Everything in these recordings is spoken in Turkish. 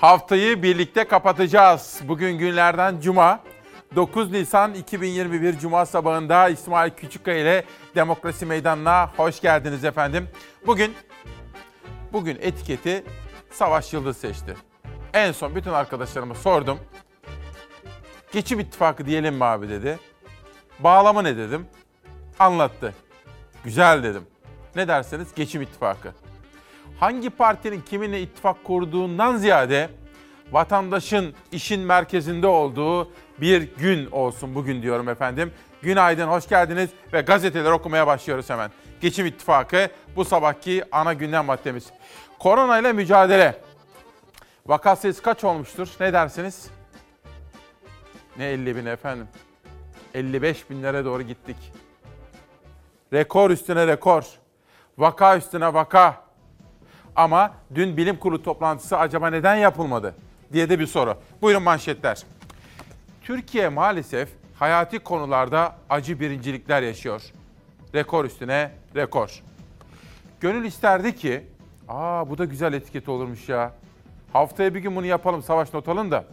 Haftayı birlikte kapatacağız. Bugün günlerden cuma. 9 Nisan 2021 Cuma sabahında İsmail Küçükkaya ile Demokrasi Meydanı'na hoş geldiniz efendim. Bugün bugün etiketi Savaş Yıldız seçti. En son bütün arkadaşlarıma sordum. Geçim ittifakı diyelim mi abi dedi. Bağlamı ne dedim. Anlattı. Güzel dedim. Ne derseniz geçim ittifakı. Hangi partinin kiminle ittifak kurduğundan ziyade vatandaşın işin merkezinde olduğu bir gün olsun bugün diyorum efendim. Günaydın, hoş geldiniz ve gazeteleri okumaya başlıyoruz hemen. Geçim ittifakı bu sabahki ana gündem maddemiz. Korona ile mücadele. Vaka sayısı kaç olmuştur? Ne dersiniz? Ne 50 bin efendim? 55 binlere doğru gittik. Rekor üstüne rekor. Vaka üstüne vaka. Ama dün bilim kurulu toplantısı acaba neden yapılmadı diye de bir soru. Buyurun manşetler. Türkiye maalesef hayati konularda acı birincilikler yaşıyor. Rekor üstüne rekor. Gönül isterdi ki, aa bu da güzel etiket olurmuş ya. Haftaya bir gün bunu yapalım, savaş not da.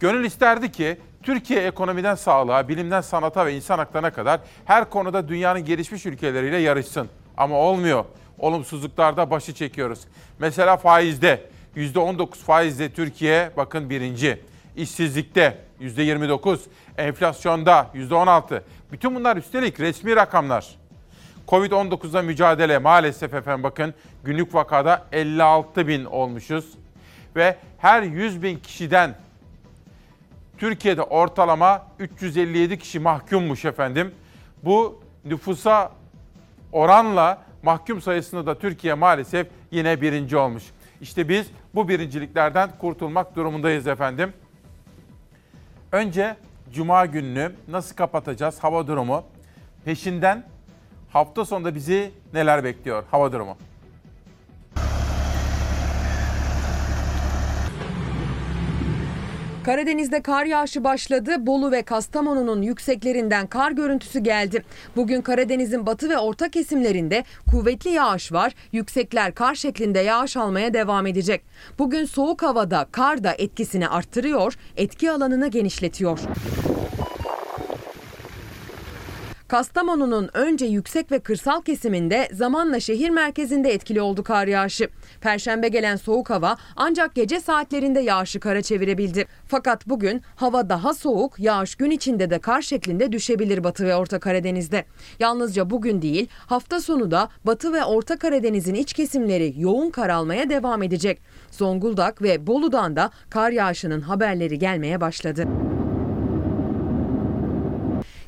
Gönül isterdi ki Türkiye ekonomiden sağlığa, bilimden sanata ve insan haklarına kadar her konuda dünyanın gelişmiş ülkeleriyle yarışsın. Ama olmuyor. Olumsuzluklarda başı çekiyoruz. Mesela faizde %19 faizde Türkiye bakın birinci. İşsizlikte %29, enflasyonda %16. Bütün bunlar üstelik resmi rakamlar. Covid-19'la mücadele maalesef efendim bakın günlük vakada 56 bin olmuşuz. Ve her 100 bin kişiden Türkiye'de ortalama 357 kişi mahkummuş efendim. Bu nüfusa oranla mahkum sayısında da Türkiye maalesef yine birinci olmuş. İşte biz bu birinciliklerden kurtulmak durumundayız efendim. Önce Cuma gününü nasıl kapatacağız hava durumu. Peşinden hafta sonunda bizi neler bekliyor hava durumu. Karadeniz'de kar yağışı başladı. Bolu ve Kastamonu'nun yükseklerinden kar görüntüsü geldi. Bugün Karadeniz'in batı ve orta kesimlerinde kuvvetli yağış var. Yüksekler kar şeklinde yağış almaya devam edecek. Bugün soğuk havada kar da etkisini arttırıyor, etki alanını genişletiyor. Kastamonu'nun önce yüksek ve kırsal kesiminde zamanla şehir merkezinde etkili oldu kar yağışı. Perşembe gelen soğuk hava ancak gece saatlerinde yağışı kara çevirebildi. Fakat bugün hava daha soğuk, yağış gün içinde de kar şeklinde düşebilir Batı ve Orta Karadeniz'de. Yalnızca bugün değil, hafta sonu da Batı ve Orta Karadeniz'in iç kesimleri yoğun kar almaya devam edecek. Zonguldak ve Bolu'dan da kar yağışının haberleri gelmeye başladı.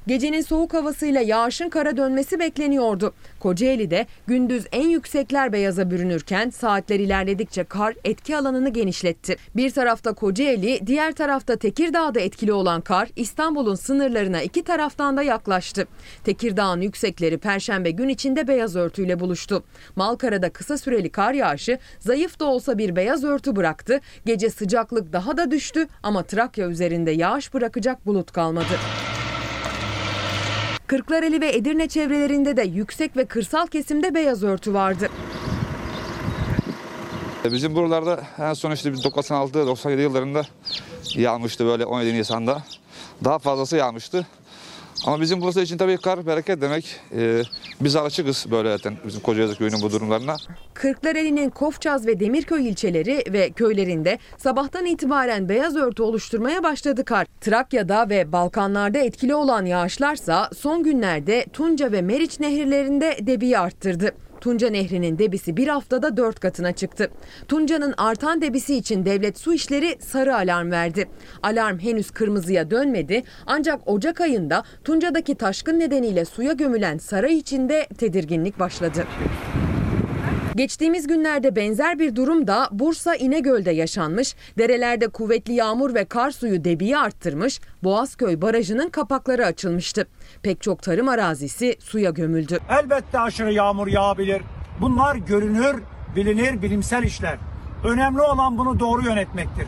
Gecenin soğuk havasıyla yağışın kara dönmesi bekleniyordu. Kocaeli'de gündüz en yüksekler beyaza bürünürken saatler ilerledikçe kar etki alanını genişletti. Bir tarafta Kocaeli, diğer tarafta Tekirdağ'da etkili olan kar İstanbul'un sınırlarına iki taraftan da yaklaştı. Tekirdağ'ın yüksekleri perşembe gün içinde beyaz örtüyle buluştu. Malkara'da kısa süreli kar yağışı zayıf da olsa bir beyaz örtü bıraktı. Gece sıcaklık daha da düştü ama Trakya üzerinde yağış bırakacak bulut kalmadı. Kırklareli ve Edirne çevrelerinde de yüksek ve kırsal kesimde beyaz örtü vardı. Bizim buralarda en son işte 96-97 yıllarında yağmıştı böyle 17 Nisan'da. Daha fazlası yağmıştı. Ama bizim burası için tabii kar bereket demek. Ee, biz alışıkız böyle zaten bizim Kocaeli köyünün bu durumlarına. Kırklareli'nin Kofçaz ve Demirköy ilçeleri ve köylerinde sabahtan itibaren beyaz örtü oluşturmaya başladı kar. Trakya'da ve Balkanlarda etkili olan yağışlarsa son günlerde Tunca ve Meriç nehirlerinde debiyi arttırdı. Tunca Nehri'nin debisi bir haftada 4 katına çıktı. Tunca'nın artan debisi için devlet su işleri sarı alarm verdi. Alarm henüz kırmızıya dönmedi ancak Ocak ayında Tunca'daki taşkın nedeniyle suya gömülen saray içinde tedirginlik başladı. Geçtiğimiz günlerde benzer bir durum da Bursa İnegöl'de yaşanmış. Derelerde kuvvetli yağmur ve kar suyu debiyi arttırmış. Boğazköy Barajı'nın kapakları açılmıştı. Pek çok tarım arazisi suya gömüldü. Elbette aşırı yağmur yağabilir. Bunlar görünür, bilinir bilimsel işler. Önemli olan bunu doğru yönetmektir.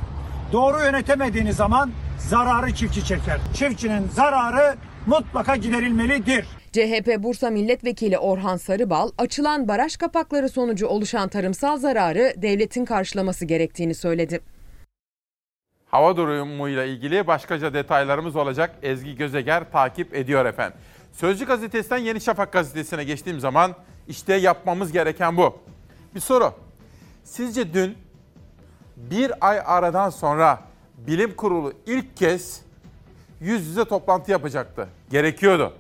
Doğru yönetemediğiniz zaman zararı çiftçi çeker. Çiftçinin zararı mutlaka giderilmelidir. CHP Bursa Milletvekili Orhan Sarıbal, açılan baraj kapakları sonucu oluşan tarımsal zararı devletin karşılaması gerektiğini söyledi. Hava durumuyla ilgili başkaca detaylarımız olacak. Ezgi Gözeger takip ediyor efendim. Sözcü gazetesinden Yeni Şafak gazetesine geçtiğim zaman işte yapmamız gereken bu. Bir soru. Sizce dün bir ay aradan sonra bilim kurulu ilk kez yüz yüze toplantı yapacaktı. Gerekiyordu.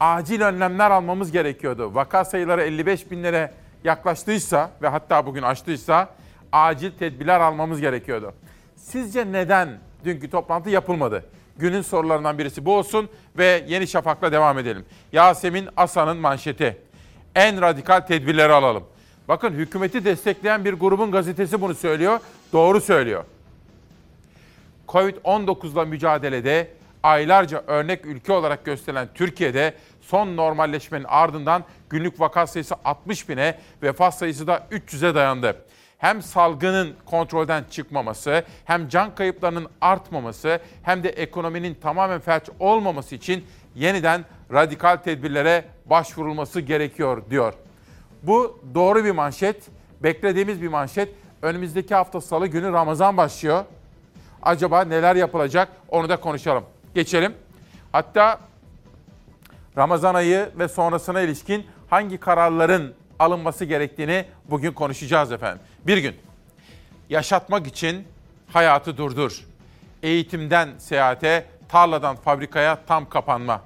Acil önlemler almamız gerekiyordu. Vaka sayıları 55 binlere yaklaştıysa ve hatta bugün aştıysa acil tedbirler almamız gerekiyordu. Sizce neden dünkü toplantı yapılmadı? Günün sorularından birisi bu olsun ve Yeni Şafak'la devam edelim. Yasemin Asan'ın manşeti. En radikal tedbirleri alalım. Bakın hükümeti destekleyen bir grubun gazetesi bunu söylüyor. Doğru söylüyor. Covid-19'la mücadelede aylarca örnek ülke olarak gösterilen Türkiye'de son normalleşmenin ardından günlük vaka sayısı 60 bine, vefat sayısı da 300'e dayandı. Hem salgının kontrolden çıkmaması, hem can kayıplarının artmaması, hem de ekonominin tamamen felç olmaması için yeniden radikal tedbirlere başvurulması gerekiyor diyor. Bu doğru bir manşet, beklediğimiz bir manşet. Önümüzdeki hafta salı günü Ramazan başlıyor. Acaba neler yapılacak onu da konuşalım. Geçelim. Hatta Ramazan ayı ve sonrasına ilişkin hangi kararların alınması gerektiğini bugün konuşacağız efendim. Bir gün yaşatmak için hayatı durdur. Eğitimden seyahate, tarladan fabrikaya tam kapanma.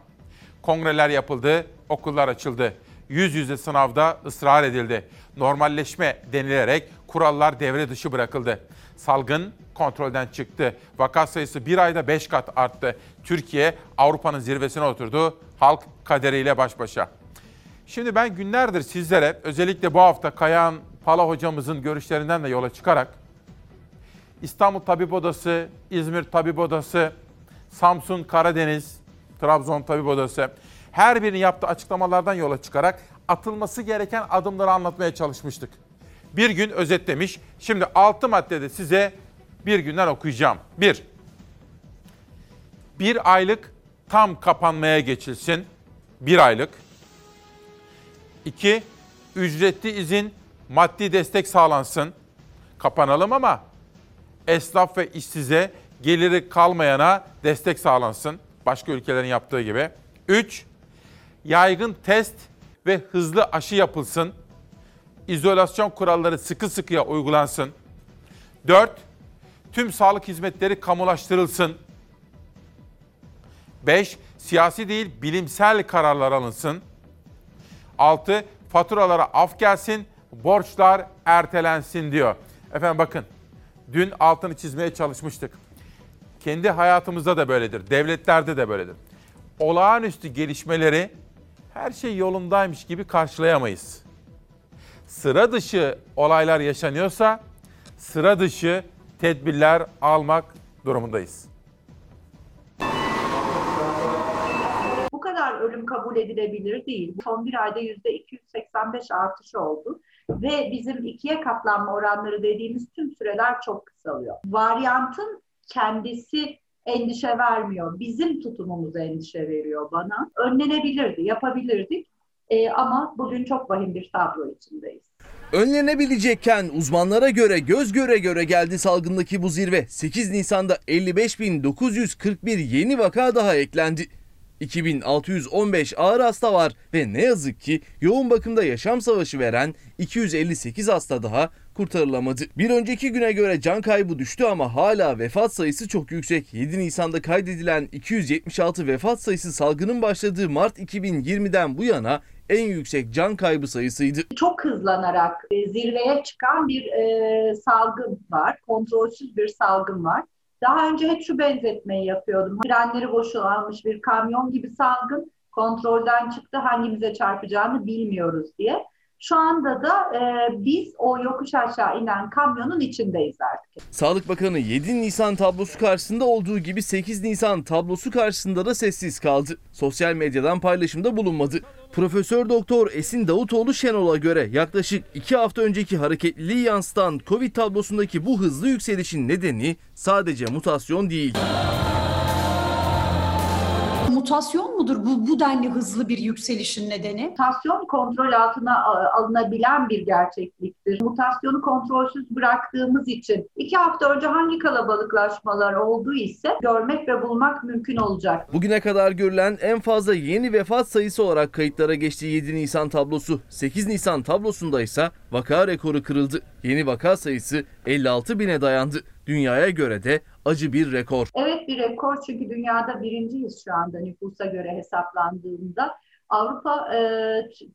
Kongreler yapıldı, okullar açıldı. Yüz yüze sınavda ısrar edildi. Normalleşme denilerek kurallar devre dışı bırakıldı. Salgın kontrolden çıktı. Vaka sayısı bir ayda 5 kat arttı. Türkiye Avrupa'nın zirvesine oturdu. Halk kaderiyle baş başa. Şimdi ben günlerdir sizlere özellikle bu hafta Kayahan Pala hocamızın görüşlerinden de yola çıkarak İstanbul Tabip Odası, İzmir Tabip Odası, Samsun Karadeniz, Trabzon Tabip Odası her birinin yaptığı açıklamalardan yola çıkarak atılması gereken adımları anlatmaya çalışmıştık. Bir gün özetlemiş. Şimdi 6 maddede size bir günden okuyacağım. 1. Bir aylık tam kapanmaya geçilsin. Bir aylık. 2. Ücretli izin, maddi destek sağlansın. Kapanalım ama esnaf ve işsize, geliri kalmayana destek sağlansın. Başka ülkelerin yaptığı gibi. 3. Yaygın test ve hızlı aşı yapılsın. İzolasyon kuralları sıkı sıkıya uygulansın. 4. Tüm sağlık hizmetleri kamulaştırılsın. 5. Siyasi değil bilimsel kararlar alınsın. 6. Faturalara af gelsin, borçlar ertelensin diyor. Efendim bakın, dün altını çizmeye çalışmıştık. Kendi hayatımızda da böyledir, devletlerde de böyledir. Olağanüstü gelişmeleri her şey yolundaymış gibi karşılayamayız. Sıra dışı olaylar yaşanıyorsa sıra dışı tedbirler almak durumundayız. Ölüm kabul edilebilir değil. Son bir ayda yüzde 285 artış oldu ve bizim ikiye katlanma oranları dediğimiz tüm süreler çok kısalıyor. Varyantın kendisi endişe vermiyor. Bizim tutumumuz endişe veriyor bana. Önlenebilirdi, yapabilirdik. Ee, ama bugün çok vahim bir tablo içindeyiz. Önlenebilecekken uzmanlara göre göz göre göre geldi salgındaki bu zirve. 8 Nisan'da 55.941 yeni vaka daha eklendi. 2615 ağır hasta var ve ne yazık ki yoğun bakımda yaşam savaşı veren 258 hasta daha kurtarılamadı. Bir önceki güne göre can kaybı düştü ama hala vefat sayısı çok yüksek. 7 Nisan'da kaydedilen 276 vefat sayısı salgının başladığı Mart 2020'den bu yana en yüksek can kaybı sayısıydı. Çok hızlanarak e, zirveye çıkan bir e, salgın var. Kontrolsüz bir salgın var. Daha önce hep şu benzetmeyi yapıyordum. Frenleri boşalmış bir kamyon gibi salgın kontrolden çıktı. Hangimize çarpacağını bilmiyoruz diye. Şu anda da e, biz o yokuş aşağı inen kamyonun içindeyiz artık. Sağlık Bakanı 7 Nisan tablosu karşısında olduğu gibi 8 Nisan tablosu karşısında da sessiz kaldı. Sosyal medyadan paylaşımda bulunmadı. Profesör Doktor Esin Davutoğlu Şenol'a göre yaklaşık 2 hafta önceki hareketliliği yansıtan Covid tablosundaki bu hızlı yükselişin nedeni sadece mutasyon değil. Mutasyon mudur bu, bu denli hızlı bir yükselişin nedeni? Mutasyon kontrol altına alınabilen bir gerçekliktir. Mutasyonu kontrolsüz bıraktığımız için iki hafta önce hangi kalabalıklaşmalar olduğu ise görmek ve bulmak mümkün olacak. Bugüne kadar görülen en fazla yeni vefat sayısı olarak kayıtlara geçtiği 7 Nisan tablosu. 8 Nisan tablosunda ise vaka rekoru kırıldı. Yeni vaka sayısı 56 bine dayandı. Dünyaya göre de acı bir rekor. Evet bir rekor çünkü dünyada birinciyiz şu anda nüfusa göre hesaplandığında. Avrupa e,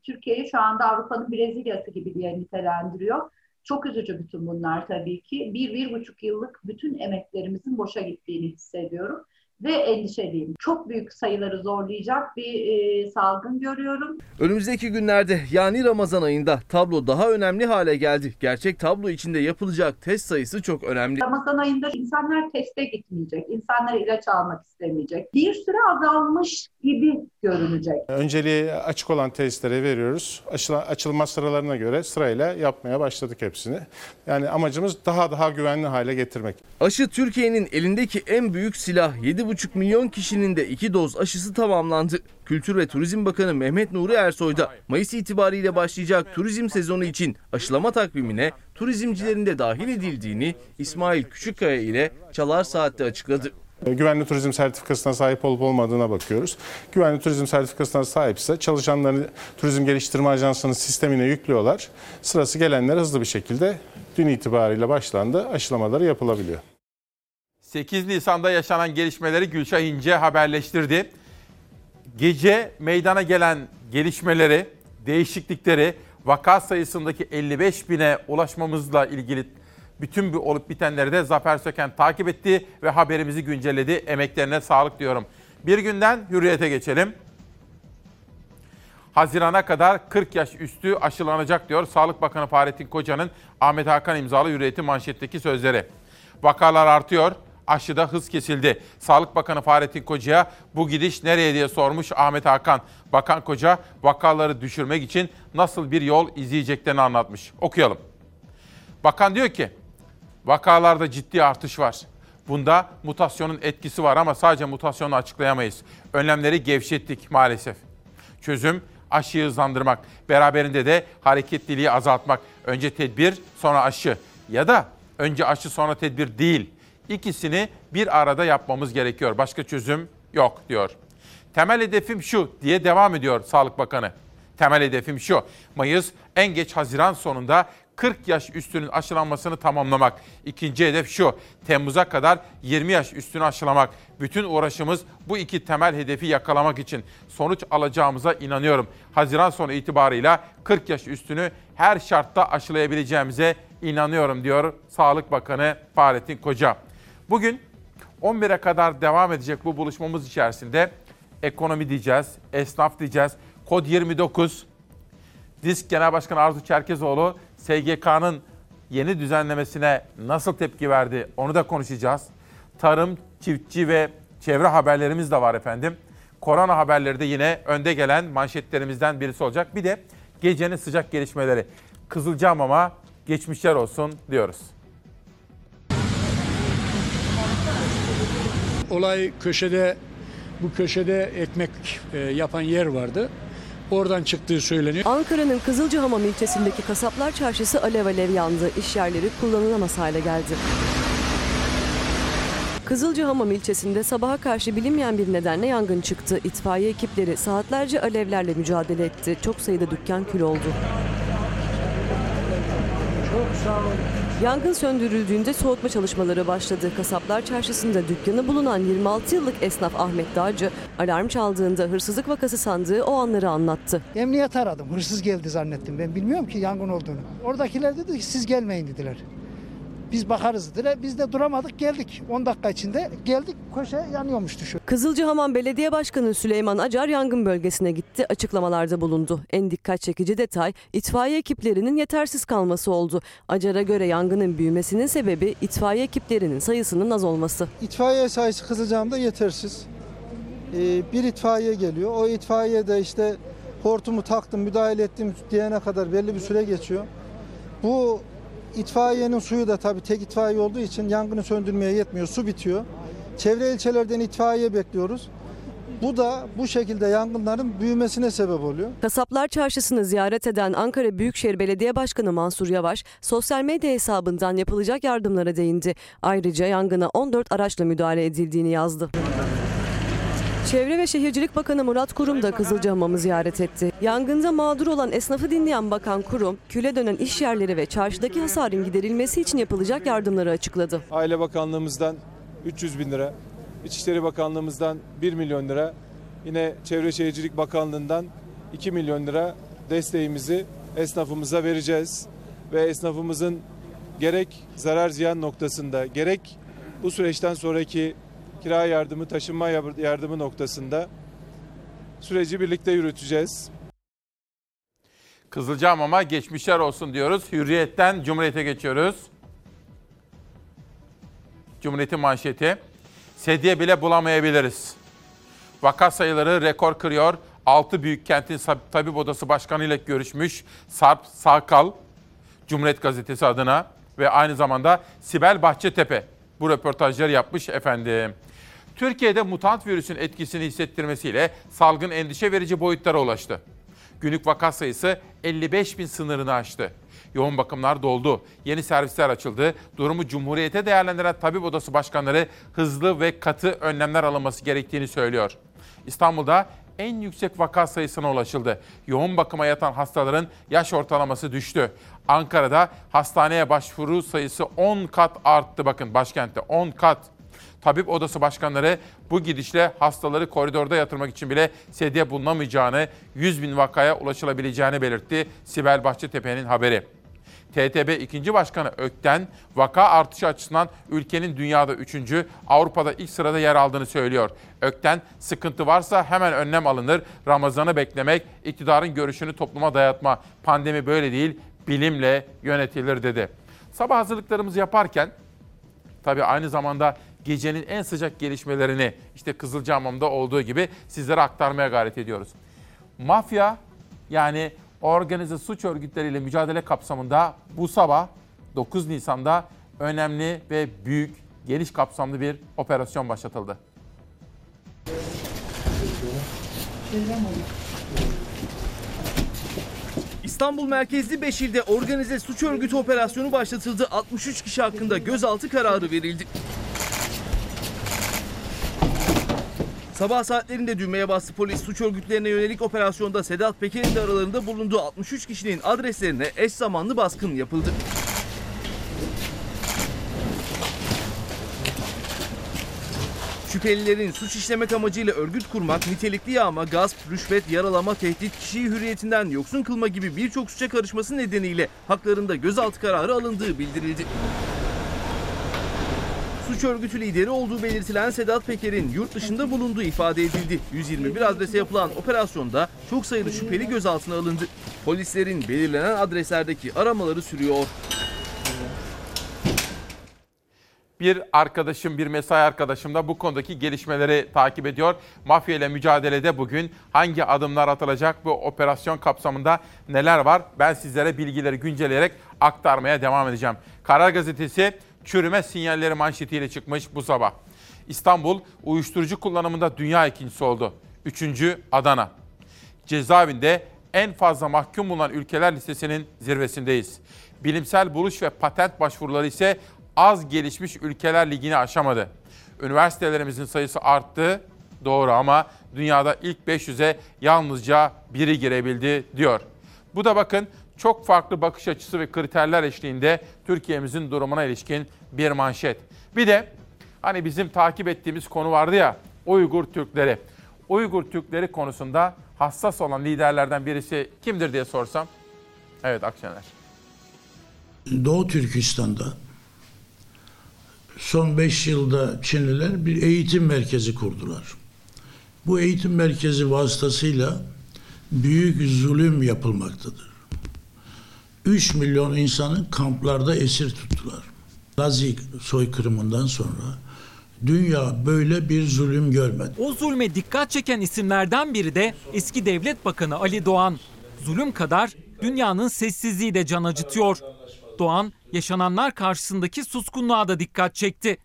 Türkiye'yi şu anda Avrupa'nın Brezilya'sı gibi diye nitelendiriyor. Çok üzücü bütün bunlar tabii ki. Bir, bir buçuk yıllık bütün emeklerimizin boşa gittiğini hissediyorum. Ve endişeliyim. Çok büyük sayıları zorlayacak bir e, salgın görüyorum. Önümüzdeki günlerde yani Ramazan ayında tablo daha önemli hale geldi. Gerçek tablo içinde yapılacak test sayısı çok önemli. Ramazan ayında insanlar teste gitmeyecek, insanlar ilaç almak istemeyecek. Bir süre azalmış gibi görünecek. Önceliği açık olan testlere veriyoruz. Açıla- açılma sıralarına göre sırayla yapmaya başladık hepsini. Yani amacımız daha daha güvenli hale getirmek. Aşı Türkiye'nin elindeki en büyük silah. 7,5 milyon kişinin de iki doz aşısı tamamlandı. Kültür ve Turizm Bakanı Mehmet Nuri Ersoy da Mayıs itibariyle başlayacak turizm sezonu için aşılama takvimine turizmcilerin de dahil edildiğini İsmail Küçükkaya ile Çalar Saat'te açıkladı. Güvenli turizm sertifikasına sahip olup olmadığına bakıyoruz. Güvenli turizm sertifikasına sahipse çalışanları Turizm Geliştirme Ajansı'nın sistemine yüklüyorlar. Sırası gelenlere hızlı bir şekilde dün itibariyle başlandı. Aşılamaları yapılabiliyor. 8 Nisan'da yaşanan gelişmeleri Gülşah İnce haberleştirdi. Gece meydana gelen gelişmeleri, değişiklikleri, vaka sayısındaki 55 bine ulaşmamızla ilgili bütün bu olup bitenleri de Zafer Söken takip etti ve haberimizi güncelledi. Emeklerine sağlık diyorum. Bir günden hürriyete geçelim. Hazirana kadar 40 yaş üstü aşılanacak diyor Sağlık Bakanı Fahrettin Koca'nın Ahmet Hakan imzalı hürriyeti manşetteki sözleri. Vakalar artıyor, aşıda hız kesildi. Sağlık Bakanı Fahrettin Koca'ya bu gidiş nereye diye sormuş Ahmet Hakan. Bakan Koca vakaları düşürmek için nasıl bir yol izleyeceklerini anlatmış. Okuyalım. Bakan diyor ki vakalarda ciddi artış var. Bunda mutasyonun etkisi var ama sadece mutasyonu açıklayamayız. Önlemleri gevşettik maalesef. Çözüm aşıyı hızlandırmak. Beraberinde de hareketliliği azaltmak. Önce tedbir sonra aşı. Ya da önce aşı sonra tedbir değil. İkisini bir arada yapmamız gerekiyor. Başka çözüm yok diyor. Temel hedefim şu diye devam ediyor Sağlık Bakanı. Temel hedefim şu. Mayıs en geç Haziran sonunda 40 yaş üstünün aşılanmasını tamamlamak. İkinci hedef şu. Temmuz'a kadar 20 yaş üstünü aşılamak. Bütün uğraşımız bu iki temel hedefi yakalamak için. Sonuç alacağımıza inanıyorum. Haziran sonu itibarıyla 40 yaş üstünü her şartta aşılayabileceğimize inanıyorum diyor Sağlık Bakanı Fahrettin Koca. Bugün 11'e kadar devam edecek bu buluşmamız içerisinde ekonomi diyeceğiz, esnaf diyeceğiz. Kod 29 Disk Genel Başkanı Arzu Çerkezoğlu SGK'nın yeni düzenlemesine nasıl tepki verdi onu da konuşacağız. Tarım, çiftçi ve çevre haberlerimiz de var efendim. Korona haberleri de yine önde gelen manşetlerimizden birisi olacak. Bir de gecenin sıcak gelişmeleri. Kızılcahamam'a geçmişler olsun diyoruz. Olay köşede bu köşede ekmek e, yapan yer vardı. Oradan çıktığı söyleniyor. Ankara'nın Kızılcahamam ilçesindeki kasaplar çarşısı alev alev yandı. İş yerleri kullanılamaz hale geldi. Kızılcahamam ilçesinde sabaha karşı bilinmeyen bir nedenle yangın çıktı. İtfaiye ekipleri saatlerce alevlerle mücadele etti. Çok sayıda dükkan kül oldu. Yangın söndürüldüğünde soğutma çalışmaları başladı. Kasaplar Çarşısı'nda dükkanı bulunan 26 yıllık esnaf Ahmet Dağcı, alarm çaldığında hırsızlık vakası sandığı o anları anlattı. Emniyet aradım. Hırsız geldi zannettim. Ben bilmiyorum ki yangın olduğunu. Oradakiler dedi ki siz gelmeyin dediler. Biz bakarız dediler. Biz de duramadık geldik. 10 dakika içinde geldik köşe yanıyormuştu şu. Kızılcahamam Belediye Başkanı Süleyman Acar yangın bölgesine gitti, açıklamalarda bulundu. En dikkat çekici detay itfaiye ekiplerinin yetersiz kalması oldu. Acar'a göre yangının büyümesinin sebebi itfaiye ekiplerinin sayısının az olması. İtfaiye sayısı Kızılcahamam'da yetersiz. Ee, bir itfaiye geliyor. O itfaiye de işte hortumu taktım, müdahale ettim diyene kadar belli bir süre geçiyor. Bu itfaiyenin suyu da tabii tek itfaiye olduğu için yangını söndürmeye yetmiyor. Su bitiyor. Çevre ilçelerden itfaiye bekliyoruz. Bu da bu şekilde yangınların büyümesine sebep oluyor. Kasaplar Çarşısı'nı ziyaret eden Ankara Büyükşehir Belediye Başkanı Mansur Yavaş, sosyal medya hesabından yapılacak yardımlara değindi. Ayrıca yangına 14 araçla müdahale edildiğini yazdı. Çevre ve Şehircilik Bakanı Murat Kurum da Kızılcahamam'ı ziyaret etti. Yangında mağdur olan esnafı dinleyen Bakan Kurum, küle dönen iş yerleri ve çarşıdaki hasarın giderilmesi için yapılacak yardımları açıkladı. Aile Bakanlığımızdan 300 bin lira, İçişleri Bakanlığımızdan 1 milyon lira, yine Çevre Şehircilik Bakanlığı'ndan 2 milyon lira desteğimizi esnafımıza vereceğiz. Ve esnafımızın gerek zarar ziyan noktasında gerek bu süreçten sonraki kira yardımı, taşınma yardımı noktasında süreci birlikte yürüteceğiz. Kızılcahamam'a geçmişler olsun diyoruz. Hürriyetten Cumhuriyet'e geçiyoruz. Cumhuriyet'in manşeti. Sedye bile bulamayabiliriz. Vaka sayıları rekor kırıyor. 6 büyük kentin tabip odası başkanı ile görüşmüş Sarp Sakal, Cumhuriyet Gazetesi adına ve aynı zamanda Sibel Bahçetepe bu röportajları yapmış efendim. Türkiye'de mutant virüsün etkisini hissettirmesiyle salgın endişe verici boyutlara ulaştı. Günlük vaka sayısı 55 bin sınırını aştı. Yoğun bakımlar doldu. Yeni servisler açıldı. Durumu Cumhuriyete değerlendiren tabip odası başkanları hızlı ve katı önlemler alınması gerektiğini söylüyor. İstanbul'da en yüksek vaka sayısına ulaşıldı. Yoğun bakıma yatan hastaların yaş ortalaması düştü. Ankara'da hastaneye başvuru sayısı 10 kat arttı bakın başkentte 10 kat. Tabip odası başkanları bu gidişle hastaları koridorda yatırmak için bile sedye bulunamayacağını, 100 bin vakaya ulaşılabileceğini belirtti Sibel Bahçetepe'nin haberi. TTB 2. Başkanı Ökten, vaka artışı açısından ülkenin dünyada 3. Avrupa'da ilk sırada yer aldığını söylüyor. Ökten, sıkıntı varsa hemen önlem alınır, Ramazan'ı beklemek, iktidarın görüşünü topluma dayatma, pandemi böyle değil, bilimle yönetilir dedi. Sabah hazırlıklarımızı yaparken, tabii aynı zamanda gecenin en sıcak gelişmelerini işte Kızılcahamam'da olduğu gibi sizlere aktarmaya gayret ediyoruz. Mafya yani organize suç örgütleriyle mücadele kapsamında bu sabah 9 Nisan'da önemli ve büyük, geniş kapsamlı bir operasyon başlatıldı. İstanbul merkezli Beşil'de organize suç örgütü operasyonu başlatıldı. 63 kişi hakkında gözaltı kararı verildi. Sabah saatlerinde düğmeye bastı polis suç örgütlerine yönelik operasyonda Sedat Peker'in de aralarında bulunduğu 63 kişinin adreslerine eş zamanlı baskın yapıldı. Şüphelilerin suç işlemek amacıyla örgüt kurmak, nitelikli yağma, gasp, rüşvet, yaralama, tehdit, kişiyi hürriyetinden yoksun kılma gibi birçok suça karışması nedeniyle haklarında gözaltı kararı alındığı bildirildi. Suç örgütü lideri olduğu belirtilen Sedat Peker'in yurt dışında bulunduğu ifade edildi. 121 adrese yapılan operasyonda çok sayıda şüpheli gözaltına alındı. Polislerin belirlenen adreslerdeki aramaları sürüyor. Bir arkadaşım, bir mesai arkadaşım da bu konudaki gelişmeleri takip ediyor. Mafya ile mücadelede bugün hangi adımlar atılacak bu operasyon kapsamında neler var? Ben sizlere bilgileri güncelleyerek aktarmaya devam edeceğim. Karar Gazetesi çürüme sinyalleri manşetiyle çıkmış bu sabah. İstanbul uyuşturucu kullanımında dünya ikincisi oldu. Üçüncü Adana. Cezaevinde en fazla mahkum bulunan ülkeler listesinin zirvesindeyiz. Bilimsel buluş ve patent başvuruları ise az gelişmiş ülkeler ligini aşamadı. Üniversitelerimizin sayısı arttı, doğru ama dünyada ilk 500'e yalnızca biri girebildi diyor. Bu da bakın çok farklı bakış açısı ve kriterler eşliğinde Türkiye'mizin durumuna ilişkin bir manşet. Bir de hani bizim takip ettiğimiz konu vardı ya Uygur Türkleri. Uygur Türkleri konusunda hassas olan liderlerden birisi kimdir diye sorsam. Evet Akşener. Doğu Türkistan'da son 5 yılda Çinliler bir eğitim merkezi kurdular. Bu eğitim merkezi vasıtasıyla büyük zulüm yapılmaktadır. 3 milyon insanı kamplarda esir tuttular. Nazi soykırımından sonra dünya böyle bir zulüm görmedi. O zulme dikkat çeken isimlerden biri de eski devlet bakanı Ali Doğan. Zulüm kadar dünyanın sessizliği de can acıtıyor. Doğan yaşananlar karşısındaki suskunluğa da dikkat çekti.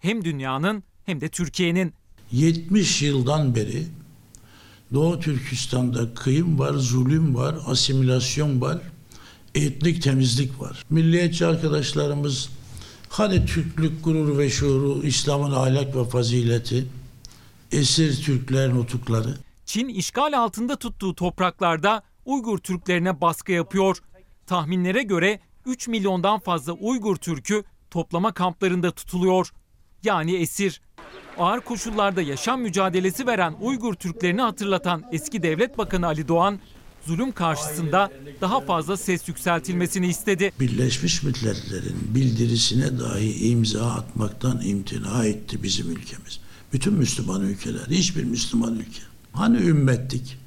Hem dünyanın hem de Türkiye'nin. 70 yıldan beri Doğu Türkistan'da kıyım var, zulüm var, asimilasyon var, etnik temizlik var. Milliyetçi arkadaşlarımız hani Türklük gurur ve şuuru, İslam'ın ahlak ve fazileti, esir Türkler nutukları. Çin işgal altında tuttuğu topraklarda Uygur Türklerine baskı yapıyor. Tahminlere göre 3 milyondan fazla Uygur Türk'ü toplama kamplarında tutuluyor. Yani esir. Ağır koşullarda yaşam mücadelesi veren Uygur Türklerini hatırlatan eski Devlet Bakanı Ali Doğan, zulüm karşısında daha fazla ses yükseltilmesini istedi. Birleşmiş Milletler'in bildirisine dahi imza atmaktan imtina etti bizim ülkemiz. Bütün Müslüman ülkeler, hiçbir Müslüman ülke. Hani ümmettik?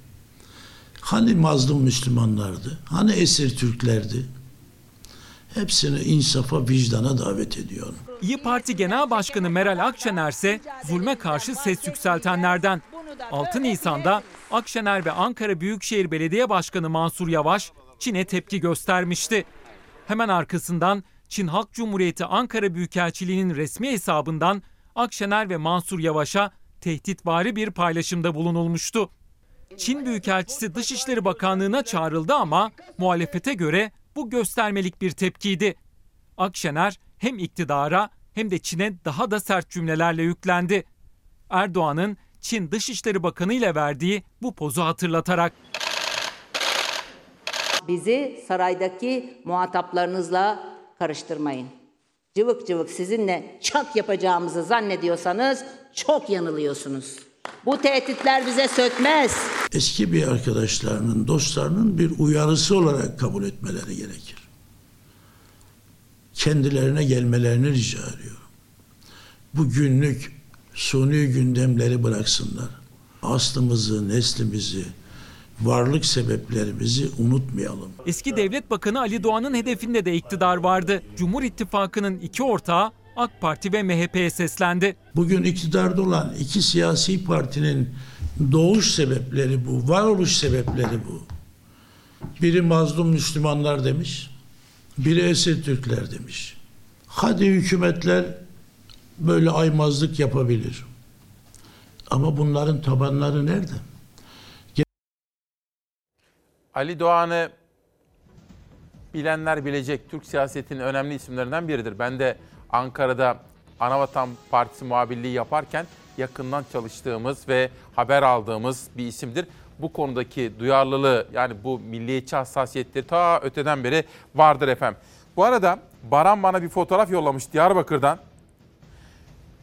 Hani mazlum Müslümanlardı? Hani esir Türklerdi? Hepsini insafa, vicdana davet ediyorum. İyi Parti Genel Başkanı Meral Akşener ise zulme karşı ses yükseltenlerden. 6 Nisan'da Akşener ve Ankara Büyükşehir Belediye Başkanı Mansur Yavaş Çin'e tepki göstermişti. Hemen arkasından Çin Halk Cumhuriyeti Ankara Büyükelçiliği'nin resmi hesabından Akşener ve Mansur Yavaş'a tehditvari bir paylaşımda bulunulmuştu. Çin Büyükelçisi Dışişleri Bakanlığı'na çağrıldı ama muhalefete göre bu göstermelik bir tepkiydi. Akşener hem iktidara hem de Çin'e daha da sert cümlelerle yüklendi. Erdoğan'ın Çin Dışişleri Bakanı ile verdiği bu pozu hatırlatarak Bizi saraydaki muhataplarınızla karıştırmayın. Cıvık cıvık sizinle çak yapacağımızı zannediyorsanız çok yanılıyorsunuz. Bu tehditler bize sökmez. Eski bir arkadaşlarının, dostlarının bir uyarısı olarak kabul etmeleri gerekir. Kendilerine gelmelerini rica ediyorum. Bu günlük suni gündemleri bıraksınlar. Aslımızı, neslimizi, varlık sebeplerimizi unutmayalım. Eski Devlet Bakanı Ali Doğan'ın hedefinde de iktidar vardı. Cumhur İttifakı'nın iki ortağı AK Parti ve MHP'ye seslendi. Bugün iktidarda olan iki siyasi partinin doğuş sebepleri bu, varoluş sebepleri bu. Biri mazlum Müslümanlar demiş, biri esir Türkler demiş. Hadi hükümetler böyle aymazlık yapabilir. Ama bunların tabanları nerede? Ali Doğan'ı bilenler bilecek Türk siyasetinin önemli isimlerinden biridir. Ben de Ankara'da Anavatan Partisi muhabirliği yaparken yakından çalıştığımız ve haber aldığımız bir isimdir. Bu konudaki duyarlılığı yani bu milliyetçi hassasiyetleri ta öteden beri vardır efendim. Bu arada Baran bana bir fotoğraf yollamış Diyarbakır'dan.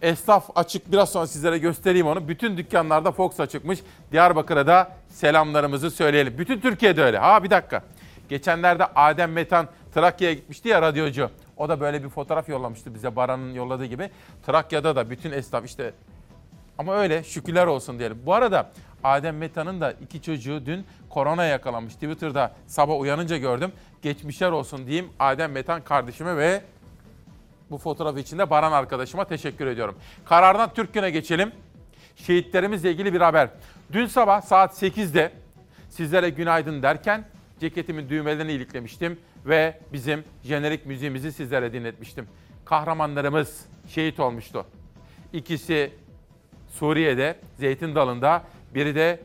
Esnaf açık biraz sonra sizlere göstereyim onu. Bütün dükkanlarda Fox açıkmış. Diyarbakır'a da selamlarımızı söyleyelim. Bütün Türkiye'de öyle. Ha bir dakika. Geçenlerde Adem Metan Trakya'ya gitmişti ya radyocu. O da böyle bir fotoğraf yollamıştı bize Baran'ın yolladığı gibi. Trakya'da da bütün esnaf işte ama öyle şükürler olsun diyelim. Bu arada Adem Meta'nın da iki çocuğu dün korona yakalanmış. Twitter'da sabah uyanınca gördüm. Geçmişler olsun diyeyim Adem Metan kardeşime ve bu fotoğraf için de Baran arkadaşıma teşekkür ediyorum. Karardan Türk Günü'ne geçelim. Şehitlerimizle ilgili bir haber. Dün sabah saat 8'de sizlere günaydın derken ceketimin düğmelerini iliklemiştim ve bizim jenerik müziğimizi sizlere dinletmiştim. Kahramanlarımız şehit olmuştu. İkisi Suriye'de, Zeytin Dalı'nda, biri de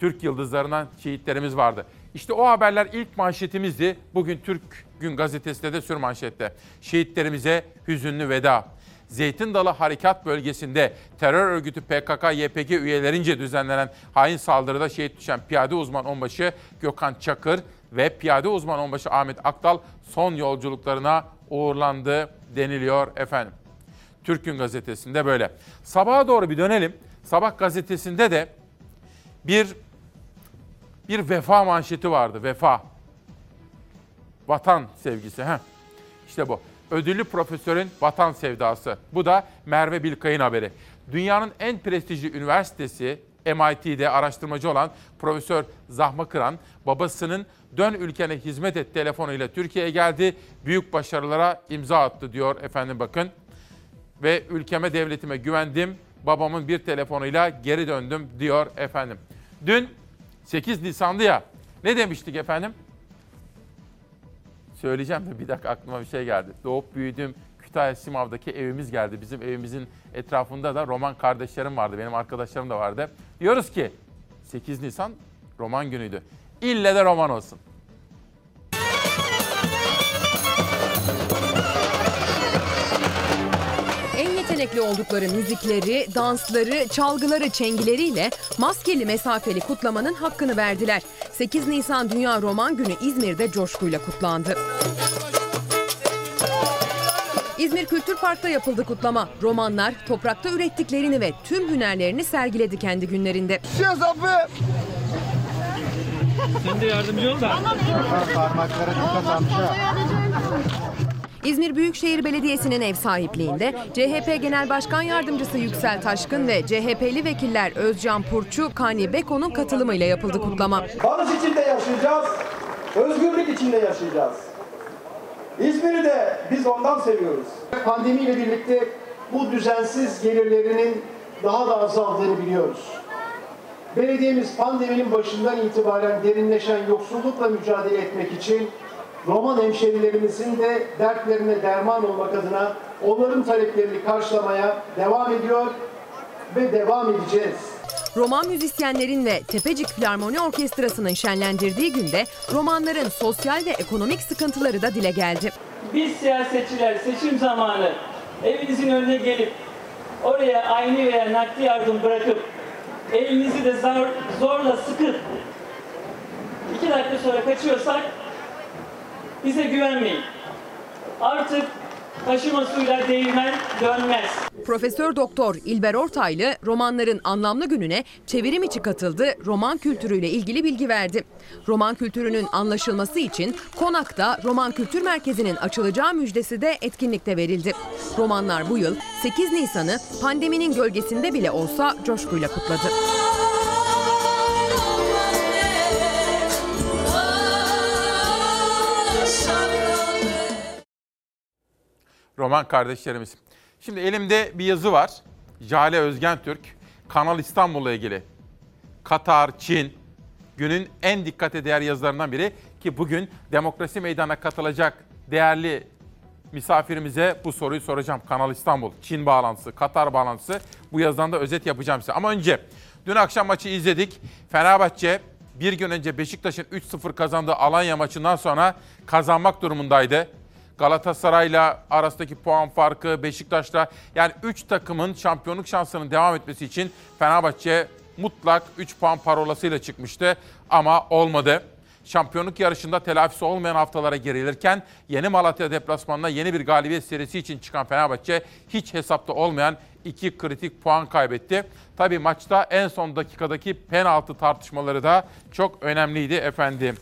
Türk yıldızlarından şehitlerimiz vardı. İşte o haberler ilk manşetimizdi. Bugün Türk Gün gazetesinde de sür manşette. Şehitlerimize hüzünlü veda. Zeytin Dalı Harekat Bölgesi'nde terör örgütü PKK-YPG üyelerince düzenlenen hain saldırıda şehit düşen piyade uzman onbaşı Gökhan Çakır ve piyade uzman onbaşı Ahmet Akdal son yolculuklarına uğurlandı deniliyor efendim. Türk Gün Gazetesi'nde böyle. Sabaha doğru bir dönelim. Sabah gazetesinde de bir bir vefa manşeti vardı. Vefa. Vatan sevgisi. Heh. İşte bu. Ödüllü profesörün vatan sevdası. Bu da Merve Bilkay'ın haberi. Dünyanın en prestijli üniversitesi MIT'de araştırmacı olan Profesör Zahma Kıran, babasının dön ülkene hizmet et telefonuyla Türkiye'ye geldi. Büyük başarılara imza attı diyor efendim bakın. Ve ülkeme devletime güvendim. Babamın bir telefonuyla geri döndüm diyor efendim. Dün 8 Nisan'dı ya. Ne demiştik efendim? Söyleyeceğim de bir dakika aklıma bir şey geldi. Doğup büyüdüğüm Kütahya Simav'daki evimiz geldi. Bizim evimizin etrafında da Roman kardeşlerim vardı. Benim arkadaşlarım da vardı. Diyoruz ki 8 Nisan roman günüydü. İlle de roman olsun. Yetenekli oldukları müzikleri, dansları, çalgıları, çengileriyle maskeli mesafeli kutlamanın hakkını verdiler. 8 Nisan Dünya Roman Günü İzmir'de coşkuyla kutlandı. İzmir Kültür Park'ta yapıldı kutlama. Romanlar toprakta ürettiklerini ve tüm hünerlerini sergiledi kendi günlerinde. Sen de yardımcı ol da. Parmaklara dikkat amca. İzmir Büyükşehir Belediyesi'nin ev sahipliğinde CHP Genel Başkan Yardımcısı Yüksel Taşkın ve CHP'li vekiller Özcan Purçu, Kani Beko'nun katılımıyla yapıldı kutlama. Barış içinde yaşayacağız, özgürlük içinde yaşayacağız. İzmir'i de biz ondan seviyoruz. Pandemiyle birlikte bu düzensiz gelirlerinin daha da azaldığını biliyoruz. Belediyemiz pandeminin başından itibaren derinleşen yoksullukla mücadele etmek için Roman hemşerilerimizin de dertlerine derman olmak adına onların taleplerini karşılamaya devam ediyor ve devam edeceğiz. Roman müzisyenlerin ve Tepecik Filarmoni Orkestrası'nın şenlendirdiği günde romanların sosyal ve ekonomik sıkıntıları da dile geldi. Biz siyasetçiler seçim zamanı evinizin önüne gelip oraya aynı veya nakdi yardım bırakıp elinizi de zor, zorla sıkıp iki dakika sonra kaçıyorsak bize güvenmeyin. Artık taşıma suyla değirmen dönmez. Profesör Doktor İlber Ortaylı romanların anlamlı gününe çevirim içi katıldı, roman kültürüyle ilgili bilgi verdi. Roman kültürünün anlaşılması için Konak'ta Roman Kültür Merkezi'nin açılacağı müjdesi de etkinlikte verildi. Romanlar bu yıl 8 Nisan'ı pandeminin gölgesinde bile olsa coşkuyla kutladı. Roman kardeşlerimiz. Şimdi elimde bir yazı var. Jale Özgen Türk, Kanal İstanbul'la ilgili. Katar, Çin, günün en dikkate değer yazılarından biri ki bugün demokrasi meydana katılacak değerli misafirimize bu soruyu soracağım. Kanal İstanbul, Çin bağlantısı, Katar bağlantısı bu yazıdan da özet yapacağım size. Ama önce dün akşam maçı izledik. Fenerbahçe bir gün önce Beşiktaş'ın 3-0 kazandığı Alanya maçından sonra kazanmak durumundaydı. Galatasaray'la arasındaki puan farkı, Beşiktaş'la yani 3 takımın şampiyonluk şansının devam etmesi için Fenerbahçe mutlak 3 puan parolasıyla çıkmıştı ama olmadı. Şampiyonluk yarışında telafisi olmayan haftalara gerilirken yeni Malatya deplasmanına yeni bir galibiyet serisi için çıkan Fenerbahçe hiç hesapta olmayan iki kritik puan kaybetti. Tabii maçta en son dakikadaki penaltı tartışmaları da çok önemliydi efendim.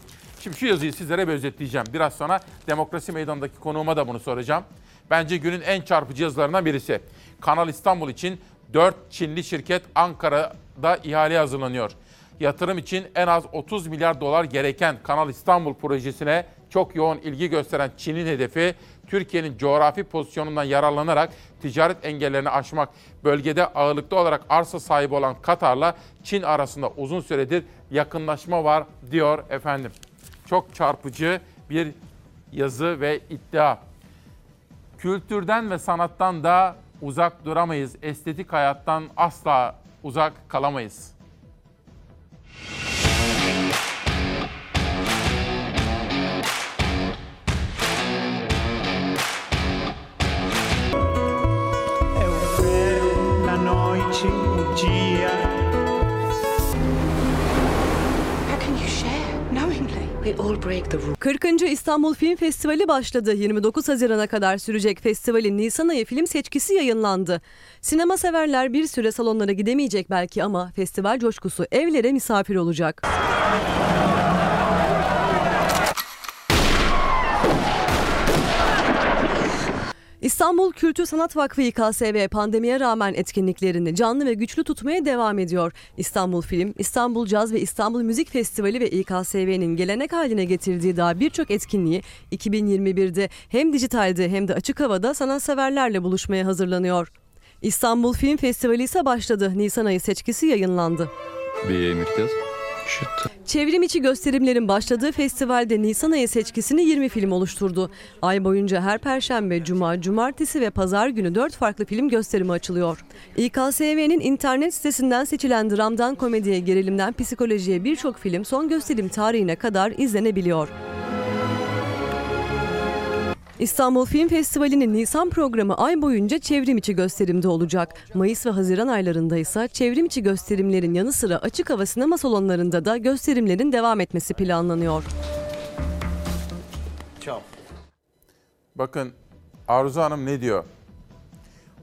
Şimdi şu yazıyı sizlere bir özetleyeceğim. Biraz sonra Demokrasi Meydanı'ndaki konuğuma da bunu soracağım. Bence günün en çarpıcı yazılarından birisi. Kanal İstanbul için 4 Çinli şirket Ankara'da ihale hazırlanıyor. Yatırım için en az 30 milyar dolar gereken Kanal İstanbul projesine çok yoğun ilgi gösteren Çin'in hedefi Türkiye'nin coğrafi pozisyonundan yararlanarak ticaret engellerini aşmak, bölgede ağırlıklı olarak arsa sahibi olan Katar'la Çin arasında uzun süredir yakınlaşma var diyor efendim. Çok çarpıcı bir yazı ve iddia. Kültürden ve sanattan da uzak duramayız. Estetik hayattan asla uzak kalamayız. 40. İstanbul Film Festivali başladı. 29 Haziran'a kadar sürecek festivalin Nisan ayı film seçkisi yayınlandı. Sinema severler bir süre salonlara gidemeyecek belki ama festival coşkusu evlere misafir olacak. İstanbul Kültür Sanat Vakfı İKSV pandemiye rağmen etkinliklerini canlı ve güçlü tutmaya devam ediyor. İstanbul Film, İstanbul Caz ve İstanbul Müzik Festivali ve İKSV'nin gelenek haline getirdiği daha birçok etkinliği 2021'de hem dijitalde hem de açık havada sanatseverlerle buluşmaya hazırlanıyor. İstanbul Film Festivali ise başladı. Nisan ayı seçkisi yayınlandı. Bir yapacağız. Çevrim içi gösterimlerin başladığı festivalde Nisan ayı seçkisini 20 film oluşturdu. Ay boyunca her perşembe, cuma, cumartesi ve pazar günü 4 farklı film gösterimi açılıyor. İKSV'nin internet sitesinden seçilen dramdan komediye, gerilimden psikolojiye birçok film son gösterim tarihine kadar izlenebiliyor. İstanbul Film Festivali'nin Nisan programı ay boyunca çevrim içi gösterimde olacak. Mayıs ve Haziran aylarında ise çevrim içi gösterimlerin yanı sıra açık hava sinema salonlarında da gösterimlerin devam etmesi planlanıyor. Bakın Arzu Hanım ne diyor?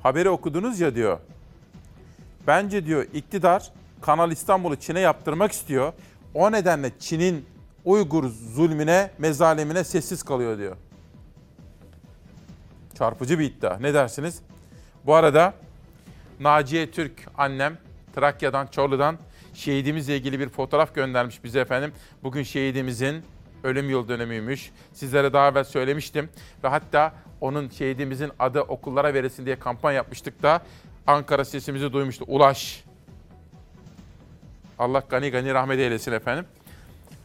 Haberi okudunuz ya diyor. Bence diyor iktidar Kanal İstanbul'u Çin'e yaptırmak istiyor. O nedenle Çin'in Uygur zulmüne, mezalimine sessiz kalıyor diyor. Çarpıcı bir iddia. Ne dersiniz? Bu arada Naciye Türk annem Trakya'dan, Çorlu'dan şehidimizle ilgili bir fotoğraf göndermiş bize efendim. Bugün şehidimizin ölüm yıl dönümüymüş. Sizlere daha evvel söylemiştim. Ve hatta onun şehidimizin adı okullara verilsin diye kampanya yapmıştık da Ankara sesimizi duymuştu. Ulaş. Allah gani gani rahmet eylesin efendim.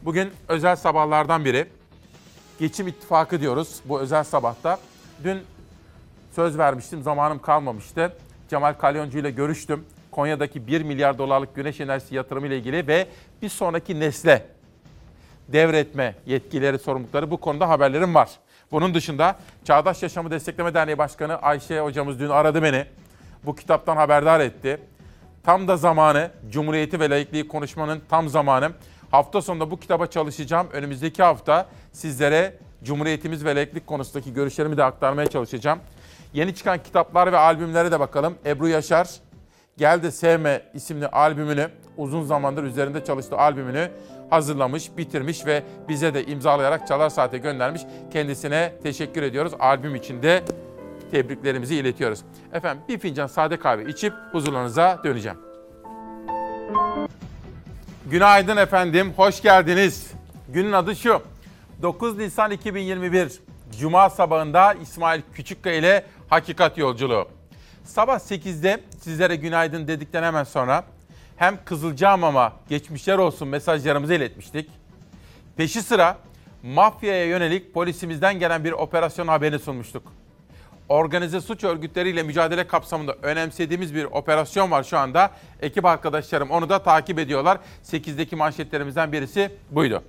Bugün özel sabahlardan biri. Geçim İttifakı diyoruz bu özel sabahta. Dün söz vermiştim, zamanım kalmamıştı. Cemal Kalyoncu ile görüştüm. Konya'daki 1 milyar dolarlık güneş enerjisi yatırımı ile ilgili ve bir sonraki nesle devretme yetkileri, sorumlulukları bu konuda haberlerim var. Bunun dışında Çağdaş Yaşamı Destekleme Derneği Başkanı Ayşe hocamız dün aradı beni. Bu kitaptan haberdar etti. Tam da zamanı, Cumhuriyeti ve layıklığı konuşmanın tam zamanı. Hafta sonunda bu kitaba çalışacağım. Önümüzdeki hafta sizlere Cumhuriyetimiz ve layıklık konusundaki görüşlerimi de aktarmaya çalışacağım. Yeni çıkan kitaplar ve albümlere de bakalım. Ebru Yaşar, Gel de Sevme isimli albümünü, uzun zamandır üzerinde çalıştığı albümünü hazırlamış, bitirmiş ve bize de imzalayarak Çalar Saat'e göndermiş. Kendisine teşekkür ediyoruz. Albüm için de tebriklerimizi iletiyoruz. Efendim bir fincan sade kahve içip huzurlarınıza döneceğim. Günaydın efendim, hoş geldiniz. Günün adı şu. 9 Nisan 2021 Cuma sabahında İsmail Küçükkaya ile Hakikat Yolculuğu. Sabah 8'de sizlere günaydın dedikten hemen sonra hem Kızılcahamam'a geçmişler olsun mesajlarımızı iletmiştik. Peşi sıra mafyaya yönelik polisimizden gelen bir operasyon haberini sunmuştuk. Organize suç örgütleriyle mücadele kapsamında önemsediğimiz bir operasyon var şu anda. Ekip arkadaşlarım onu da takip ediyorlar. 8'deki manşetlerimizden birisi buydu.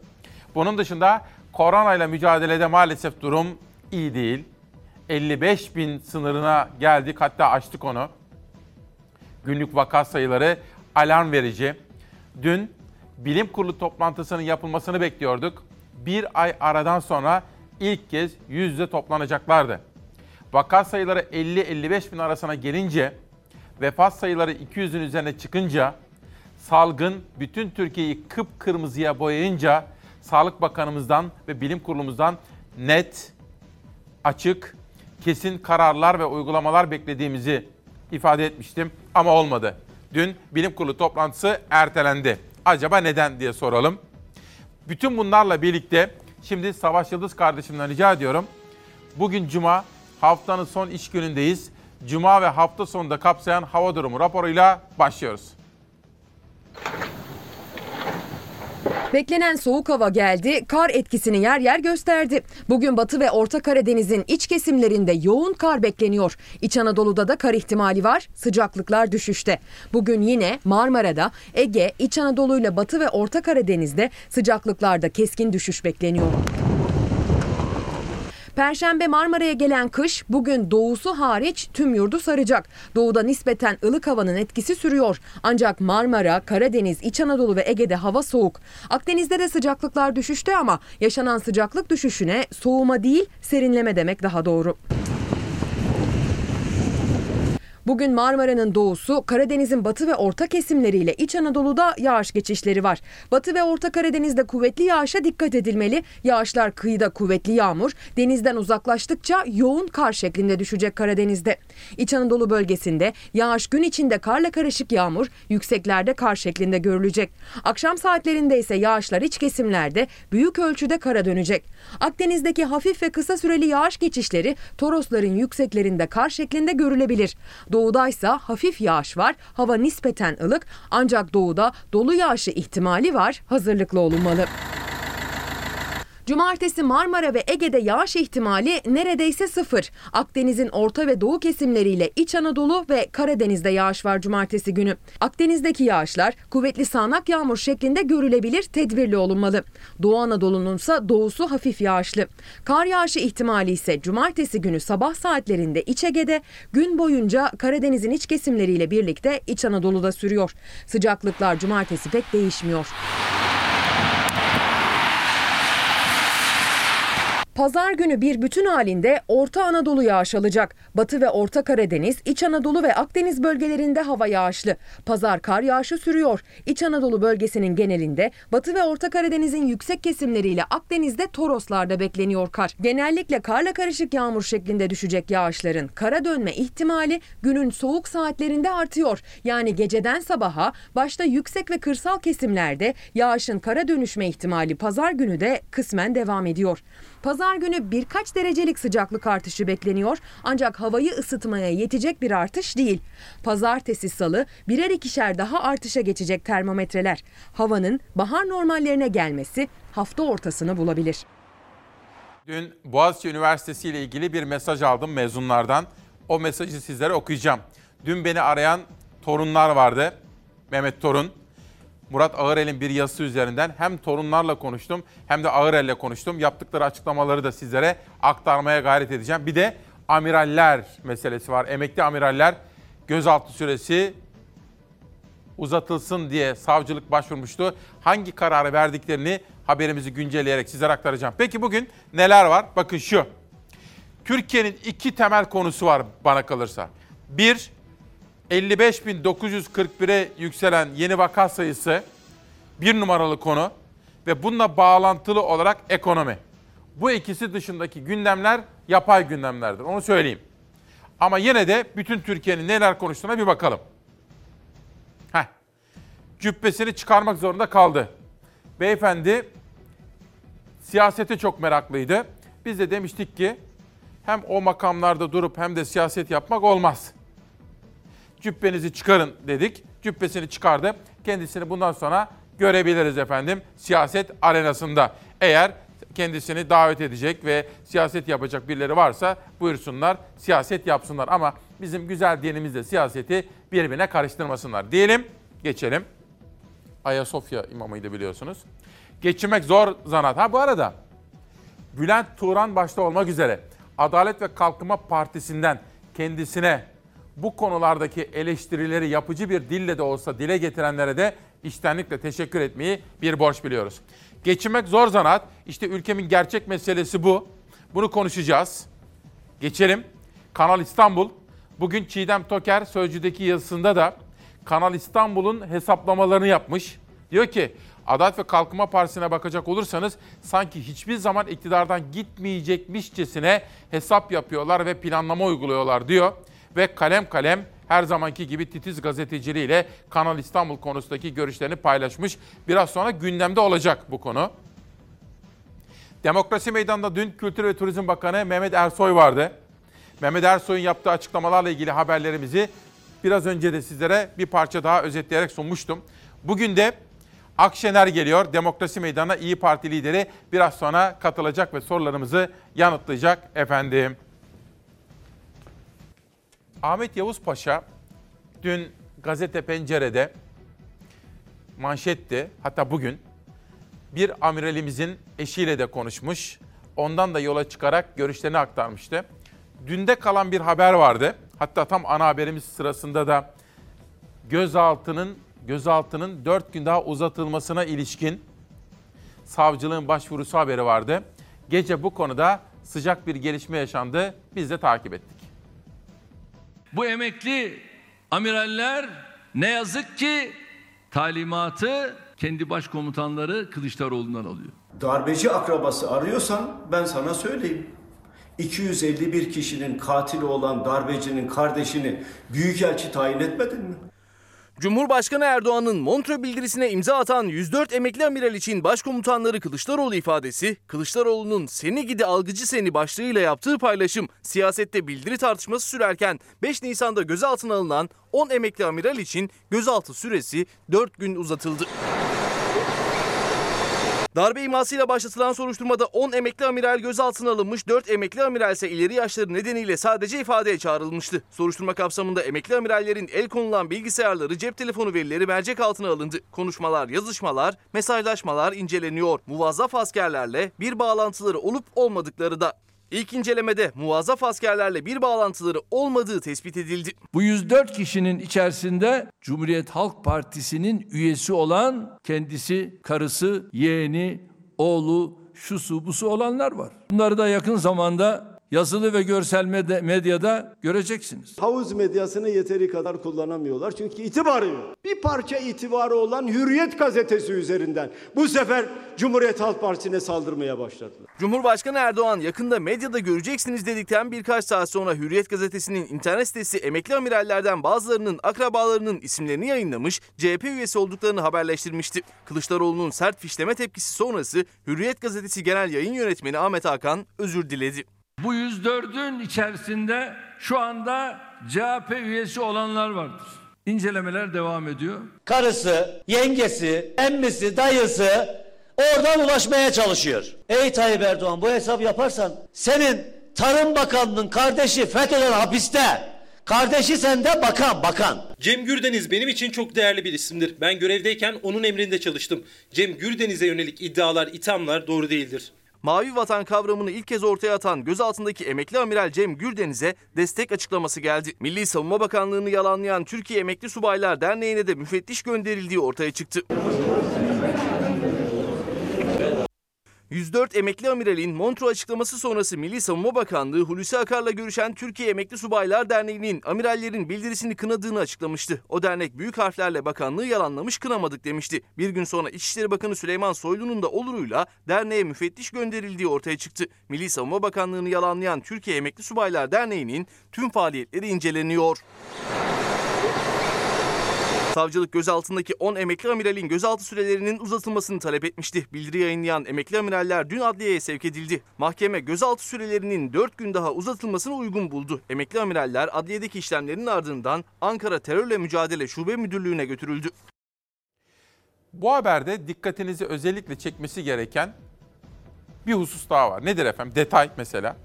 Bunun dışında koronayla mücadelede maalesef durum iyi değil. 55 bin sınırına geldik hatta aştık onu. Günlük vaka sayıları alarm verici. Dün bilim kurulu toplantısının yapılmasını bekliyorduk. Bir ay aradan sonra ilk kez yüz yüze toplanacaklardı. Vaka sayıları 50-55 bin arasına gelince, vefat sayıları 200'ün üzerine çıkınca, salgın bütün Türkiye'yi kıpkırmızıya boyayınca Sağlık Bakanımızdan ve Bilim Kurulumuzdan net, açık, kesin kararlar ve uygulamalar beklediğimizi ifade etmiştim ama olmadı. Dün bilim kurulu toplantısı ertelendi. Acaba neden diye soralım. Bütün bunlarla birlikte şimdi Savaş Yıldız kardeşimden rica ediyorum. Bugün cuma, haftanın son iş günündeyiz. Cuma ve hafta sonunda kapsayan hava durumu raporuyla başlıyoruz. Beklenen soğuk hava geldi, kar etkisini yer yer gösterdi. Bugün Batı ve Orta Karadeniz'in iç kesimlerinde yoğun kar bekleniyor. İç Anadolu'da da kar ihtimali var, sıcaklıklar düşüşte. Bugün yine Marmara'da, Ege, İç Anadolu ile Batı ve Orta Karadeniz'de sıcaklıklarda keskin düşüş bekleniyor. Perşembe Marmara'ya gelen kış bugün doğusu hariç tüm yurdu saracak. Doğuda nispeten ılık havanın etkisi sürüyor. Ancak Marmara, Karadeniz, İç Anadolu ve Ege'de hava soğuk. Akdeniz'de de sıcaklıklar düşüşte ama yaşanan sıcaklık düşüşüne soğuma değil serinleme demek daha doğru. Bugün Marmara'nın doğusu, Karadeniz'in batı ve orta kesimleriyle İç Anadolu'da yağış geçişleri var. Batı ve Orta Karadeniz'de kuvvetli yağışa dikkat edilmeli. Yağışlar kıyıda kuvvetli yağmur, denizden uzaklaştıkça yoğun kar şeklinde düşecek Karadeniz'de. İç Anadolu bölgesinde yağış gün içinde karla karışık yağmur, yükseklerde kar şeklinde görülecek. Akşam saatlerinde ise yağışlar iç kesimlerde büyük ölçüde kara dönecek. Akdeniz'deki hafif ve kısa süreli yağış geçişleri Torosların yükseklerinde kar şeklinde görülebilir. Doğu Doğudaysa hafif yağış var, hava nispeten ılık ancak doğuda dolu yağışı ihtimali var, hazırlıklı olunmalı. Cumartesi Marmara ve Ege'de yağış ihtimali neredeyse sıfır. Akdeniz'in orta ve doğu kesimleriyle İç Anadolu ve Karadeniz'de yağış var cumartesi günü. Akdeniz'deki yağışlar kuvvetli sağanak yağmur şeklinde görülebilir, tedbirli olunmalı. Doğu Anadolu'nun ise doğusu hafif yağışlı. Kar yağışı ihtimali ise cumartesi günü sabah saatlerinde İç Ege'de, gün boyunca Karadeniz'in iç kesimleriyle birlikte İç Anadolu'da sürüyor. Sıcaklıklar cumartesi pek değişmiyor. Pazar günü bir bütün halinde Orta Anadolu yağış alacak. Batı ve Orta Karadeniz, İç Anadolu ve Akdeniz bölgelerinde hava yağışlı. Pazar kar yağışı sürüyor. İç Anadolu bölgesinin genelinde, Batı ve Orta Karadeniz'in yüksek kesimleriyle Akdeniz'de Toroslarda bekleniyor kar. Genellikle karla karışık yağmur şeklinde düşecek yağışların kara dönme ihtimali günün soğuk saatlerinde artıyor. Yani geceden sabaha başta yüksek ve kırsal kesimlerde yağışın kara dönüşme ihtimali pazar günü de kısmen devam ediyor. Pazar günü birkaç derecelik sıcaklık artışı bekleniyor ancak havayı ısıtmaya yetecek bir artış değil. Pazartesi salı birer ikişer daha artışa geçecek termometreler. Havanın bahar normallerine gelmesi hafta ortasını bulabilir. Dün Boğaziçi Üniversitesi ile ilgili bir mesaj aldım mezunlardan. O mesajı sizlere okuyacağım. Dün beni arayan torunlar vardı. Mehmet Torun. Murat Ağırel'in bir yazısı üzerinden hem torunlarla konuştum hem de Ağırel'le konuştum. Yaptıkları açıklamaları da sizlere aktarmaya gayret edeceğim. Bir de amiraller meselesi var. Emekli amiraller gözaltı süresi uzatılsın diye savcılık başvurmuştu. Hangi kararı verdiklerini haberimizi güncelleyerek sizlere aktaracağım. Peki bugün neler var? Bakın şu. Türkiye'nin iki temel konusu var bana kalırsa. Bir, 55.941'e yükselen yeni vaka sayısı bir numaralı konu ve bununla bağlantılı olarak ekonomi. Bu ikisi dışındaki gündemler yapay gündemlerdir. Onu söyleyeyim. Ama yine de bütün Türkiye'nin neler konuştuğuna bir bakalım. Heh. Cübbesini çıkarmak zorunda kaldı. Beyefendi siyasete çok meraklıydı. Biz de demiştik ki hem o makamlarda durup hem de siyaset yapmak olmaz cübbenizi çıkarın dedik. Cübbesini çıkardı. Kendisini bundan sonra görebiliriz efendim siyaset arenasında. Eğer kendisini davet edecek ve siyaset yapacak birileri varsa buyursunlar siyaset yapsınlar. Ama bizim güzel dinimizde siyaseti birbirine karıştırmasınlar. Diyelim geçelim. Ayasofya imamıydı biliyorsunuz. Geçirmek zor zanaat. Ha bu arada Bülent Turan başta olmak üzere Adalet ve Kalkınma Partisi'nden kendisine bu konulardaki eleştirileri yapıcı bir dille de olsa dile getirenlere de içtenlikle teşekkür etmeyi bir borç biliyoruz. Geçinmek zor zanaat. İşte ülkemin gerçek meselesi bu. Bunu konuşacağız. Geçelim. Kanal İstanbul. Bugün Çiğdem Toker Sözcü'deki yazısında da Kanal İstanbul'un hesaplamalarını yapmış. Diyor ki Adalet ve Kalkınma Partisi'ne bakacak olursanız sanki hiçbir zaman iktidardan gitmeyecekmişçesine hesap yapıyorlar ve planlama uyguluyorlar diyor ve kalem kalem her zamanki gibi titiz gazeteciliğiyle Kanal İstanbul konusundaki görüşlerini paylaşmış. Biraz sonra gündemde olacak bu konu. Demokrasi Meydanı'nda dün Kültür ve Turizm Bakanı Mehmet Ersoy vardı. Mehmet Ersoy'un yaptığı açıklamalarla ilgili haberlerimizi biraz önce de sizlere bir parça daha özetleyerek sunmuştum. Bugün de Akşener geliyor. Demokrasi Meydanı'na İyi Parti lideri biraz sonra katılacak ve sorularımızı yanıtlayacak efendim. Ahmet Yavuz Paşa dün gazete pencerede manşetti. Hatta bugün bir amiralimizin eşiyle de konuşmuş. Ondan da yola çıkarak görüşlerini aktarmıştı. Dünde kalan bir haber vardı. Hatta tam ana haberimiz sırasında da gözaltının gözaltının 4 gün daha uzatılmasına ilişkin savcılığın başvurusu haberi vardı. Gece bu konuda sıcak bir gelişme yaşandı. Biz de takip ettik. Bu emekli amiraller ne yazık ki talimatı kendi başkomutanları Kılıçdaroğlu'ndan alıyor. Darbeci akrabası arıyorsan ben sana söyleyeyim. 251 kişinin katili olan darbecinin kardeşini büyükelçi tayin etmedin mi? Cumhurbaşkanı Erdoğan'ın Montreux bildirisine imza atan 104 emekli amiral için başkomutanları Kılıçdaroğlu ifadesi, Kılıçdaroğlu'nun seni gidi algıcı seni başlığıyla yaptığı paylaşım siyasette bildiri tartışması sürerken 5 Nisan'da gözaltına alınan 10 emekli amiral için gözaltı süresi 4 gün uzatıldı. Darbe imasıyla başlatılan soruşturmada 10 emekli amiral gözaltına alınmış, 4 emekli amiral ise ileri yaşları nedeniyle sadece ifadeye çağrılmıştı. Soruşturma kapsamında emekli amirallerin el konulan bilgisayarları, cep telefonu verileri mercek altına alındı. Konuşmalar, yazışmalar, mesajlaşmalar inceleniyor. Muvazzaf askerlerle bir bağlantıları olup olmadıkları da. İlk incelemede muvazzaf askerlerle bir bağlantıları olmadığı tespit edildi. Bu 104 kişinin içerisinde Cumhuriyet Halk Partisi'nin üyesi olan kendisi, karısı, yeğeni, oğlu, şusu busu olanlar var. Bunları da yakın zamanda yazılı ve görsel medya- medyada göreceksiniz. Havuz medyasını yeteri kadar kullanamıyorlar çünkü itibarı yok. Bir parça itibarı olan Hürriyet gazetesi üzerinden bu sefer Cumhuriyet Halk Partisi'ne saldırmaya başladılar. Cumhurbaşkanı Erdoğan yakında medyada göreceksiniz dedikten birkaç saat sonra Hürriyet gazetesinin internet sitesi emekli amirallerden bazılarının akrabalarının isimlerini yayınlamış, CHP üyesi olduklarını haberleştirmişti. Kılıçdaroğlu'nun sert fişleme tepkisi sonrası Hürriyet gazetesi genel yayın yönetmeni Ahmet Hakan özür diledi. Bu 104'ün içerisinde şu anda CHP üyesi olanlar vardır. İncelemeler devam ediyor. Karısı, yengesi, emmisi, dayısı oradan ulaşmaya çalışıyor. Ey Tayyip Erdoğan bu hesap yaparsan senin Tarım Bakanı'nın kardeşi FETÖ'den hapiste. Kardeşi sende bakan bakan. Cem Gürdeniz benim için çok değerli bir isimdir. Ben görevdeyken onun emrinde çalıştım. Cem Gürdeniz'e yönelik iddialar, ithamlar doğru değildir. Mavi vatan kavramını ilk kez ortaya atan gözaltındaki emekli amiral Cem Gürdeniz'e destek açıklaması geldi. Milli Savunma Bakanlığı'nı yalanlayan Türkiye Emekli Subaylar Derneği'ne de müfettiş gönderildiği ortaya çıktı. 104 emekli amiralin Montreux açıklaması sonrası Milli Savunma Bakanlığı Hulusi Akar'la görüşen Türkiye Emekli Subaylar Derneği'nin amirallerin bildirisini kınadığını açıklamıştı. O dernek büyük harflerle bakanlığı yalanlamış kınamadık demişti. Bir gün sonra İçişleri Bakanı Süleyman Soylu'nun da oluruyla derneğe müfettiş gönderildiği ortaya çıktı. Milli Savunma Bakanlığı'nı yalanlayan Türkiye Emekli Subaylar Derneği'nin tüm faaliyetleri inceleniyor. Savcılık gözaltındaki 10 emekli amiralin gözaltı sürelerinin uzatılmasını talep etmişti. Bildiri yayınlayan emekli amiraller dün adliyeye sevk edildi. Mahkeme gözaltı sürelerinin 4 gün daha uzatılmasını uygun buldu. Emekli amiraller adliyedeki işlemlerin ardından Ankara Terörle Mücadele Şube Müdürlüğü'ne götürüldü. Bu haberde dikkatinizi özellikle çekmesi gereken bir husus daha var. Nedir efendim? Detay mesela.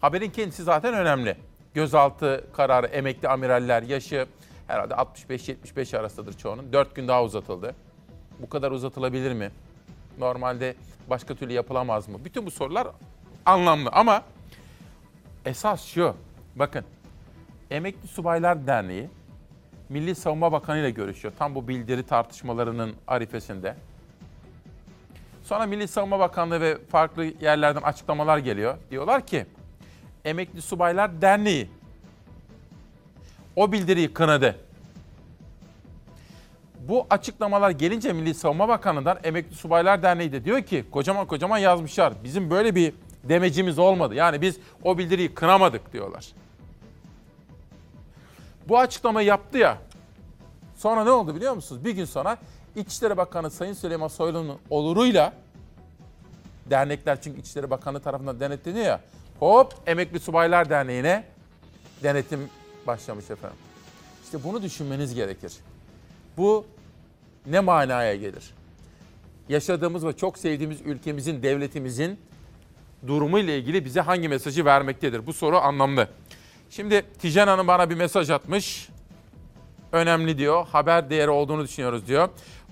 Haberin kendisi zaten önemli. Gözaltı kararı emekli amiraller yaşı herhalde 65-75 arasıdır çoğunun. 4 gün daha uzatıldı. Bu kadar uzatılabilir mi? Normalde başka türlü yapılamaz mı? Bütün bu sorular anlamlı ama esas şu. Bakın Emekli Subaylar Derneği Milli Savunma Bakanı ile görüşüyor. Tam bu bildiri tartışmalarının arifesinde. Sonra Milli Savunma Bakanlığı ve farklı yerlerden açıklamalar geliyor. Diyorlar ki Emekli Subaylar Derneği o bildiriyi kınadı. Bu açıklamalar gelince Milli Savunma Bakanlığı'ndan Emekli Subaylar Derneği de diyor ki kocaman kocaman yazmışlar. Bizim böyle bir demecimiz olmadı. Yani biz o bildiriyi kınamadık diyorlar. Bu açıklamayı yaptı ya. Sonra ne oldu biliyor musunuz? Bir gün sonra İçişleri Bakanı Sayın Süleyman Soylu'nun oluruyla dernekler çünkü İçişleri Bakanlığı tarafından denetleniyor ya. Hop Emekli Subaylar Derneği'ne denetim başlamış efendim. İşte bunu düşünmeniz gerekir. Bu ne manaya gelir? Yaşadığımız ve çok sevdiğimiz ülkemizin, devletimizin durumu ile ilgili bize hangi mesajı vermektedir? Bu soru anlamlı. Şimdi Tijen Hanım bana bir mesaj atmış. Önemli diyor. Haber değeri olduğunu düşünüyoruz diyor.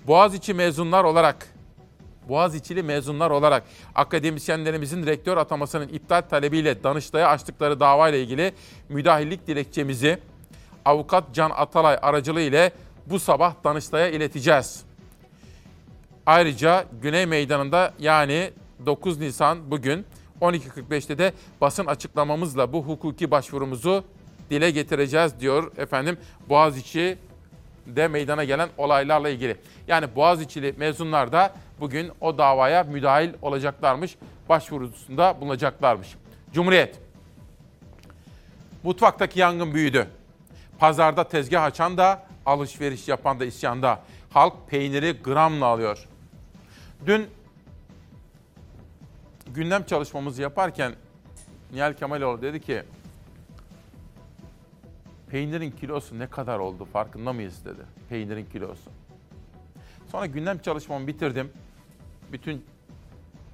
Boğaziçi mezunlar olarak Boğaziçi'li mezunlar olarak akademisyenlerimizin rektör atamasının iptal talebiyle Danıştay'a açtıkları davayla ilgili müdahillik dilekçemizi avukat Can Atalay aracılığı ile bu sabah Danıştay'a ileteceğiz. Ayrıca Güney Meydanı'nda yani 9 Nisan bugün 12.45'te de basın açıklamamızla bu hukuki başvurumuzu dile getireceğiz diyor efendim Boğaziçi de meydana gelen olaylarla ilgili. Yani Boğaziçi'li mezunlar da bugün o davaya müdahil olacaklarmış, başvurusunda bulunacaklarmış. Cumhuriyet. Mutfaktaki yangın büyüdü. Pazarda tezgah açan da, alışveriş yapan da isyanda. Halk peyniri gramla alıyor. Dün gündem çalışmamızı yaparken Nihal Kemaloğlu dedi ki peynirin kilosu ne kadar oldu farkında mıyız dedi. Peynirin kilosu. Sonra gündem çalışmamı bitirdim. Bütün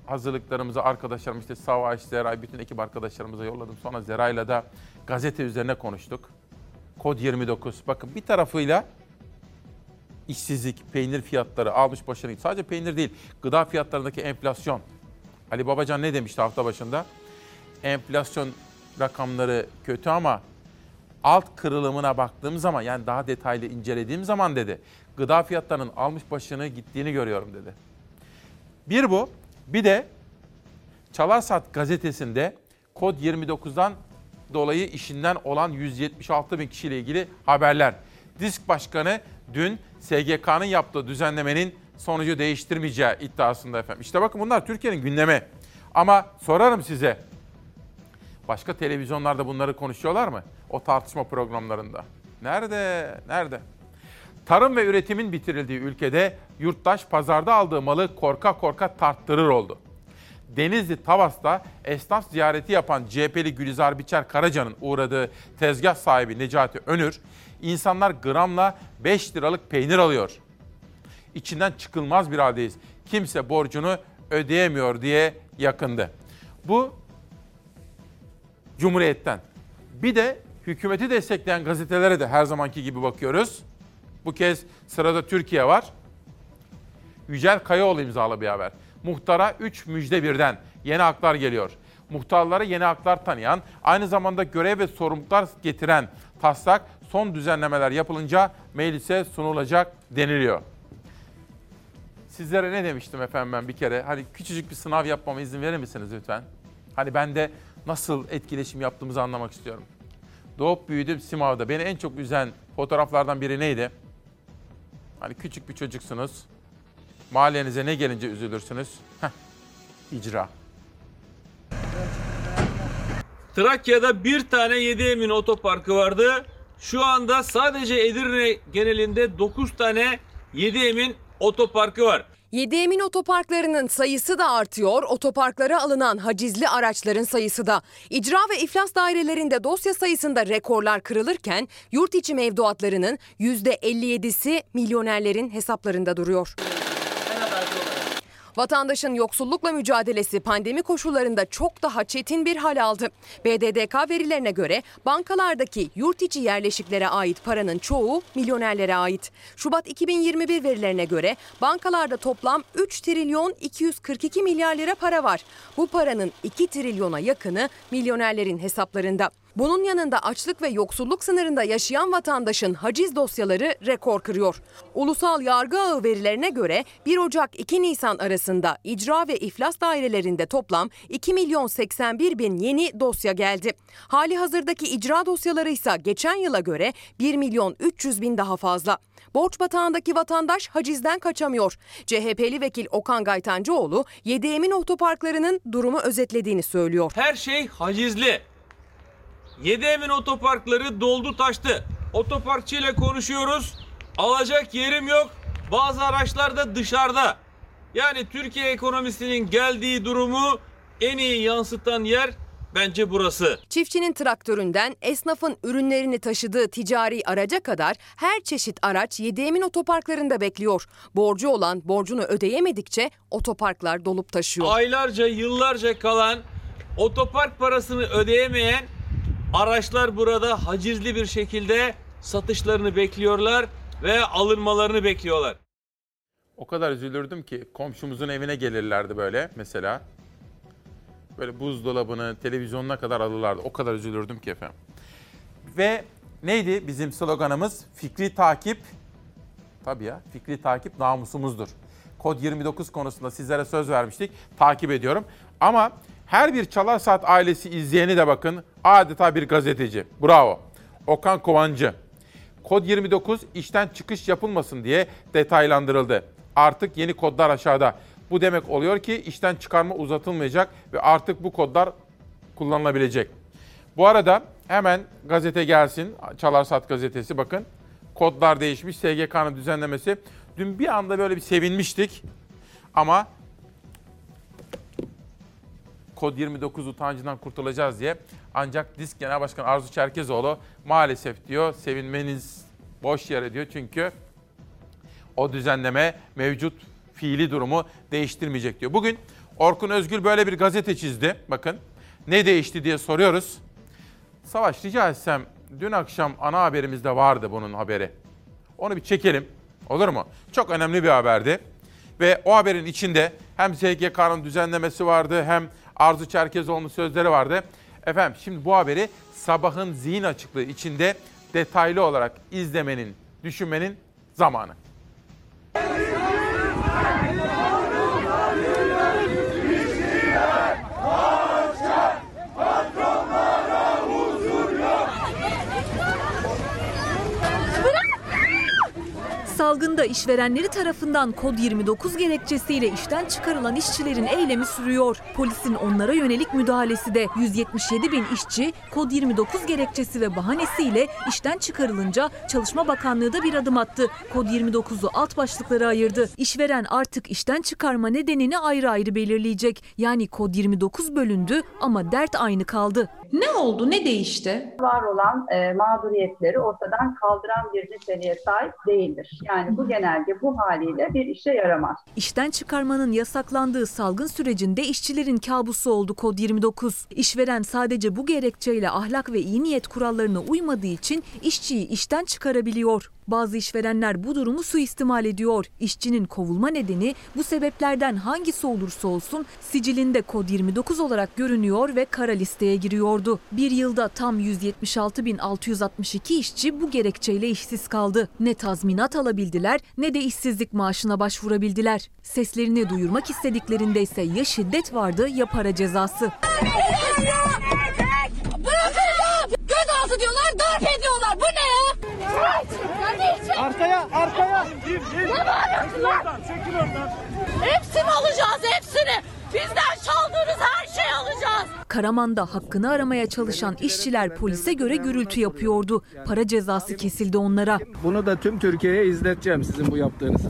hazırlıklarımızı arkadaşlarım işte Savaş, Zeray, bütün ekip arkadaşlarımıza yolladım. Sonra Zeray'la da gazete üzerine konuştuk. Kod 29. Bakın bir tarafıyla işsizlik, peynir fiyatları almış başını. Sadece peynir değil, gıda fiyatlarındaki enflasyon. Ali Babacan ne demişti hafta başında? Enflasyon rakamları kötü ama alt kırılımına baktığım zaman yani daha detaylı incelediğim zaman dedi. Gıda fiyatlarının almış başını gittiğini görüyorum dedi. Bir bu. Bir de Çalarsat gazetesinde kod 29'dan dolayı işinden olan 176 bin kişiyle ilgili haberler. Disk Başkanı dün SGK'nın yaptığı düzenlemenin sonucu değiştirmeyeceği iddiasında efendim. İşte bakın bunlar Türkiye'nin gündemi. Ama sorarım size. Başka televizyonlarda bunları konuşuyorlar mı? O tartışma programlarında. Nerede? Nerede? Tarım ve üretimin bitirildiği ülkede yurttaş pazarda aldığı malı korka korka tarttırır oldu. Denizli Tavas'ta esnaf ziyareti yapan CHP'li Gülizar Biçer Karaca'nın uğradığı tezgah sahibi Necati Önür, insanlar gramla 5 liralık peynir alıyor. İçinden çıkılmaz bir haldeyiz. Kimse borcunu ödeyemiyor diye yakındı. Bu Cumhuriyet'ten. Bir de hükümeti destekleyen gazetelere de her zamanki gibi bakıyoruz. Bu kez sırada Türkiye var. Yücel Kayaoğlu imzalı bir haber. Muhtara 3 müjde birden yeni haklar geliyor. Muhtarlara yeni haklar tanıyan, aynı zamanda görev ve sorumluluklar getiren taslak son düzenlemeler yapılınca meclise sunulacak deniliyor. Sizlere ne demiştim efendim ben bir kere? Hani küçücük bir sınav yapmama izin verir misiniz lütfen? Hani ben de nasıl etkileşim yaptığımızı anlamak istiyorum. Doğup büyüdüm Simav'da. Beni en çok üzen fotoğraflardan biri neydi? Hani küçük bir çocuksunuz. Mahallenize ne gelince üzülürsünüz? Heh, icra. Trakya'da bir tane 7 Emin otoparkı vardı. Şu anda sadece Edirne genelinde 9 tane 7 Emin otoparkı var. 7 Emin otoparklarının sayısı da artıyor, otoparklara alınan hacizli araçların sayısı da. İcra ve iflas dairelerinde dosya sayısında rekorlar kırılırken yurt içi mevduatlarının %57'si milyonerlerin hesaplarında duruyor. Vatandaşın yoksullukla mücadelesi pandemi koşullarında çok daha çetin bir hal aldı. BDDK verilerine göre bankalardaki yurt içi yerleşiklere ait paranın çoğu milyonerlere ait. Şubat 2021 verilerine göre bankalarda toplam 3 trilyon 242 milyar lira para var. Bu paranın 2 trilyona yakını milyonerlerin hesaplarında. Bunun yanında açlık ve yoksulluk sınırında yaşayan vatandaşın haciz dosyaları rekor kırıyor. Ulusal Yargı Ağı verilerine göre 1 Ocak 2 Nisan arasında icra ve iflas dairelerinde toplam 2 milyon 81 bin yeni dosya geldi. Hali hazırdaki icra dosyaları ise geçen yıla göre 1 milyon 300 bin daha fazla. Borç batağındaki vatandaş hacizden kaçamıyor. CHP'li vekil Okan Gaytancıoğlu 7 Emin otoparklarının durumu özetlediğini söylüyor. Her şey hacizli. 7 Emin otoparkları doldu taştı. Otoparkçıyla konuşuyoruz. Alacak yerim yok. Bazı araçlar da dışarıda. Yani Türkiye ekonomisinin geldiği durumu en iyi yansıtan yer bence burası. Çiftçinin traktöründen esnafın ürünlerini taşıdığı ticari araca kadar her çeşit araç 7 Emin otoparklarında bekliyor. Borcu olan borcunu ödeyemedikçe otoparklar dolup taşıyor. Aylarca, yıllarca kalan otopark parasını ödeyemeyen araçlar burada hacizli bir şekilde satışlarını bekliyorlar ve alınmalarını bekliyorlar. O kadar üzülürdüm ki komşumuzun evine gelirlerdi böyle mesela. Böyle buzdolabını, televizyonuna kadar alırlardı. O kadar üzülürdüm ki efendim. Ve neydi bizim sloganımız? Fikri takip. Tabii ya, fikri takip namusumuzdur. Kod 29 konusunda sizlere söz vermiştik. Takip ediyorum. Ama her bir Çalar Saat ailesi izleyeni de bakın adeta bir gazeteci. Bravo. Okan Kovancı. Kod 29 işten çıkış yapılmasın diye detaylandırıldı. Artık yeni kodlar aşağıda. Bu demek oluyor ki işten çıkarma uzatılmayacak ve artık bu kodlar kullanılabilecek. Bu arada Hemen gazete gelsin. Çalarsat gazetesi bakın. Kodlar değişmiş. SGK'nın düzenlemesi. Dün bir anda böyle bir sevinmiştik. Ama kod 29 utancından kurtulacağız diye. Ancak Disk Genel Başkanı Arzu Çerkezoğlu maalesef diyor sevinmeniz boş yere diyor. Çünkü o düzenleme mevcut fiili durumu değiştirmeyecek diyor. Bugün Orkun Özgül böyle bir gazete çizdi. Bakın ne değişti diye soruyoruz. Savaş rica etsem dün akşam ana haberimizde vardı bunun haberi. Onu bir çekelim olur mu? Çok önemli bir haberdi. Ve o haberin içinde hem SGK'nın düzenlemesi vardı hem Arzu Çerkezoğlu'nun sözleri vardı. Efendim şimdi bu haberi sabahın zihin açıklığı içinde detaylı olarak izlemenin, düşünmenin zamanı. Salgında işverenleri tarafından kod 29 gerekçesiyle işten çıkarılan işçilerin eylemi sürüyor. Polisin onlara yönelik müdahalesi de 177 bin işçi kod 29 gerekçesi ve bahanesiyle işten çıkarılınca Çalışma Bakanlığı da bir adım attı. Kod 29'u alt başlıklara ayırdı. İşveren artık işten çıkarma nedenini ayrı ayrı belirleyecek. Yani kod 29 bölündü ama dert aynı kaldı. Ne oldu? Ne değişti? Var olan e, mağduriyetleri ortadan kaldıran bir niteliğe sahip değildir. Yani bu genelge bu haliyle bir işe yaramaz. İşten çıkarmanın yasaklandığı salgın sürecinde işçilerin kabusu oldu kod 29. İşveren sadece bu gerekçeyle ahlak ve iyi niyet kurallarına uymadığı için işçiyi işten çıkarabiliyor. Bazı işverenler bu durumu suistimal ediyor. İşçinin kovulma nedeni bu sebeplerden hangisi olursa olsun sicilinde kod 29 olarak görünüyor ve kara listeye giriyordu. Bir yılda tam 176.662 işçi bu gerekçeyle işsiz kaldı. Ne tazminat alabildiler ne de işsizlik maaşına başvurabildiler. Seslerini duyurmak istediklerinde ise ya şiddet vardı ya para cezası. Bırakın Gözaltı diyorlar, darp ediyorlar. Bu ne ya? Arkaya, arkaya. Ne bağırıyorsun lan? Çekil oradan. Hepsini alacağız, hepsini. Bizden çaldığınız her şeyi alacağız. Karaman'da hakkını aramaya çalışan işçiler polise göre gürültü yapıyordu. Para cezası kesildi onlara. Bunu da tüm Türkiye'ye izleteceğim sizin bu yaptığınızı.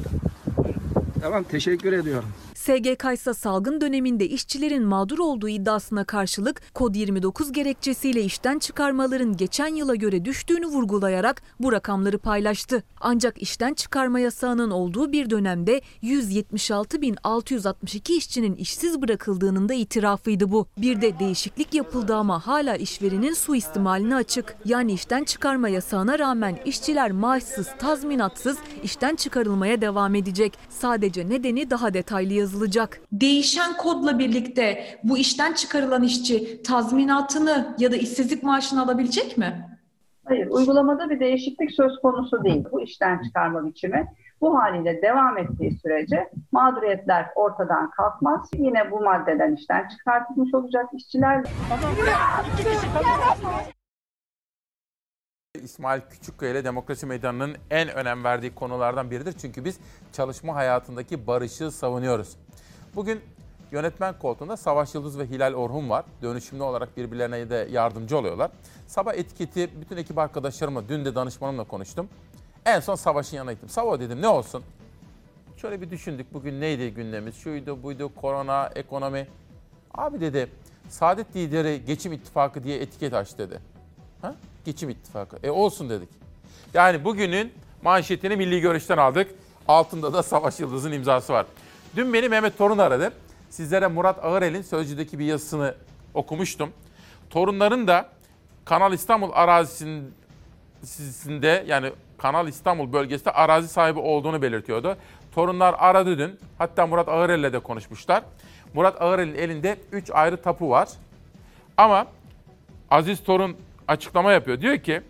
Tamam teşekkür ediyorum. SGK ise salgın döneminde işçilerin mağdur olduğu iddiasına karşılık kod 29 gerekçesiyle işten çıkarmaların geçen yıla göre düştüğünü vurgulayarak bu rakamları paylaştı. Ancak işten çıkarma yasağının olduğu bir dönemde 176.662 işçinin işsiz bırakıldığının da itirafıydı bu. Bir de değişiklik yapıldı ama hala işverenin suistimaline açık. Yani işten çıkarma yasağına rağmen işçiler maaşsız, tazminatsız işten çıkarılmaya devam edecek. Sadece nedeni daha detaylı yazılacak. Değişen kodla birlikte bu işten çıkarılan işçi tazminatını ya da işsizlik maaşını alabilecek mi? Hayır, uygulamada bir değişiklik söz konusu değil. Bu işten çıkarma biçimi bu haliyle devam ettiği sürece mağduriyetler ortadan kalkmaz. Yine bu maddeden işten çıkartılmış olacak işçiler. İsmail Küçükkaya ile Demokrasi Meydanı'nın en önem verdiği konulardan biridir. Çünkü biz çalışma hayatındaki barışı savunuyoruz. Bugün yönetmen koltuğunda Savaş Yıldız ve Hilal Orhun var. Dönüşümlü olarak birbirlerine de yardımcı oluyorlar. Sabah etiketi bütün ekip arkadaşlarımla, dün de danışmanımla konuştum. En son Savaş'ın yanına gittim. Savaş dedim ne olsun? Şöyle bir düşündük bugün neydi gündemimiz? Şuydu buydu korona, ekonomi. Abi dedi Saadet Lideri Geçim İttifakı diye etiket aç dedi. Ha? Geçim İttifakı. E olsun dedik. Yani bugünün manşetini Milli Görüş'ten aldık. Altında da Savaş Yıldız'ın imzası var. Dün beni Mehmet Torun aradı. Sizlere Murat Ağırel'in Sözcü'deki bir yazısını okumuştum. Torunların da Kanal İstanbul arazisinde yani Kanal İstanbul bölgesinde arazi sahibi olduğunu belirtiyordu. Torunlar aradı dün. Hatta Murat Ağırel'le de konuşmuşlar. Murat Ağırel'in elinde 3 ayrı tapu var. Ama Aziz Torun açıklama yapıyor. Diyor ki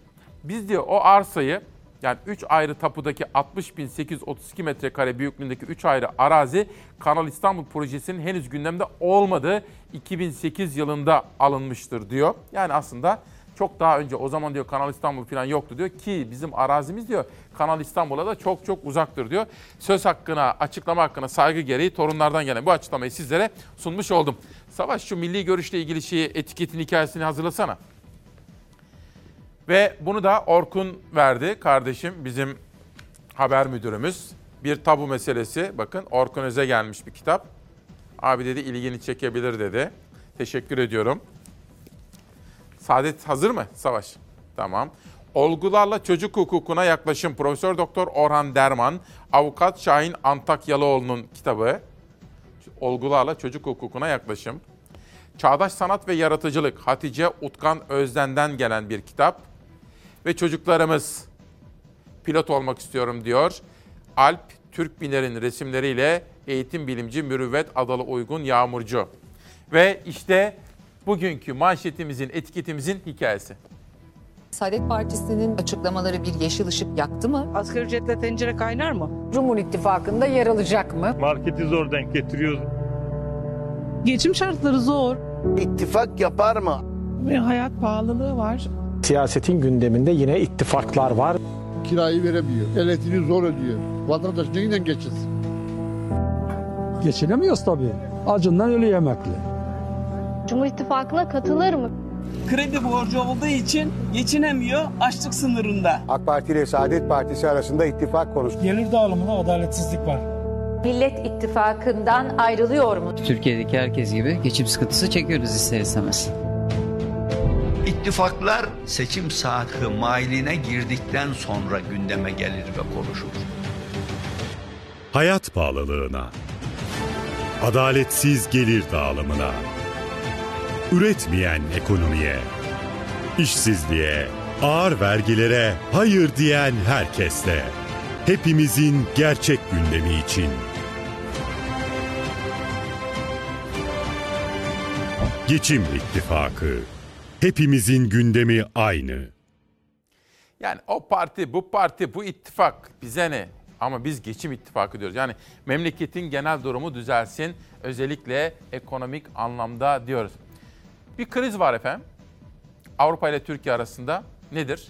biz diyor o arsayı yani 3 ayrı tapudaki 60.832 metrekare büyüklüğündeki 3 ayrı arazi Kanal İstanbul projesinin henüz gündemde olmadığı 2008 yılında alınmıştır diyor. Yani aslında çok daha önce o zaman diyor Kanal İstanbul falan yoktu diyor ki bizim arazimiz diyor Kanal İstanbul'a da çok çok uzaktır diyor. Söz hakkına, açıklama hakkına saygı gereği torunlardan gelen bu açıklamayı sizlere sunmuş oldum. Savaş şu milli görüşle ilgili şeyi etiketin hikayesini hazırlasana. Ve bunu da Orkun verdi kardeşim bizim haber müdürümüz. Bir tabu meselesi. Bakın Orkun Öz'e gelmiş bir kitap. Abi dedi ilgini çekebilir dedi. Teşekkür ediyorum. Saadet hazır mı Savaş? Tamam. Olgularla çocuk hukukuna yaklaşım Profesör Doktor Orhan Derman, Avukat Şahin Antakyalıoğlu'nun kitabı. Olgularla çocuk hukukuna yaklaşım. Çağdaş Sanat ve Yaratıcılık Hatice Utkan Özden'den gelen bir kitap. Ve çocuklarımız pilot olmak istiyorum diyor. Alp Türkbiner'in resimleriyle eğitim bilimci Mürüvvet Adalı Uygun Yağmurcu. Ve işte bugünkü manşetimizin, etiketimizin hikayesi. Saadet Partisi'nin açıklamaları bir yeşil ışık yaktı mı? Asgari ücretle tencere kaynar mı? Cumhur İttifakı'nda yer alacak mı? Marketi zor denk getiriyoruz. Geçim şartları zor. İttifak yapar mı? Ve hayat pahalılığı var. Siyasetin gündeminde yine ittifaklar var. Kirayı veremiyor. Elektriği zor ödüyor. Vatandaş neyle geçinsin? Geçinemiyoruz tabii. Acından ölüyor emekli. Cumhur İttifakı'na katılır mı? Kredi borcu olduğu için geçinemiyor, açlık sınırında. AK Parti ile Saadet Partisi arasında ittifak konusu. Gelir dağılımında adaletsizlik var. Millet İttifakı'ndan ayrılıyor mu? Türkiye'deki herkes gibi geçim sıkıntısı çekiyoruz ister istemez. İttifaklar seçim saati mailine girdikten sonra gündeme gelir ve konuşulur. Hayat pahalılığına, adaletsiz gelir dağılımına, üretmeyen ekonomiye, işsizliğe, ağır vergilere hayır diyen herkesle, hepimizin gerçek gündemi için. Geçim İttifakı. Hepimizin gündemi aynı. Yani o parti, bu parti, bu ittifak bize ne? Ama biz geçim ittifakı diyoruz. Yani memleketin genel durumu düzelsin. Özellikle ekonomik anlamda diyoruz. Bir kriz var efendim. Avrupa ile Türkiye arasında nedir?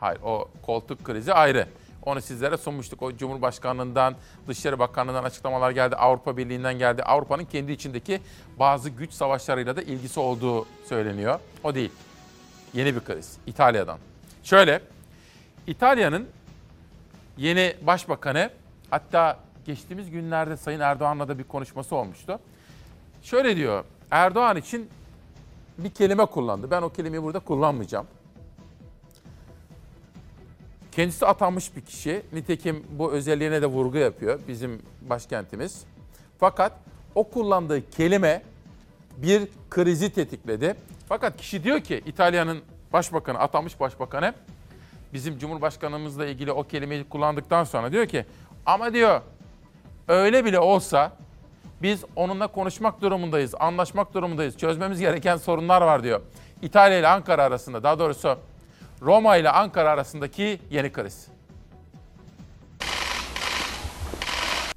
Hayır o koltuk krizi ayrı. Onu sizlere sunmuştuk. O Cumhurbaşkanlığından, Dışişleri Bakanlığından açıklamalar geldi. Avrupa Birliği'nden geldi. Avrupa'nın kendi içindeki bazı güç savaşlarıyla da ilgisi olduğu söyleniyor. O değil. Yeni bir kriz. İtalya'dan. Şöyle, İtalya'nın yeni başbakanı hatta geçtiğimiz günlerde Sayın Erdoğan'la da bir konuşması olmuştu. Şöyle diyor, Erdoğan için bir kelime kullandı. Ben o kelimeyi burada kullanmayacağım. Kendisi atanmış bir kişi. Nitekim bu özelliğine de vurgu yapıyor bizim başkentimiz. Fakat o kullandığı kelime bir krizi tetikledi. Fakat kişi diyor ki İtalya'nın başbakanı, atanmış başbakanı bizim Cumhurbaşkanımızla ilgili o kelimeyi kullandıktan sonra diyor ki ama diyor öyle bile olsa biz onunla konuşmak durumundayız, anlaşmak durumundayız. Çözmemiz gereken sorunlar var diyor. İtalya ile Ankara arasında daha doğrusu Roma ile Ankara arasındaki yeni kriz.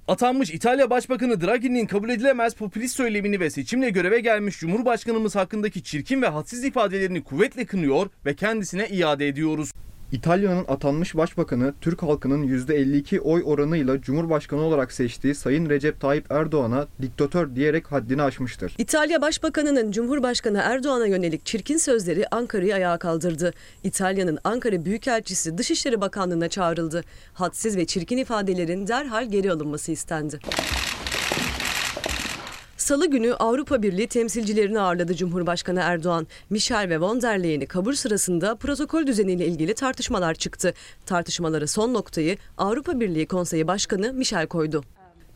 Atanmış İtalya Başbakanı Draghi'nin kabul edilemez popülist söylemini ve seçimle göreve gelmiş Cumhurbaşkanımız hakkındaki çirkin ve hadsiz ifadelerini kuvvetle kınıyor ve kendisine iade ediyoruz. İtalya'nın atanmış başbakanı Türk halkının %52 oy oranıyla Cumhurbaşkanı olarak seçtiği Sayın Recep Tayyip Erdoğan'a diktatör diyerek haddini aşmıştır. İtalya Başbakanı'nın Cumhurbaşkanı Erdoğan'a yönelik çirkin sözleri Ankara'yı ayağa kaldırdı. İtalya'nın Ankara Büyükelçisi Dışişleri Bakanlığı'na çağrıldı. Hadsiz ve çirkin ifadelerin derhal geri alınması istendi. Salı günü Avrupa Birliği temsilcilerini ağırladı Cumhurbaşkanı Erdoğan. Michel ve von der Leyen'i kabul sırasında protokol düzeniyle ilgili tartışmalar çıktı. Tartışmalara son noktayı Avrupa Birliği Konseyi Başkanı Michel koydu.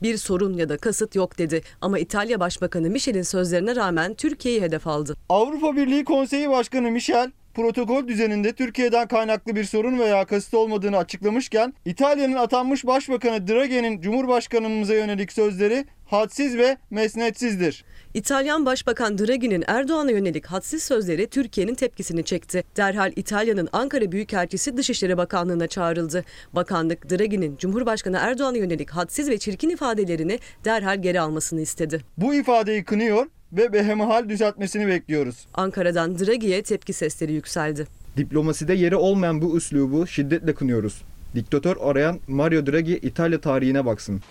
Bir sorun ya da kasıt yok dedi ama İtalya Başbakanı Michel'in sözlerine rağmen Türkiye'yi hedef aldı. Avrupa Birliği Konseyi Başkanı Michel protokol düzeninde Türkiye'den kaynaklı bir sorun veya kasıt olmadığını açıklamışken İtalya'nın atanmış Başbakanı Draghi'nin Cumhurbaşkanımıza yönelik sözleri hadsiz ve mesnetsizdir. İtalyan Başbakan Draghi'nin Erdoğan'a yönelik hadsiz sözleri Türkiye'nin tepkisini çekti. Derhal İtalya'nın Ankara Büyükelçisi Dışişleri Bakanlığı'na çağrıldı. Bakanlık Draghi'nin Cumhurbaşkanı Erdoğan'a yönelik hadsiz ve çirkin ifadelerini derhal geri almasını istedi. Bu ifadeyi kınıyor ve behemahal düzeltmesini bekliyoruz. Ankara'dan Draghi'ye tepki sesleri yükseldi. Diplomaside yeri olmayan bu üslubu şiddetle kınıyoruz. Diktatör arayan Mario Draghi İtalya tarihine baksın.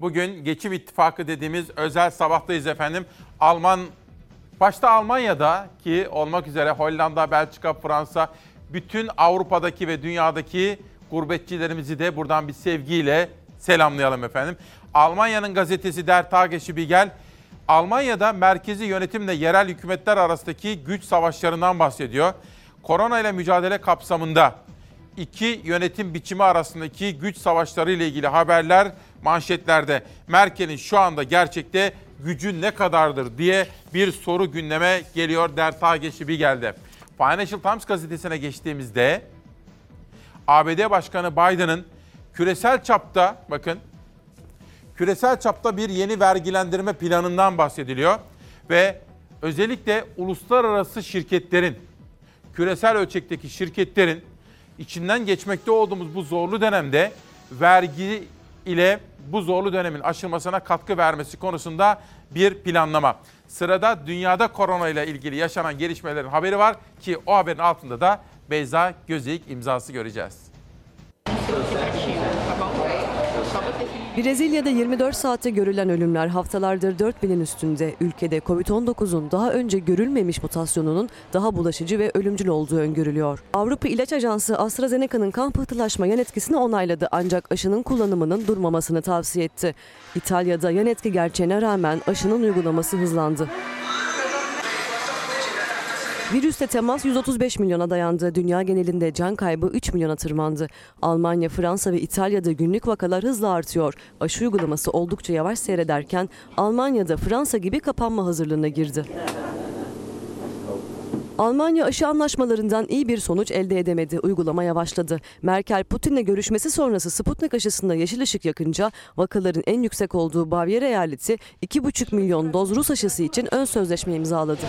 Bugün Geçim İttifakı dediğimiz özel sabahtayız efendim. Alman Başta Almanya'da ki olmak üzere Hollanda, Belçika, Fransa, bütün Avrupa'daki ve dünyadaki gurbetçilerimizi de buradan bir sevgiyle selamlayalım efendim. Almanya'nın gazetesi Der Tagesspiegel, Almanya'da merkezi yönetimle yerel hükümetler arasındaki güç savaşlarından bahsediyor. Korona ile mücadele kapsamında iki yönetim biçimi arasındaki güç savaşları ile ilgili haberler manşetlerde. Merkel'in şu anda gerçekte gücü ne kadardır diye bir soru gündeme geliyor Der Tagesspiegel'de. Financial Times gazetesine geçtiğimizde ABD Başkanı Biden'ın küresel çapta bakın küresel çapta bir yeni vergilendirme planından bahsediliyor ve özellikle uluslararası şirketlerin küresel ölçekteki şirketlerin içinden geçmekte olduğumuz bu zorlu dönemde vergi ile bu zorlu dönemin aşılmasına katkı vermesi konusunda bir planlama. Sırada dünyada korona ile ilgili yaşanan gelişmelerin haberi var ki o haberin altında da Beyza Gözeyik imzası göreceğiz. Brezilya'da 24 saatte görülen ölümler haftalardır 4000'in üstünde. Ülkede Covid-19'un daha önce görülmemiş mutasyonunun daha bulaşıcı ve ölümcül olduğu öngörülüyor. Avrupa İlaç Ajansı AstraZeneca'nın kan pıhtılaşma yan etkisini onayladı ancak aşının kullanımının durmamasını tavsiye etti. İtalya'da yan etki gerçeğine rağmen aşının uygulaması hızlandı. Virüste temas 135 milyona dayandı. Dünya genelinde can kaybı 3 milyona tırmandı. Almanya, Fransa ve İtalya'da günlük vakalar hızla artıyor. Aşı uygulaması oldukça yavaş seyrederken Almanya'da Fransa gibi kapanma hazırlığına girdi. Almanya aşı anlaşmalarından iyi bir sonuç elde edemedi. Uygulama yavaşladı. Merkel Putin'le görüşmesi sonrası Sputnik aşısında yeşil ışık yakınca vakaların en yüksek olduğu Bavyera eyaleti 2,5 milyon doz Rus aşısı için ön sözleşme imzaladı.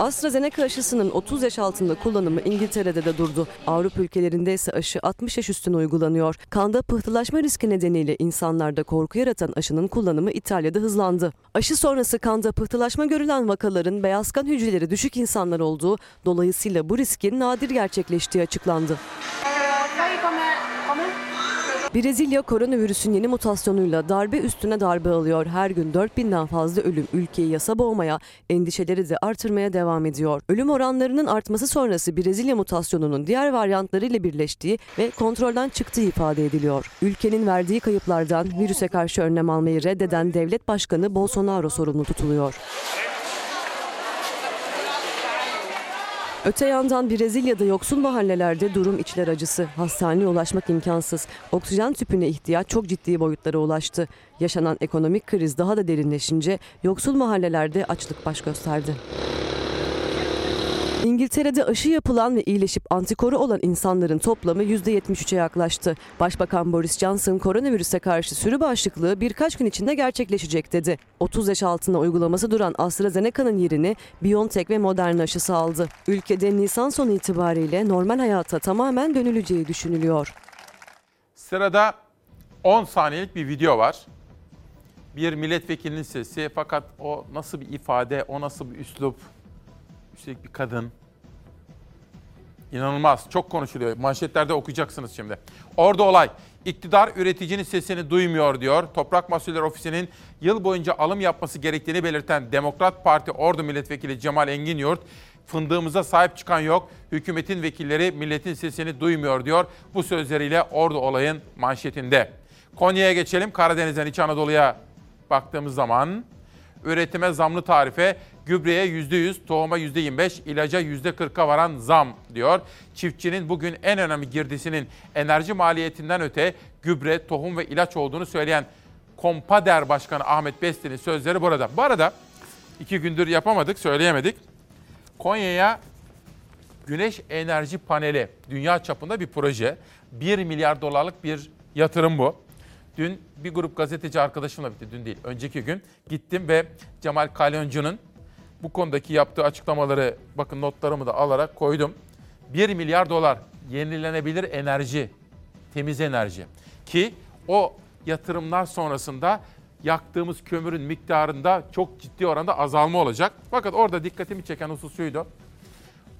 AstraZeneca aşısının 30 yaş altında kullanımı İngiltere'de de durdu. Avrupa ülkelerinde ise aşı 60 yaş üstüne uygulanıyor. Kanda pıhtılaşma riski nedeniyle insanlarda korku yaratan aşının kullanımı İtalya'da hızlandı. Aşı sonrası kanda pıhtılaşma görülen vakaların beyaz kan hücreleri düşük insanlar olduğu, dolayısıyla bu riskin nadir gerçekleştiği açıklandı. Brezilya koronavirüsün yeni mutasyonuyla darbe üstüne darbe alıyor. Her gün 4000'den fazla ölüm ülkeyi yasa boğmaya, endişeleri de artırmaya devam ediyor. Ölüm oranlarının artması sonrası Brezilya mutasyonunun diğer varyantlarıyla birleştiği ve kontrolden çıktığı ifade ediliyor. Ülkenin verdiği kayıplardan virüse karşı önlem almayı reddeden devlet başkanı Bolsonaro sorumlu tutuluyor. Öte yandan Brezilya'da yoksul mahallelerde durum içler acısı. Hastaneye ulaşmak imkansız. Oksijen tüpüne ihtiyaç çok ciddi boyutlara ulaştı. Yaşanan ekonomik kriz daha da derinleşince yoksul mahallelerde açlık baş gösterdi. İngiltere'de aşı yapılan ve iyileşip antikoru olan insanların toplamı %73'e yaklaştı. Başbakan Boris Johnson koronavirüse karşı sürü bağışıklığı birkaç gün içinde gerçekleşecek dedi. 30 yaş altına uygulaması duran AstraZeneca'nın yerini BioNTech ve Moderna aşısı aldı. Ülkede Nisan sonu itibariyle normal hayata tamamen dönüleceği düşünülüyor. Sırada 10 saniyelik bir video var. Bir milletvekilinin sesi fakat o nasıl bir ifade, o nasıl bir üslup, üstelik bir kadın. İnanılmaz. Çok konuşuluyor. Manşetlerde okuyacaksınız şimdi. Orada olay. İktidar üreticinin sesini duymuyor diyor. Toprak Mahsulleri Ofisi'nin yıl boyunca alım yapması gerektiğini belirten Demokrat Parti Ordu Milletvekili Cemal Engin Yurt, fındığımıza sahip çıkan yok, hükümetin vekilleri milletin sesini duymuyor diyor. Bu sözleriyle Ordu olayın manşetinde. Konya'ya geçelim. Karadeniz'den İç Anadolu'ya baktığımız zaman üretime zamlı tarife gübreye %100, tohuma %25, ilaca %40'a varan zam diyor. Çiftçinin bugün en önemli girdisinin enerji maliyetinden öte gübre, tohum ve ilaç olduğunu söyleyen Kompader Başkanı Ahmet Besti'nin sözleri burada. Bu arada iki gündür yapamadık, söyleyemedik. Konya'ya güneş enerji paneli dünya çapında bir proje. 1 milyar dolarlık bir yatırım bu. Dün bir grup gazeteci arkadaşımla bitti, dün değil, önceki gün gittim ve Cemal Kalyoncu'nun bu konudaki yaptığı açıklamaları bakın notlarımı da alarak koydum. 1 milyar dolar yenilenebilir enerji, temiz enerji ki o yatırımlar sonrasında yaktığımız kömürün miktarında çok ciddi oranda azalma olacak. Fakat orada dikkatimi çeken husus şuydu.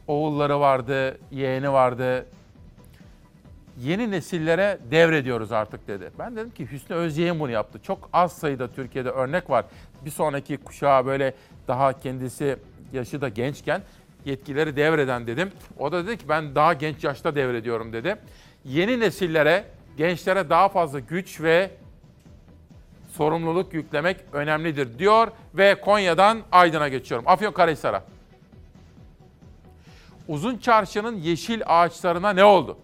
Oğulları vardı, yeğeni vardı. Yeni nesillere devrediyoruz artık dedi. Ben dedim ki Hüsnü Özyeğin bunu yaptı. Çok az sayıda Türkiye'de örnek var. Bir sonraki kuşağa böyle daha kendisi yaşı da gençken yetkileri devreden dedim. O da dedi ki ben daha genç yaşta devrediyorum dedi. Yeni nesillere, gençlere daha fazla güç ve sorumluluk yüklemek önemlidir diyor ve Konya'dan Aydın'a geçiyorum. Afyonkarahisar'a. Uzun Çarşı'nın yeşil ağaçlarına ne oldu?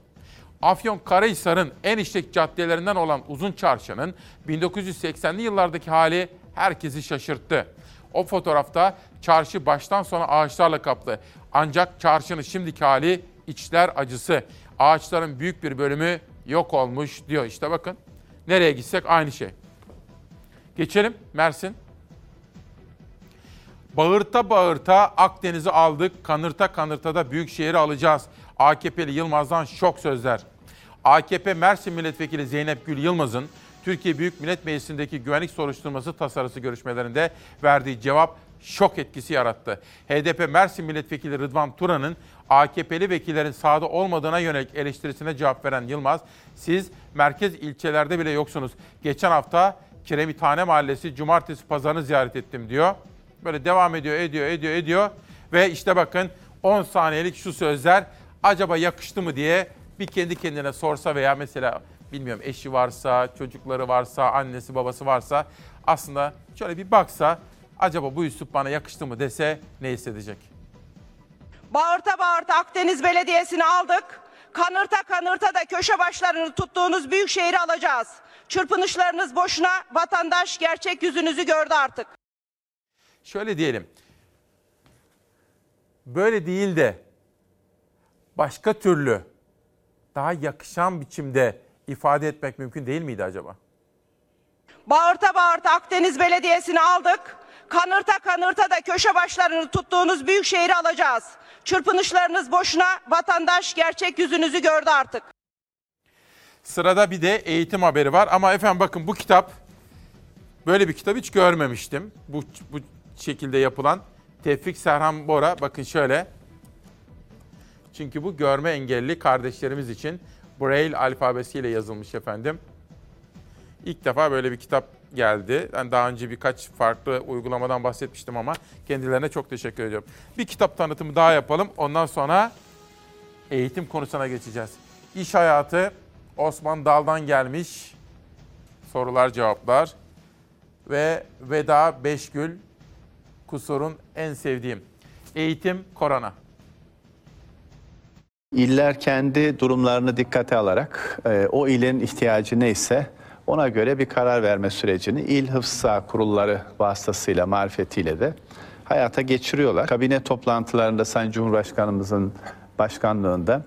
Afyonkarahisar'ın en işlek caddelerinden olan Uzun Çarşı'nın 1980'li yıllardaki hali herkesi şaşırttı. O fotoğrafta çarşı baştan sona ağaçlarla kaplı. Ancak çarşının şimdiki hali içler acısı. Ağaçların büyük bir bölümü yok olmuş diyor. İşte bakın nereye gitsek aynı şey. Geçelim Mersin. Bağırta bağırta Akdeniz'i aldık, kanırta kanırta da Büyükşehir'i alacağız. AKP'li Yılmaz'dan şok sözler. AKP Mersin Milletvekili Zeynep Gül Yılmaz'ın Türkiye Büyük Millet Meclisi'ndeki güvenlik soruşturması tasarısı görüşmelerinde verdiği cevap şok etkisi yarattı. HDP Mersin Milletvekili Rıdvan Turan'ın AKP'li vekillerin sahada olmadığına yönelik eleştirisine cevap veren Yılmaz, siz merkez ilçelerde bile yoksunuz. Geçen hafta Kiremithane Mahallesi cumartesi pazarını ziyaret ettim diyor. Böyle devam ediyor, ediyor, ediyor, ediyor. Ve işte bakın 10 saniyelik şu sözler acaba yakıştı mı diye bir kendi kendine sorsa veya mesela bilmiyorum eşi varsa, çocukları varsa, annesi babası varsa aslında şöyle bir baksa acaba bu üslup bana yakıştı mı dese ne hissedecek? Bağırta bağırta Akdeniz Belediyesi'ni aldık. Kanırta kanırta da köşe başlarını tuttuğunuz büyük şehri alacağız. Çırpınışlarınız boşuna vatandaş gerçek yüzünüzü gördü artık. Şöyle diyelim. Böyle değil de başka türlü daha yakışan biçimde ifade etmek mümkün değil miydi acaba? Bağırta bağırta Akdeniz Belediyesi'ni aldık. Kanırta kanırta da köşe başlarını tuttuğunuz büyük şehri alacağız. Çırpınışlarınız boşuna vatandaş gerçek yüzünüzü gördü artık. Sırada bir de eğitim haberi var ama efendim bakın bu kitap böyle bir kitap hiç görmemiştim. Bu bu şekilde yapılan Tevfik Serhan Bora bakın şöyle. Çünkü bu görme engelli kardeşlerimiz için Braille alfabesiyle yazılmış efendim. İlk defa böyle bir kitap geldi. Ben daha önce birkaç farklı uygulamadan bahsetmiştim ama kendilerine çok teşekkür ediyorum. Bir kitap tanıtımı daha yapalım. Ondan sonra eğitim konusuna geçeceğiz. İş hayatı Osman Dal'dan gelmiş sorular cevaplar ve Veda Beşgül Kusur'un en sevdiğim eğitim korona. İller kendi durumlarını dikkate alarak e, o ilin ihtiyacı neyse ona göre bir karar verme sürecini il hıfzı kurulları vasıtasıyla, marifetiyle de hayata geçiriyorlar. Kabine toplantılarında Sayın Cumhurbaşkanımızın başkanlığında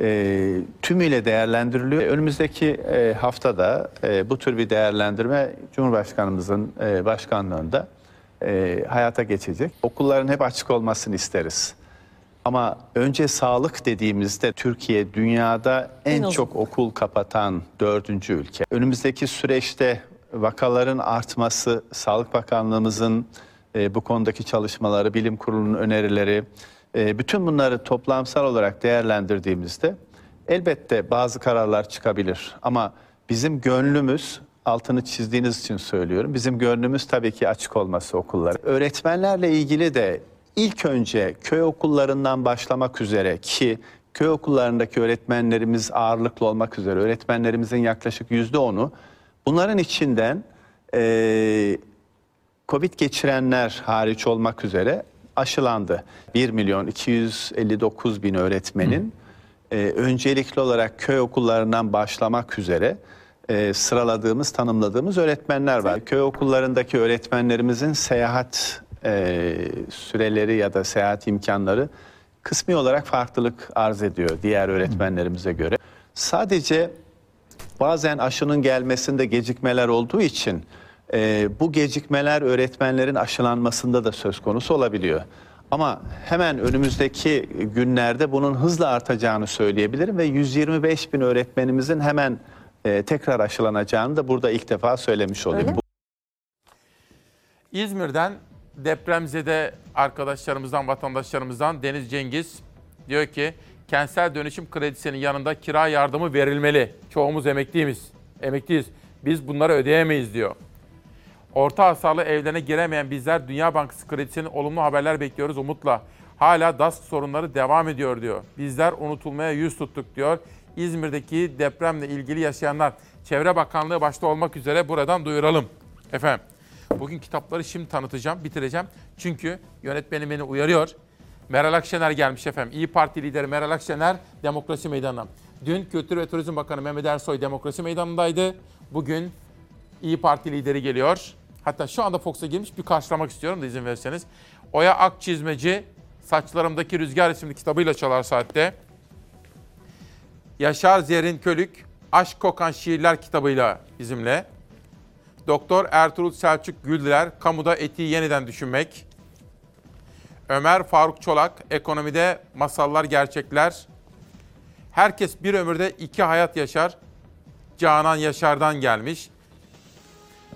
e, tümüyle değerlendiriliyor. Önümüzdeki e, haftada e, bu tür bir değerlendirme Cumhurbaşkanımızın e, başkanlığında e, hayata geçecek. Okulların hep açık olmasını isteriz. Ama önce sağlık dediğimizde Türkiye dünyada en, En çok okul kapatan dördüncü ülke. Önümüzdeki süreçte vakaların artması, Sağlık Bakanlığımızın e, bu konudaki çalışmaları, bilim kurulunun önerileri, e, bütün bunları toplamsal olarak değerlendirdiğimizde elbette bazı kararlar çıkabilir. Ama bizim gönlümüz, altını çizdiğiniz için söylüyorum, bizim gönlümüz tabii ki açık olması okullar. Öğretmenlerle ilgili de ilk önce köy okullarından başlamak üzere ki köy okullarındaki öğretmenlerimiz ağırlıklı olmak üzere öğretmenlerimizin yaklaşık yüzde onu bunların içinden eee Covid geçirenler hariç olmak üzere aşılandı. 1 milyon 259 bin öğretmenin e, öncelikli olarak köy okullarından başlamak üzere e, sıraladığımız, tanımladığımız öğretmenler var. Köy okullarındaki öğretmenlerimizin seyahat e, süreleri ya da seyahat imkanları kısmi olarak farklılık arz ediyor diğer öğretmenlerimize göre. Sadece bazen aşının gelmesinde gecikmeler olduğu için e, bu gecikmeler öğretmenlerin aşılanmasında da söz konusu olabiliyor. Ama hemen önümüzdeki günlerde bunun hızla artacağını söyleyebilirim ve 125 bin öğretmenimizin hemen e, tekrar aşılanacağını da burada ilk defa söylemiş olayım. Bu- İzmir'den depremzede arkadaşlarımızdan, vatandaşlarımızdan Deniz Cengiz diyor ki kentsel dönüşüm kredisinin yanında kira yardımı verilmeli. Çoğumuz emekliyiz. Emekliyiz. Biz bunları ödeyemeyiz diyor. Orta hasarlı evlerine giremeyen bizler Dünya Bankası kredisinin olumlu haberler bekliyoruz umutla. Hala DASK sorunları devam ediyor diyor. Bizler unutulmaya yüz tuttuk diyor. İzmir'deki depremle ilgili yaşayanlar Çevre Bakanlığı başta olmak üzere buradan duyuralım. Efendim bugün kitapları şimdi tanıtacağım, bitireceğim. Çünkü yönetmenim beni uyarıyor. Meral Akşener gelmiş efendim. İyi Parti lideri Meral Akşener Demokrasi Meydanı'na. Dün Kültür ve Turizm Bakanı Mehmet Ersoy Demokrasi Meydanı'ndaydı. Bugün İyi Parti lideri geliyor. Hatta şu anda Fox'a girmiş bir karşılamak istiyorum da izin verirseniz. Oya Akçizmeci Saçlarımdaki Rüzgar isimli kitabıyla çalar saatte. Yaşar Zerrin Kölük Aşk Kokan Şiirler kitabıyla bizimle. Doktor Ertuğrul Selçuk Güldüler Kamuda Etiği Yeniden Düşünmek. Ömer Faruk Çolak Ekonomide Masallar Gerçekler. Herkes bir ömürde iki hayat yaşar. Canan Yaşar'dan gelmiş.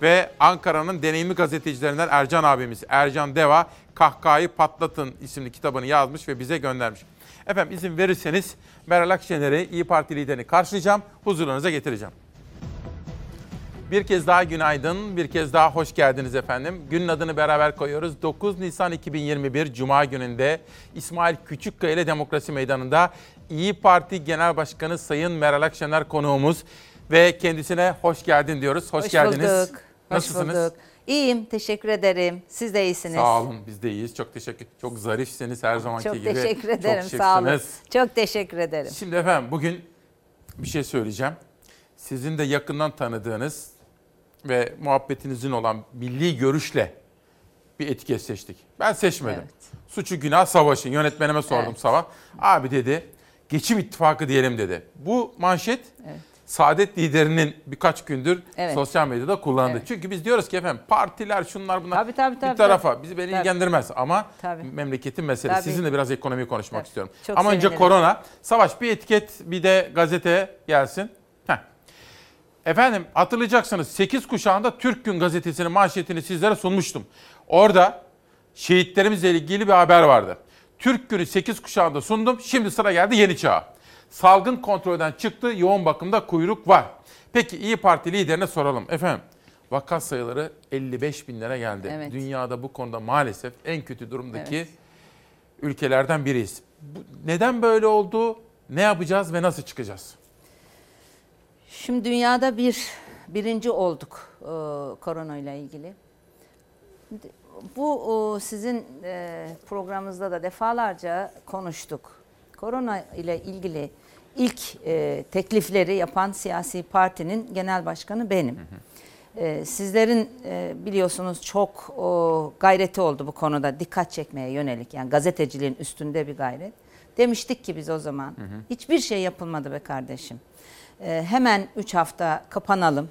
Ve Ankara'nın deneyimli gazetecilerinden Ercan abimiz Ercan Deva Kahkahayı Patlatın isimli kitabını yazmış ve bize göndermiş. Efendim izin verirseniz Meral Akşener'i İyi Parti liderini karşılayacağım, huzurlarınıza getireceğim. Bir kez daha günaydın, bir kez daha hoş geldiniz efendim. Günün adını beraber koyuyoruz. 9 Nisan 2021 Cuma gününde İsmail Küçükkaya ile Demokrasi Meydanı'nda İyi Parti Genel Başkanı Sayın Meral Akşener konuğumuz ve kendisine hoş geldin diyoruz. Hoş, Hoş geldiniz. bulduk. Nasılsınız? Hoş bulduk. İyiyim, teşekkür ederim. Siz de iyisiniz. Sağ olun, biz de iyiyiz. Çok teşekkür. Çok zarifsiniz her zamanki Çok gibi. teşekkür ederim, Çok sağ olun. Çok teşekkür ederim. Şimdi efendim bugün bir şey söyleyeceğim. Sizin de yakından tanıdığınız ve muhabbetinizin olan milli görüşle bir etiket seçtik. Ben seçmedim. Suçu günah savaşın. Yönetmenime sordum Evet. sabah. Abi dedi geçim ittifakı diyelim dedi. Bu manşet Saadet liderinin birkaç gündür Evet. sosyal medyada kullandı. Evet. Çünkü biz diyoruz ki efendim partiler şunlar bunlar Tabii, tabii, bir tabii, tarafa tabii. bizi beni Tabii. ilgilendirmez ama Tabii. memleketin meselesi. Tabii. Sizinle biraz ekonomiyi konuşmak Tabii. istiyorum. Çok ama önce sevinirim. korona. Savaş bir etiket bir de gazete gelsin. Efendim hatırlayacaksınız 8 kuşağında Türk Gün gazetesinin manşetini sizlere sunmuştum. Orada şehitlerimizle ilgili bir haber vardı. Türk Günü 8 kuşağında sundum. Şimdi sıra geldi yeni çağa. Salgın kontrolden çıktı. Yoğun bakımda kuyruk var. Peki İyi Parti liderine soralım. Efendim vaka sayıları 55 binlere geldi. Evet. Dünyada bu konuda maalesef en kötü durumdaki Evet. ülkelerden biriyiz. Bu, neden böyle oldu? Ne yapacağız ve nasıl çıkacağız? Şimdi dünyada bir birinci olduk e, korona ile ilgili. Bu e, sizin e, programınızda da defalarca konuştuk. Korona ile ilgili ilk e, teklifleri yapan siyasi partinin genel başkanı benim. E, sizlerin e, biliyorsunuz çok o, gayreti oldu bu konuda dikkat çekmeye yönelik. Yani gazeteciliğin üstünde bir gayret. Demiştik ki biz o zaman hiçbir şey yapılmadı be kardeşim. E, hemen 3 hafta kapanalım.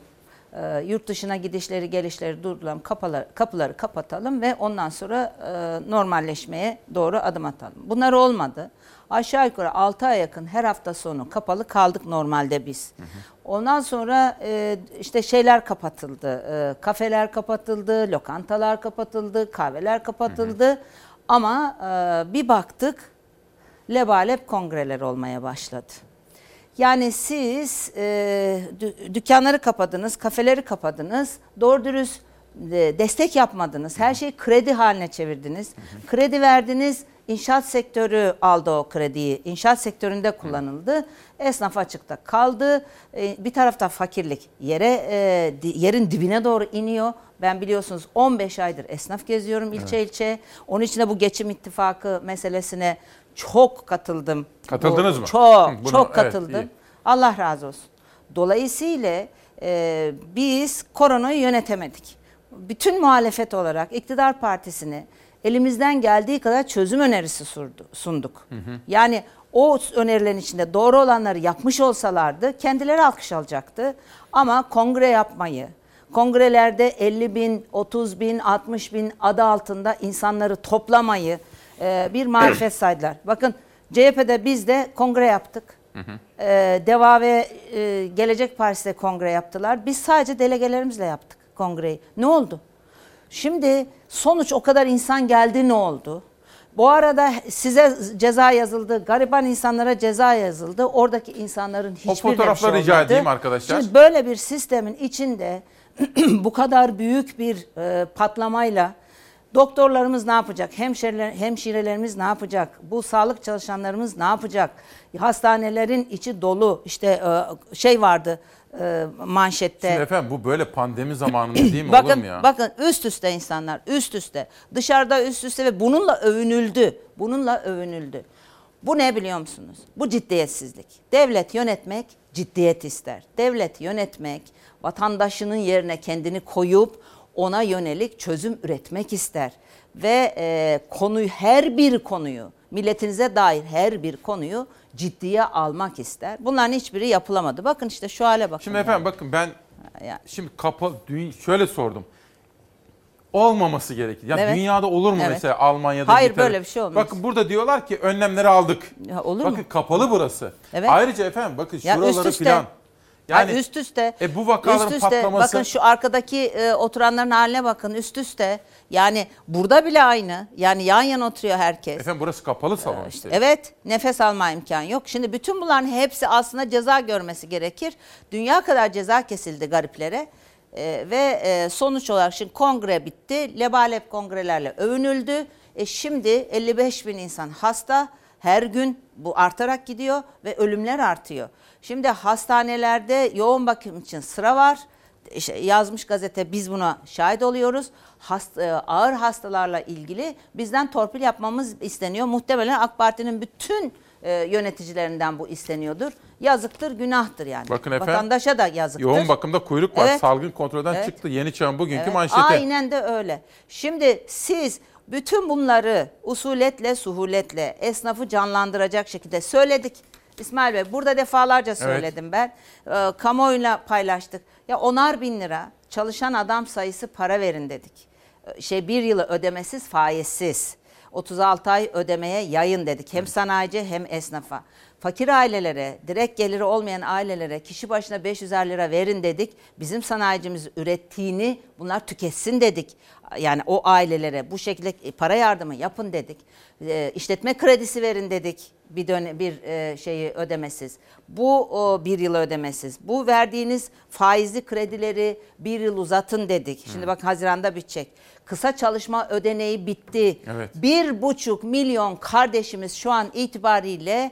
E, yurt dışına gidişleri gelişleri durduralım, kapıları, kapıları kapatalım ve ondan sonra e, normalleşmeye doğru adım atalım. Bunlar olmadı. Aşağı yukarı 6 ay yakın her hafta sonu kapalı kaldık normalde biz. Ondan sonra e, işte şeyler kapatıldı, e, kafeler kapatıldı, lokantalar kapatıldı, kahveler kapatıldı. Ama e, bir baktık lebalep kongreler olmaya başladı. Yani siz e, dü- dükkanları kapadınız, kafeleri kapadınız, doğru dürüst e, destek yapmadınız. Her şeyi kredi haline çevirdiniz. Kredi verdiniz, inşaat sektörü aldı o krediyi. İnşaat sektöründe kullanıldı. Esnaf açıkta kaldı. E, bir tarafta fakirlik yere e, yerin dibine doğru iniyor. Ben biliyorsunuz 15 aydır esnaf geziyorum ilçe Evet. ilçe. Onun için de bu geçim ittifakı meselesine çok katıldım. Katıldınız Bu- mı? Çok, Hı, buna- çok evet, katıldım. iyi. Allah razı olsun. Dolayısıyla e, biz koronayı yönetemedik. Bütün muhalefet olarak iktidar partisini elimizden geldiği kadar çözüm önerisi sunduk. Yani o önerilerin içinde doğru olanları yapmış olsalardı kendileri alkış alacaktı. Ama kongre yapmayı, kongrelerde 50 bin, 30 bin, 60 bin adı altında insanları toplamayı e, bir marifet saydılar. Bakın CHP'de biz de kongre yaptık. Ee, Deva ve e, Gelecek Partisi de kongre yaptılar. Biz sadece delegelerimizle yaptık kongreyi. Ne oldu? Şimdi sonuç o kadar insan geldi ne oldu? Bu arada size ceza yazıldı, gariban insanlara ceza yazıldı. Oradaki insanların hiçbirine bir fotoğrafları şey rica olmadı. edeyim arkadaşlar. Şimdi böyle bir sistemin içinde bu kadar büyük bir e, patlamayla doktorlarımız ne yapacak? Hemşireler, hemşirelerimiz ne yapacak? Bu sağlık çalışanlarımız ne yapacak? Hastanelerin içi dolu. İşte e, şey vardı e, manşette. Şimdi efendim bu böyle pandemi zamanında değil mi? bakın, Olur mu ya? Bakın üst üste insanlar üst üste dışarıda üst üste ve bununla övünüldü. Bununla övünüldü. Bu ne biliyor musunuz? Bu ciddiyetsizlik. Devlet yönetmek ciddiyet ister. Devlet yönetmek vatandaşının yerine kendini koyup ona yönelik çözüm üretmek ister. Ve e, konuyu her bir konuyu milletinize dair her bir konuyu ciddiye almak ister. Bunların hiçbiri yapılamadı. Bakın işte şu hale bakın. Şimdi yani. efendim bakın ben Yani. şimdi dünya şöyle sordum. Olmaması gerekir. Ya Evet. dünyada olur mu Evet. mesela Almanya'da Hayır, İngiltere? böyle bir şey olmaz. Bakın burada diyorlar ki önlemleri aldık. Ya olur bakın mu? kapalı burası. Evet. Ayrıca efendim bakın Ya şuraları filan. Yani üst üste. E bu vakaların üst üste. patlaması Bakın şu arkadaki e, oturanların haline bakın üst üste. Yani burada bile aynı. Yani yan yana oturuyor herkes. efendim burası kapalı salon işte. Evet nefes alma imkanı yok. Şimdi bütün bunların hepsi aslında ceza görmesi gerekir. Dünya kadar ceza kesildi gariplere. Ee, ve e, sonuç olarak şimdi kongre bitti. Lebalep kongrelerle övünüldü. E, şimdi 55 bin insan hasta. Her gün bu artarak gidiyor ve ölümler artıyor. Şimdi hastanelerde yoğun bakım için sıra var. İşte yazmış gazete biz buna şahit oluyoruz. Hast- e, ağır hastalarla ilgili bizden torpil yapmamız isteniyor. Muhtemelen AK Parti'nin bütün e, yöneticilerinden bu isteniyordur. Yazıktır, günahtır yani. Bakın efendim, Vatandaşa da yazıktır. Yoğun bakımda kuyruk var. Evet. Salgın kontrolden Evet. çıktı. Yeni Çağ'ın bugünkü Evet, manşeti. Aynen de öyle. Şimdi siz bütün bunları usuletle, suhuletle esnafı canlandıracak şekilde söyledik. İsmail Bey burada defalarca söyledim ben. Ee, kamuoyuyla paylaştık. Ya onar bin lira çalışan adam sayısı para verin dedik. Ee, Şey bir yılı ödemesiz faizsiz. 36 ay ödemeye yayın dedik. Hem sanayici hem esnafa. Fakir ailelere, direkt geliri olmayan ailelere kişi başına 500'er lira verin dedik. Bizim sanayicimiz ürettiğini bunlar tüketsin dedik. Yani o ailelere bu şekilde para yardımı yapın dedik. E, işletme kredisi verin dedik bir dönem bir e, şeyi ödemesiz. Bu o, bir yıl ödemesiz. Bu verdiğiniz faizli kredileri bir yıl uzatın dedik. Şimdi bak Haziran'da bitecek. Kısa çalışma ödeneği bitti. Evet. Bir buçuk milyon kardeşimiz şu an itibariyle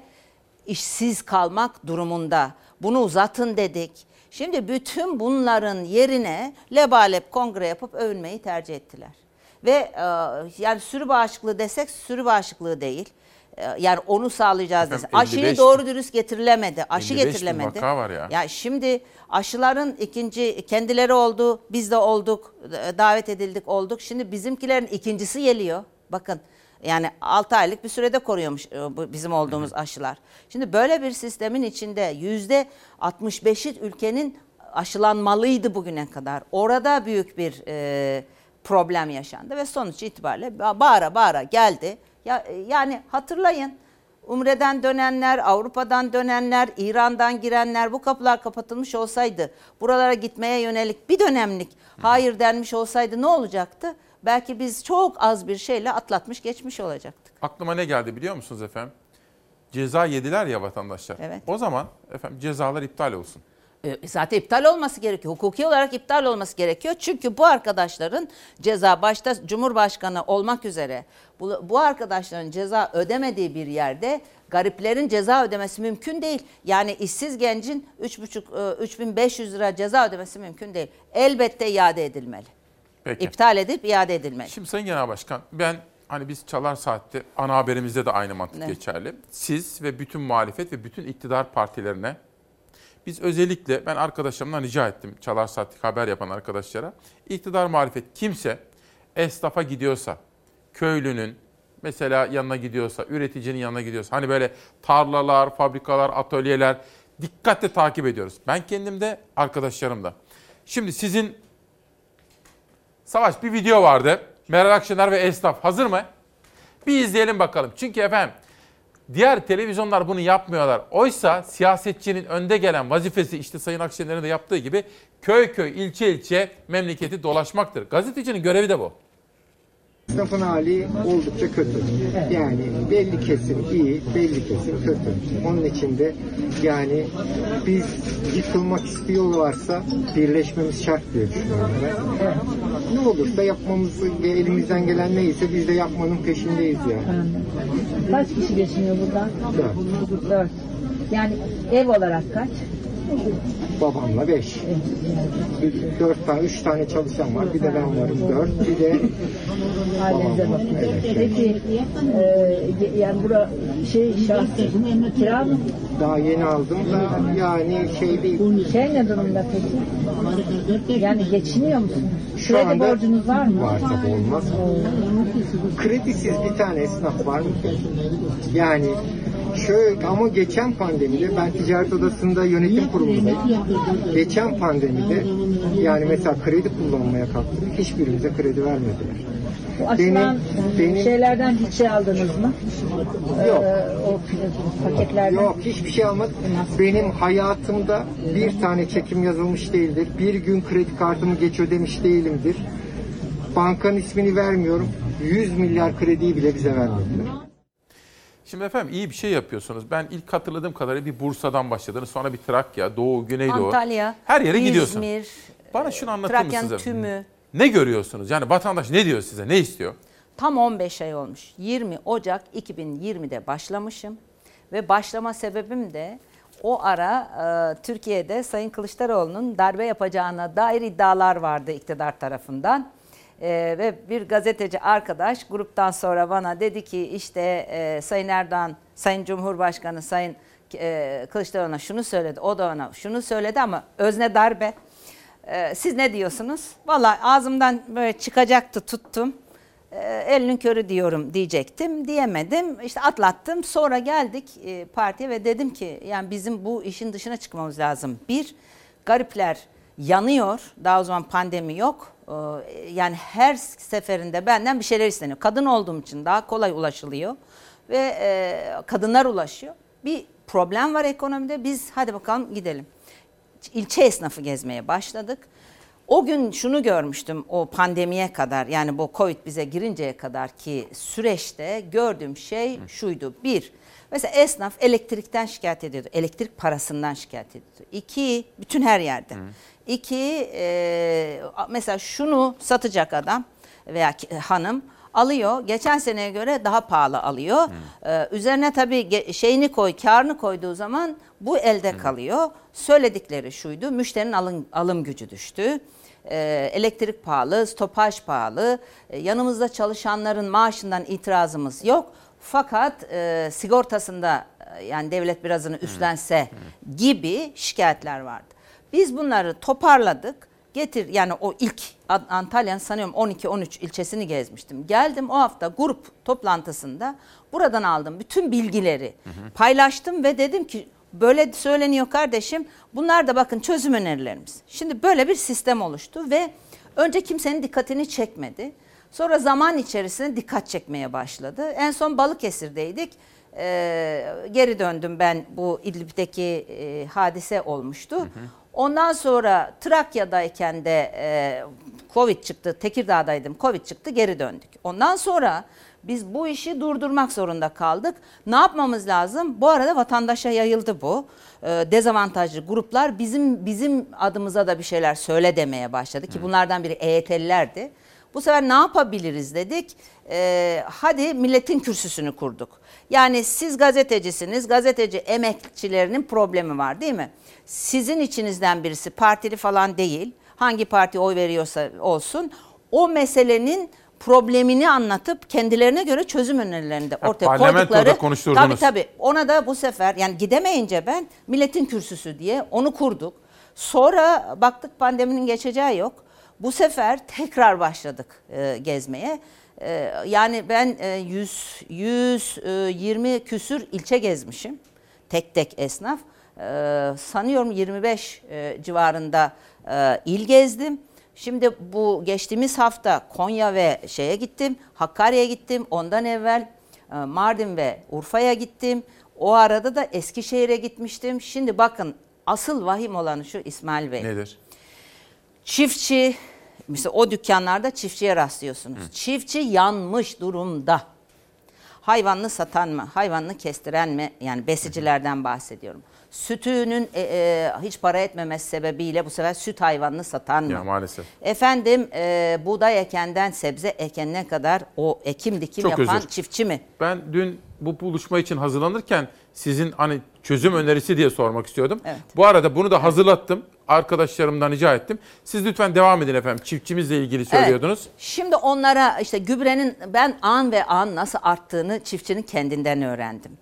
işsiz kalmak durumunda. Bunu uzatın dedik. Şimdi bütün bunların yerine lebalep kongre yapıp övünmeyi tercih ettiler. Ve e, yani sürü bağışıklığı desek sürü bağışıklığı değil. E, yani onu sağlayacağız desek. Aşıyı 55 doğru dürüst getirilemedi. Aşı 55 bin getirilemedi. vaka var ya. Ya şimdi aşıların ikinci kendileri oldu, biz de olduk, e, davet edildik olduk. Şimdi bizimkilerin ikincisi geliyor. Bakın yani 6 aylık bir sürede koruyormuş e, bizim olduğumuz aşılar. Şimdi böyle bir sistemin içinde yüzde 65'i ülkenin aşılanmalıydı bugüne kadar. Orada büyük bir e, problem yaşandı ve sonuç itibariyle ba- bağıra bağıra geldi. Ya, e, yani hatırlayın Umre'den dönenler, Avrupa'dan dönenler, İran'dan girenler bu kapılar kapatılmış olsaydı, buralara gitmeye yönelik bir dönemlik hayır denmiş olsaydı ne olacaktı? Belki biz çok az bir şeyle atlatmış geçmiş olacaktık. Aklıma ne geldi biliyor musunuz efendim? Ceza yediler ya vatandaşlar. Evet. O zaman efendim cezalar iptal olsun. E, Zaten iptal olması gerekiyor. Hukuki olarak iptal olması gerekiyor. Çünkü bu arkadaşların ceza başta Cumhurbaşkanı olmak üzere bu, bu arkadaşların ceza ödemediği bir yerde gariplerin ceza ödemesi mümkün değil. Yani işsiz gencin 3,5 e, 3500 lira ceza ödemesi mümkün değil. Elbette iade edilmeli. Peki. İptal edip iade edilmeli. Şimdi Sayın Genel Başkan ben hani biz Çalar Saat'te ana haberimizde de aynı mantık Ne? geçerli. Siz ve bütün muhalefet ve bütün iktidar partilerine biz özellikle ben arkadaşlarımdan rica ettim Çalar Saat'lik haber yapan arkadaşlara. İktidar muhalefet kimse esnafa gidiyorsa, köylünün mesela yanına gidiyorsa, üreticinin yanına gidiyorsa hani böyle tarlalar, fabrikalar, atölyeler dikkatle takip ediyoruz. Ben kendim de arkadaşlarım da. Şimdi sizin Savaş bir video vardı. Meral Akşener ve esnaf hazır mı? Bir izleyelim bakalım. Çünkü efendim diğer televizyonlar bunu yapmıyorlar. Oysa siyasetçinin önde gelen vazifesi işte Sayın Akşener'in de yaptığı gibi köy köy, ilçe ilçe memleketi dolaşmaktır. Gazetecinin görevi de bu. Esnafın hali oldukça kötü. Yani belli kesim iyi, belli kesim kötü. Onun için de yani biz yıkılmak istiyorlarsa birleşmemiz şart diye düşünüyorum ben. Ne olursa yapmamız, elimizden gelen neyse biz de yapmanın peşindeyiz yani. Kaç kişi geçiniyor buradan? Dört. Dört. Yani ev olarak kaç? Babamla beş. Dört tane, üç tane çalışan var. Bir de ben varım dört. Bir de Ailenize babam var. bakın. Evet. Peki e, yani bura şey şahsi kira mı? Daha yeni aldım da yani şey değil. Şey ne durumda peki? Yani geçiniyor musun? Şu Kredi anda borcunuz var mı? Var tabii olmaz. Kredisiz bir tane esnaf var mı ki? Yani şöyle ama geçen pandemide ben ticaret odasında yönetim kurulundayım. Geçen pandemide yani mesela kredi kullanmaya kalktık. Hiçbirimize kredi vermediler. Bu açılan benim- şeylerden hiç şey aldınız mı? Yok. Ee, o paketlerden. Yok hiçbir şey almadım. Benim hayatımda bir tane çekim yazılmış değildir. Bir gün kredi kartımı geç ödemiş değilimdir. Bankanın ismini vermiyorum. 100 milyar krediyi bile bize vermediler. Şimdi efendim iyi bir şey yapıyorsunuz. Ben ilk hatırladığım kadarıyla bir Bursa'dan başladınız. Sonra bir Trakya, Doğu, Güneydoğu. Antalya, Her yere gidiyorsun. İzmir, Bana şunu anlatır Trakya'nın mısınız? tümü. Ne görüyorsunuz? Yani vatandaş ne diyor size? Ne istiyor? Tam 15 ay olmuş. 20 Ocak 2020'de başlamışım ve başlama sebebim de o ara e, Türkiye'de Sayın Kılıçdaroğlu'nun darbe yapacağına dair iddialar vardı iktidar tarafından. E, ve bir gazeteci arkadaş gruptan sonra bana dedi ki işte e, Sayın Erdoğan, Sayın Cumhurbaşkanı, Sayın e, Kılıçdaroğlu'na şunu söyledi, o da ona şunu söyledi ama özne darbe. E, siz ne diyorsunuz? Vallahi ağzımdan böyle çıkacaktı tuttum. E, elinin körü diyorum diyecektim. Diyemedim. İşte atlattım. Sonra geldik e, partiye ve dedim ki yani bizim bu işin dışına çıkmamız lazım. Bir, garipler yanıyor. Daha o zaman pandemi yok. E, yani her seferinde benden bir şeyler isteniyor. Kadın olduğum için daha kolay ulaşılıyor. Ve e, kadınlar ulaşıyor. Bir problem var ekonomide. Biz hadi bakalım gidelim ilçe esnafı gezmeye başladık. O gün şunu görmüştüm o pandemiye kadar yani bu Covid bize girinceye kadar ki süreçte gördüğüm şey şuydu. Bir, mesela esnaf elektrikten şikayet ediyordu. Elektrik parasından şikayet ediyordu. İki, bütün her yerde. İki, e, mesela şunu satacak adam veya hanım alıyor. Geçen seneye göre daha pahalı alıyor. Ee, üzerine tabii şeyini koy, karını koyduğu zaman bu elde kalıyor. Söyledikleri şuydu. Müşterinin alım, alım gücü düştü. Ee, elektrik pahalı, stopaj pahalı. Ee, yanımızda çalışanların maaşından itirazımız yok. Fakat e, sigortasında e, yani devlet birazını üstlense gibi şikayetler vardı. Biz bunları toparladık. Getir yani o ilk Antalya'nın sanıyorum 12-13 ilçesini gezmiştim. Geldim o hafta grup toplantısında buradan aldım bütün bilgileri paylaştım ve dedim ki böyle söyleniyor kardeşim bunlar da bakın çözüm önerilerimiz. Şimdi böyle bir sistem oluştu ve önce kimsenin dikkatini çekmedi. Sonra zaman içerisinde dikkat çekmeye başladı. En son Balıkesir'deydik. Ee, geri döndüm ben bu İdlib'deki e, hadise olmuştu. Ondan sonra Trakya'dayken de e, Covid çıktı. Tekirdağ'daydım. Covid çıktı geri döndük. Ondan sonra biz bu işi durdurmak zorunda kaldık. Ne yapmamız lazım? Bu arada vatandaşa yayıldı bu. E, dezavantajlı gruplar bizim bizim adımıza da bir şeyler söyle demeye başladı ki bunlardan biri EYT'lilerdi. Bu sefer ne yapabiliriz dedik. Ee, hadi milletin kürsüsünü kurduk. Yani siz gazetecisiniz, gazeteci emekçilerinin problemi var değil mi? Sizin içinizden birisi partili falan değil, hangi parti oy veriyorsa olsun, o meselenin problemini anlatıp kendilerine göre çözüm önerilerini de ortaya parlamentoda koydukları. konuşturdunuz. Tabii tabii. Ona da bu sefer yani gidemeyince ben milletin kürsüsü diye onu kurduk. Sonra baktık pandeminin geçeceği yok. Bu sefer tekrar başladık e, gezmeye. E, yani ben e, 100 120 küsür ilçe gezmişim. Tek tek esnaf. E, sanıyorum 25 e, civarında e, il gezdim. Şimdi bu geçtiğimiz hafta Konya ve şeye gittim, Hakkari'ye gittim. Ondan evvel e, Mardin ve Urfa'ya gittim. O arada da Eskişehir'e gitmiştim. Şimdi bakın asıl vahim olanı şu İsmail Bey. Nedir? Çiftçi Mesela o dükkanlarda çiftçiye rastlıyorsunuz. Çiftçi yanmış durumda. Hayvanlı satan mı, hayvanlı kestiren mi? Yani besicilerden bahsediyorum. Sütünün e, e, hiç para etmemesi sebebiyle bu sefer süt hayvanını satan mı? Ya maalesef. Efendim e, buğday ekenden sebze ekenine kadar o ekim dikim Çok yapan özür. çiftçi mi? Ben dün bu buluşma için hazırlanırken sizin hani çözüm önerisi diye sormak istiyordum. Evet. Bu arada bunu da hazırlattım. Arkadaşlarımdan rica ettim. Siz lütfen devam edin efendim. Çiftçimizle ilgili söylüyordunuz. Evet. Şimdi onlara işte gübrenin ben an ve an nasıl arttığını çiftçinin kendinden öğrendim.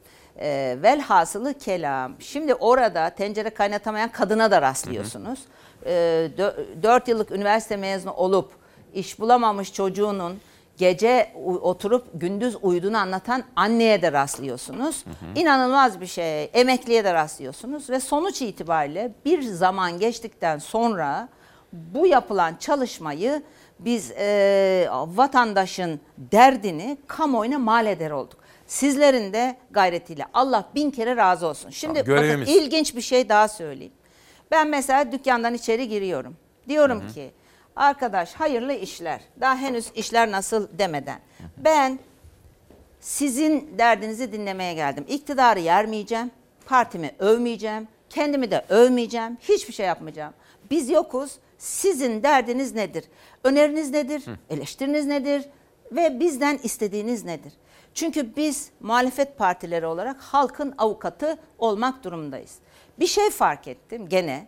Ee, velhasılı kelam. Şimdi orada tencere kaynatamayan kadına da rastlıyorsunuz. Ee, 4 yıllık üniversite mezunu olup iş bulamamış çocuğunun gece oturup gündüz uyuduğunu anlatan anneye de rastlıyorsunuz. İnanılmaz bir şey. Emekliye de rastlıyorsunuz ve sonuç itibariyle bir zaman geçtikten sonra bu yapılan çalışmayı biz e, vatandaşın derdini kamuoyuna mal eder olduk. Sizlerin de gayretiyle Allah bin kere razı olsun. Şimdi Tamam, bakın ilginç bir şey daha söyleyeyim. Ben mesela dükkandan içeri giriyorum. Diyorum ki arkadaş hayırlı işler. Daha henüz işler nasıl demeden. Ben sizin derdinizi dinlemeye geldim. İktidarı yermeyeceğim, partimi övmeyeceğim, kendimi de övmeyeceğim, hiçbir şey yapmayacağım. Biz yokuz, sizin derdiniz nedir? Öneriniz nedir? Eleştiriniz nedir? Ve bizden istediğiniz nedir? Çünkü biz muhalefet partileri olarak halkın avukatı olmak durumundayız. Bir şey fark ettim gene.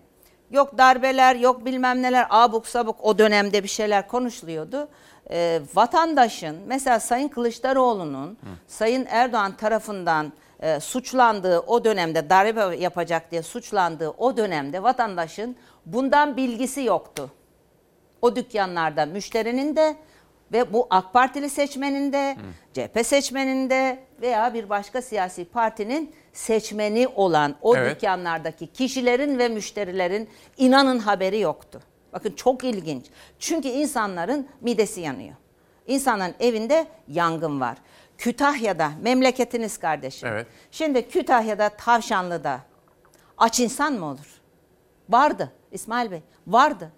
Yok darbeler, yok bilmem neler, abuk sabuk o dönemde bir şeyler konuşuluyordu. Ee, vatandaşın, mesela Sayın Kılıçdaroğlu'nun Sayın Erdoğan tarafından e, suçlandığı o dönemde, darbe yapacak diye suçlandığı o dönemde vatandaşın bundan bilgisi yoktu. O dükkanlarda müşterinin de ve bu AK Partili seçmenin de, CHP seçmenin de veya bir başka siyasi partinin seçmeni olan o Evet. dükkanlardaki kişilerin ve müşterilerin inanın haberi yoktu. Bakın çok ilginç. Çünkü insanların midesi yanıyor. İnsanların evinde yangın var. Kütahya'da memleketiniz kardeşim. Evet. Şimdi Kütahya'da Tavşanlı'da aç insan mı olur? Vardı İsmail Bey, vardı.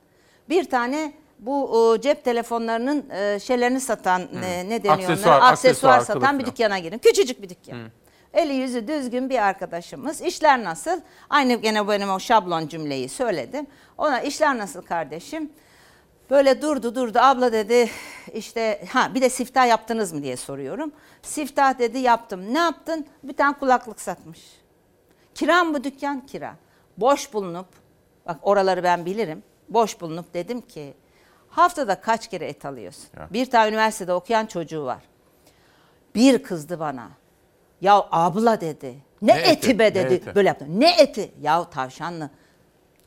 Bir tane bu e, cep telefonlarının e, şeylerini satan e, ne deniyor Aksesuar, onlara? aksesuar, Aksesuar satan kılıf bir dükkana girin. Küçücük bir dükkan. Eli yüzü düzgün bir arkadaşımız. İşler nasıl? Aynı gene benim o şablon cümleyi söyledim. Ona işler nasıl kardeşim? Böyle durdu durdu abla dedi işte ha bir de siftah yaptınız mı diye soruyorum. Siftah dedi yaptım. Ne yaptın? Bir tane kulaklık satmış. Kira mı bu dükkan? Kira. Boş bulunup, bak oraları ben bilirim. Boş bulunup dedim ki haftada kaç kere et alıyorsun? Ya. Bir tane üniversitede okuyan çocuğu var. Bir kızdı bana. Ya abla dedi. Ne, Ne eti, eti, be ne dedi. eti? Böyle yaptı. Ne eti? Ya tavşanlı.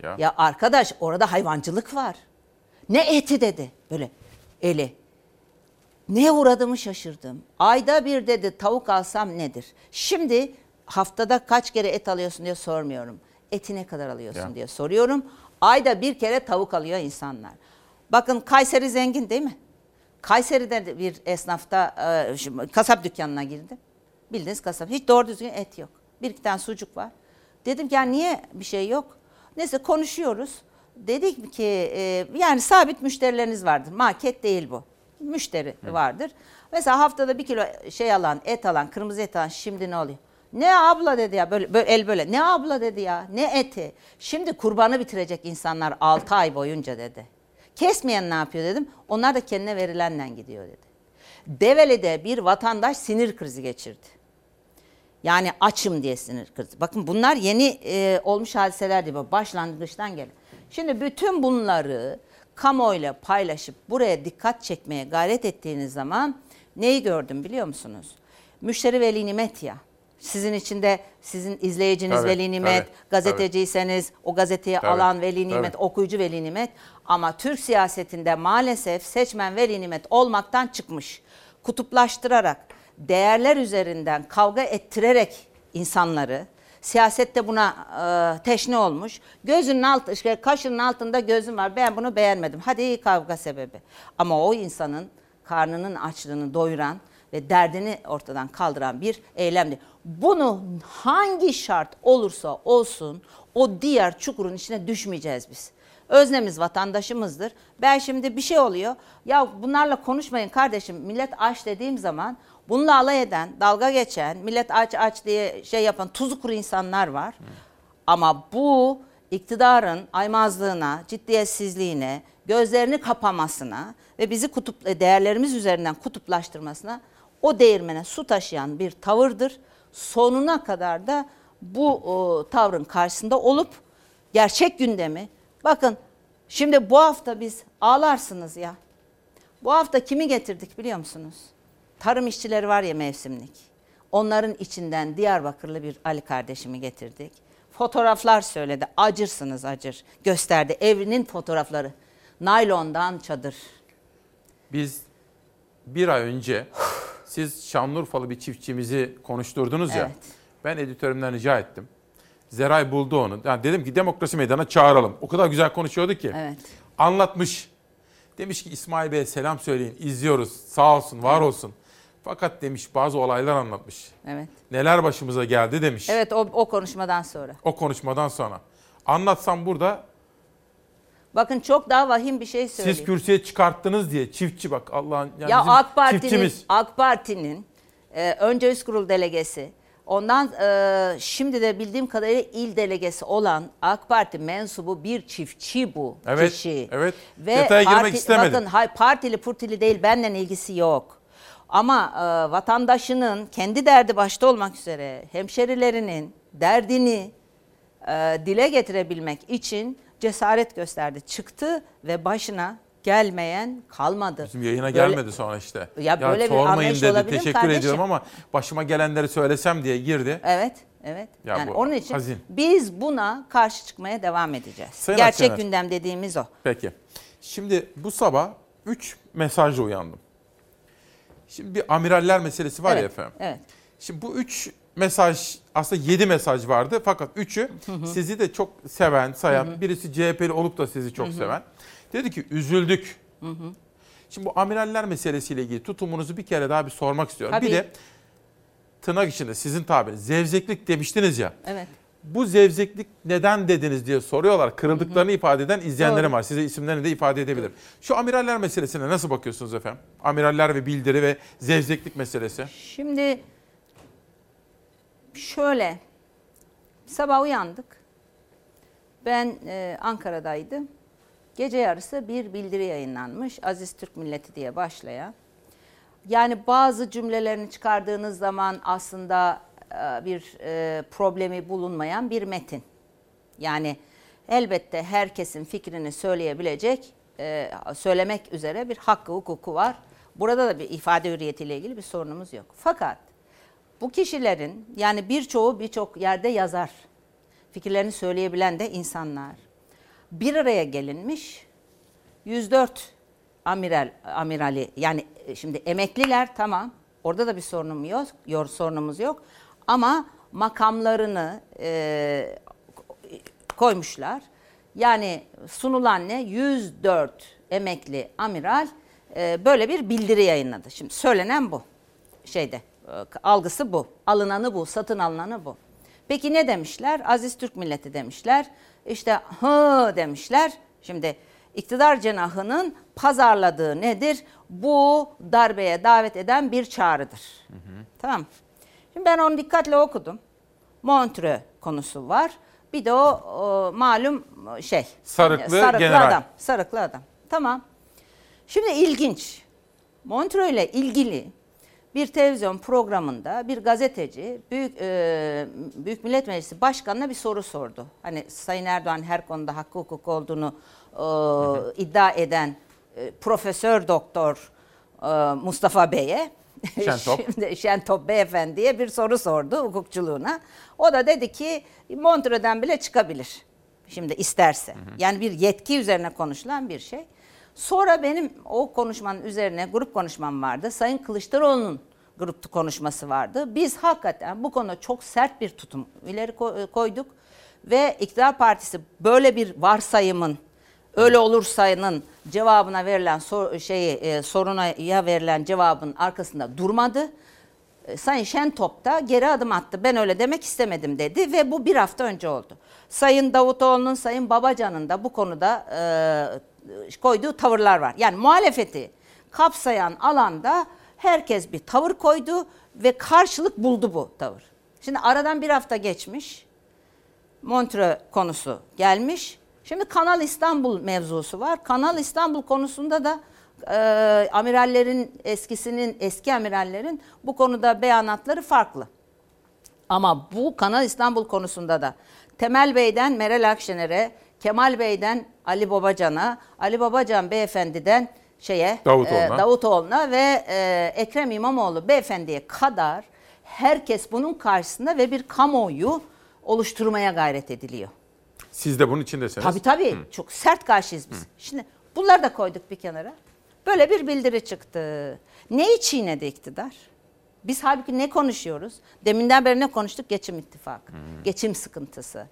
Ya. Ya arkadaş orada hayvancılık var. Ne eti dedi. Böyle eli. Neye uğradığımı şaşırdım. Ayda bir dedi tavuk alsam nedir? Şimdi haftada kaç kere et alıyorsun diye sormuyorum. Eti ne kadar alıyorsun Ya. diye soruyorum. Ayda bir kere tavuk alıyor insanlar. Bakın Kayseri zengin değil mi? Kayseri'de de bir esnafta e, kasap dükkanına girdim. Bildiğiniz kasap. Hiç doğru düzgün et yok. Bir iki tane sucuk var. Dedim ki ya niye bir şey yok? Neyse konuşuyoruz. Dedik ki e, yani sabit müşterileriniz vardır. Market değil bu. Müşteri vardır. Mesela haftada bir kilo şey alan, et alan, kırmızı et alan şimdi ne oluyor? Ne abla dedi ya böyle, böyle el böyle. Ne abla dedi ya? Ne eti? Şimdi kurbanı bitirecek insanlar 6 ay boyunca dedi. Kesmeyen ne yapıyor dedim. Onlar da kendine verilenden gidiyor dedi. Develi'de bir vatandaş sinir krizi geçirdi. Yani açım diye sinir krizi. Bakın bunlar yeni e, olmuş hadiseler bu, Başlangıçtan gelen. Şimdi bütün bunları kamuoyuyla paylaşıp buraya dikkat çekmeye gayret ettiğiniz zaman neyi gördüm biliyor musunuz? Müşteri veli nimet ya. Sizin içinde sizin izleyiciniz Tabii, veli nimet, tabii, gazeteciyseniz o gazeteyi Tabii, alan veli tabii. nimet, okuyucu veli nimet. Ama Türk siyasetinde maalesef seçmen veli nimet olmaktan çıkmış. Kutuplaştırarak, değerler üzerinden kavga ettirerek insanları, siyasette buna e, teşne olmuş. Gözünün alt, işte kaşının altında gözüm var. Ben bunu beğenmedim. Hadi iyi kavga sebebi. Ama o insanın karnının açlığını doyuran ve derdini ortadan kaldıran bir eylemdi. Bunu hangi şart olursa olsun o diğer çukurun içine düşmeyeceğiz biz. Öznemiz vatandaşımızdır. Ben şimdi bir şey oluyor. Ya bunlarla konuşmayın kardeşim. Millet aç dediğim zaman bununla alay eden, dalga geçen, millet aç aç diye şey yapan tuzu kuru insanlar var. Ama bu iktidarın aymazlığına, ciddiyetsizliğine, gözlerini kapamasına ve bizi kutup değerlerimiz üzerinden kutuplaştırmasına o değirmene su taşıyan bir tavırdır. Sonuna kadar da bu o, tavrın karşısında olup gerçek gündemi bakın şimdi bu hafta biz ağlarsınız ya. Bu hafta kimi getirdik biliyor musunuz? Tarım işçileri var ya mevsimlik. Onların içinden Diyarbakırlı bir Ali kardeşimi getirdik. Fotoğraflar söyledi. Acırsınız acır. Gösterdi evinin fotoğrafları. Naylondan çadır. Biz bir ay önce siz Şanlıurfalı bir çiftçimizi konuşturdunuz ya. Evet. Ben editörümden rica ettim. Zeray buldu onu. Yani dedim ki demokrasi meydana çağıralım. O kadar güzel konuşuyordu ki. Evet. Anlatmış. Demiş ki İsmail Bey'e selam söyleyin. İzliyoruz. Sağ olsun, var olsun. Fakat demiş bazı olaylar anlatmış. Evet. Neler başımıza geldi demiş. Evet o, o konuşmadan sonra. O konuşmadan sonra. Anlatsam burada Bakın çok daha vahim bir şey söyleyeyim. siz kürsüye çıkarttınız diye çiftçi bak Allah'ın yani ya bizim AK Parti'nin çiftçimiz. AK Parti'nin e, önce üst kurul delegesi, ondan e, şimdi de bildiğim kadarıyla il delegesi olan AK Parti mensubu bir çiftçi bu Evet, kişi. evet. Ve Detaya girmek parti- istemedim. Bakın hay, partili purtili değil benden ilgisi yok. Ama e, vatandaşının kendi derdi başta olmak üzere hemşerilerinin derdini e, dile getirebilmek için cesaret gösterdi. Çıktı ve başına gelmeyen kalmadı. Bizim yayına Böyle- gelmedi sonra işte. Ya böyle bir sormayın anlayış dedi. Teşekkür kardeşim? ediyorum ama başıma gelenleri söylesem diye girdi. Evet, evet. Ya yani bu onun için hazin. biz buna karşı çıkmaya devam edeceğiz. Sayın Gerçek Akşener. gündem dediğimiz o. Peki. Şimdi bu sabah 3 mesajla uyandım. Şimdi bir amiraller meselesi var ya Evet, efendim. Evet. Şimdi bu 3 mesaj aslında 7 mesaj vardı fakat 3'ü sizi de çok seven, sayan, birisi CHP'li olup da sizi çok Hı hı. seven. Dedi ki üzüldük. Hı hı. Şimdi bu amiraller meselesiyle ilgili tutumunuzu bir kere daha bir sormak istiyorum. Tabii. Bir de tırnak içinde sizin tabiriniz zevzeklik demiştiniz ya. Evet. Bu zevzeklik neden dediniz diye soruyorlar. Kırıldıklarını ifade eden izleyenlerim Doğru. var. Size isimlerini de ifade edebilirim. Şu amiraller meselesine nasıl bakıyorsunuz efendim? Amiraller ve bildiri ve zevzeklik meselesi. Şimdi şöyle sabah uyandık. Ben e, Ankara'daydım. Gece yarısı bir bildiri yayınlanmış. Aziz Türk Milleti diye başlayan. Yani bazı cümlelerini çıkardığınız zaman aslında e, bir e, problemi bulunmayan bir metin. Yani elbette herkesin fikrini söyleyebilecek, e, söylemek üzere bir hakkı hukuku var. Burada da bir ifade hürriyetiyle ilgili bir sorunumuz yok. Fakat bu kişilerin yani birçoğu birçok yerde yazar. Fikirlerini söyleyebilen de insanlar. Bir araya gelinmiş 104 amiral amirali yani e, şimdi emekliler tamam orada da bir sorunum yok, yor sorunumuz yok ama makamlarını e, koymuşlar. Yani sunulan ne? 104 emekli amiral e, böyle bir bildiri yayınladı. Şimdi söylenen bu. Şeyde e, algısı bu. Alınanı bu, satın alınanı bu. Peki ne demişler? Aziz Türk milleti demişler. İşte hı demişler. Şimdi iktidar cenahının pazarladığı nedir? Bu darbeye davet eden bir çağrıdır. Tamam. Şimdi ben onu dikkatle okudum. Montreux konusu var. Bir de o, o malum şey. Sarıklı general. adam. Sarıklı adam. Tamam. Şimdi ilginç. Montreux ile ilgili bir televizyon programında bir gazeteci Büyük e, Büyük Millet Meclisi Başkanı'na bir soru sordu. Hani Sayın Erdoğan her konuda hakkı hukuk olduğunu e, iddia eden e, Profesör Doktor e, Mustafa Bey'e Şentop. Şimdi Şentop Beyefendi'ye bir soru sordu hukukçuluğuna. O da dedi ki Montreux'den bile çıkabilir. Şimdi isterse. Yani bir yetki üzerine konuşulan bir şey. Sonra benim o konuşmanın üzerine grup konuşmam vardı. Sayın Kılıçdaroğlu'nun grup konuşması vardı. Biz hakikaten bu konuda çok sert bir tutum ileri ko- koyduk. Ve iktidar partisi böyle bir varsayımın öyle olursa'nın cevabına verilen sor, şeyi e, soruna ya verilen cevabın arkasında durmadı. E, Sayın Şentop da geri adım attı. Ben öyle demek istemedim dedi ve bu bir hafta önce oldu. Sayın Davutoğlu'nun, Sayın Babacan'ın da bu konuda e, koyduğu tavırlar var. Yani muhalefeti kapsayan alanda herkes bir tavır koydu ve karşılık buldu bu tavır. Şimdi aradan bir hafta geçmiş. Montreux konusu gelmiş. Şimdi Kanal İstanbul mevzusu var. Kanal İstanbul konusunda da e, amirallerin eskisinin eski amirallerin bu konuda beyanatları farklı. Ama bu Kanal İstanbul konusunda da Temel Bey'den Meral Akşener'e, Kemal Bey'den Ali Babacan'a, Ali Babacan beyefendiden şeye Davutoğlu'na. e, Davutoğlu'na ve e, Ekrem İmamoğlu beyefendiye kadar herkes bunun karşısında ve bir kamuoyu oluşturmaya gayret ediliyor. Siz de bunun içindesiniz. Tabii tabii. Çok sert karşıyız biz. Şimdi bunları da koyduk bir kenara. Böyle bir bildiri çıktı. Neyi çiğnedi iktidar? Biz halbuki ne konuşuyoruz? Deminden beri ne konuştuk? Geçim ittifakı. Geçim sıkıntısı.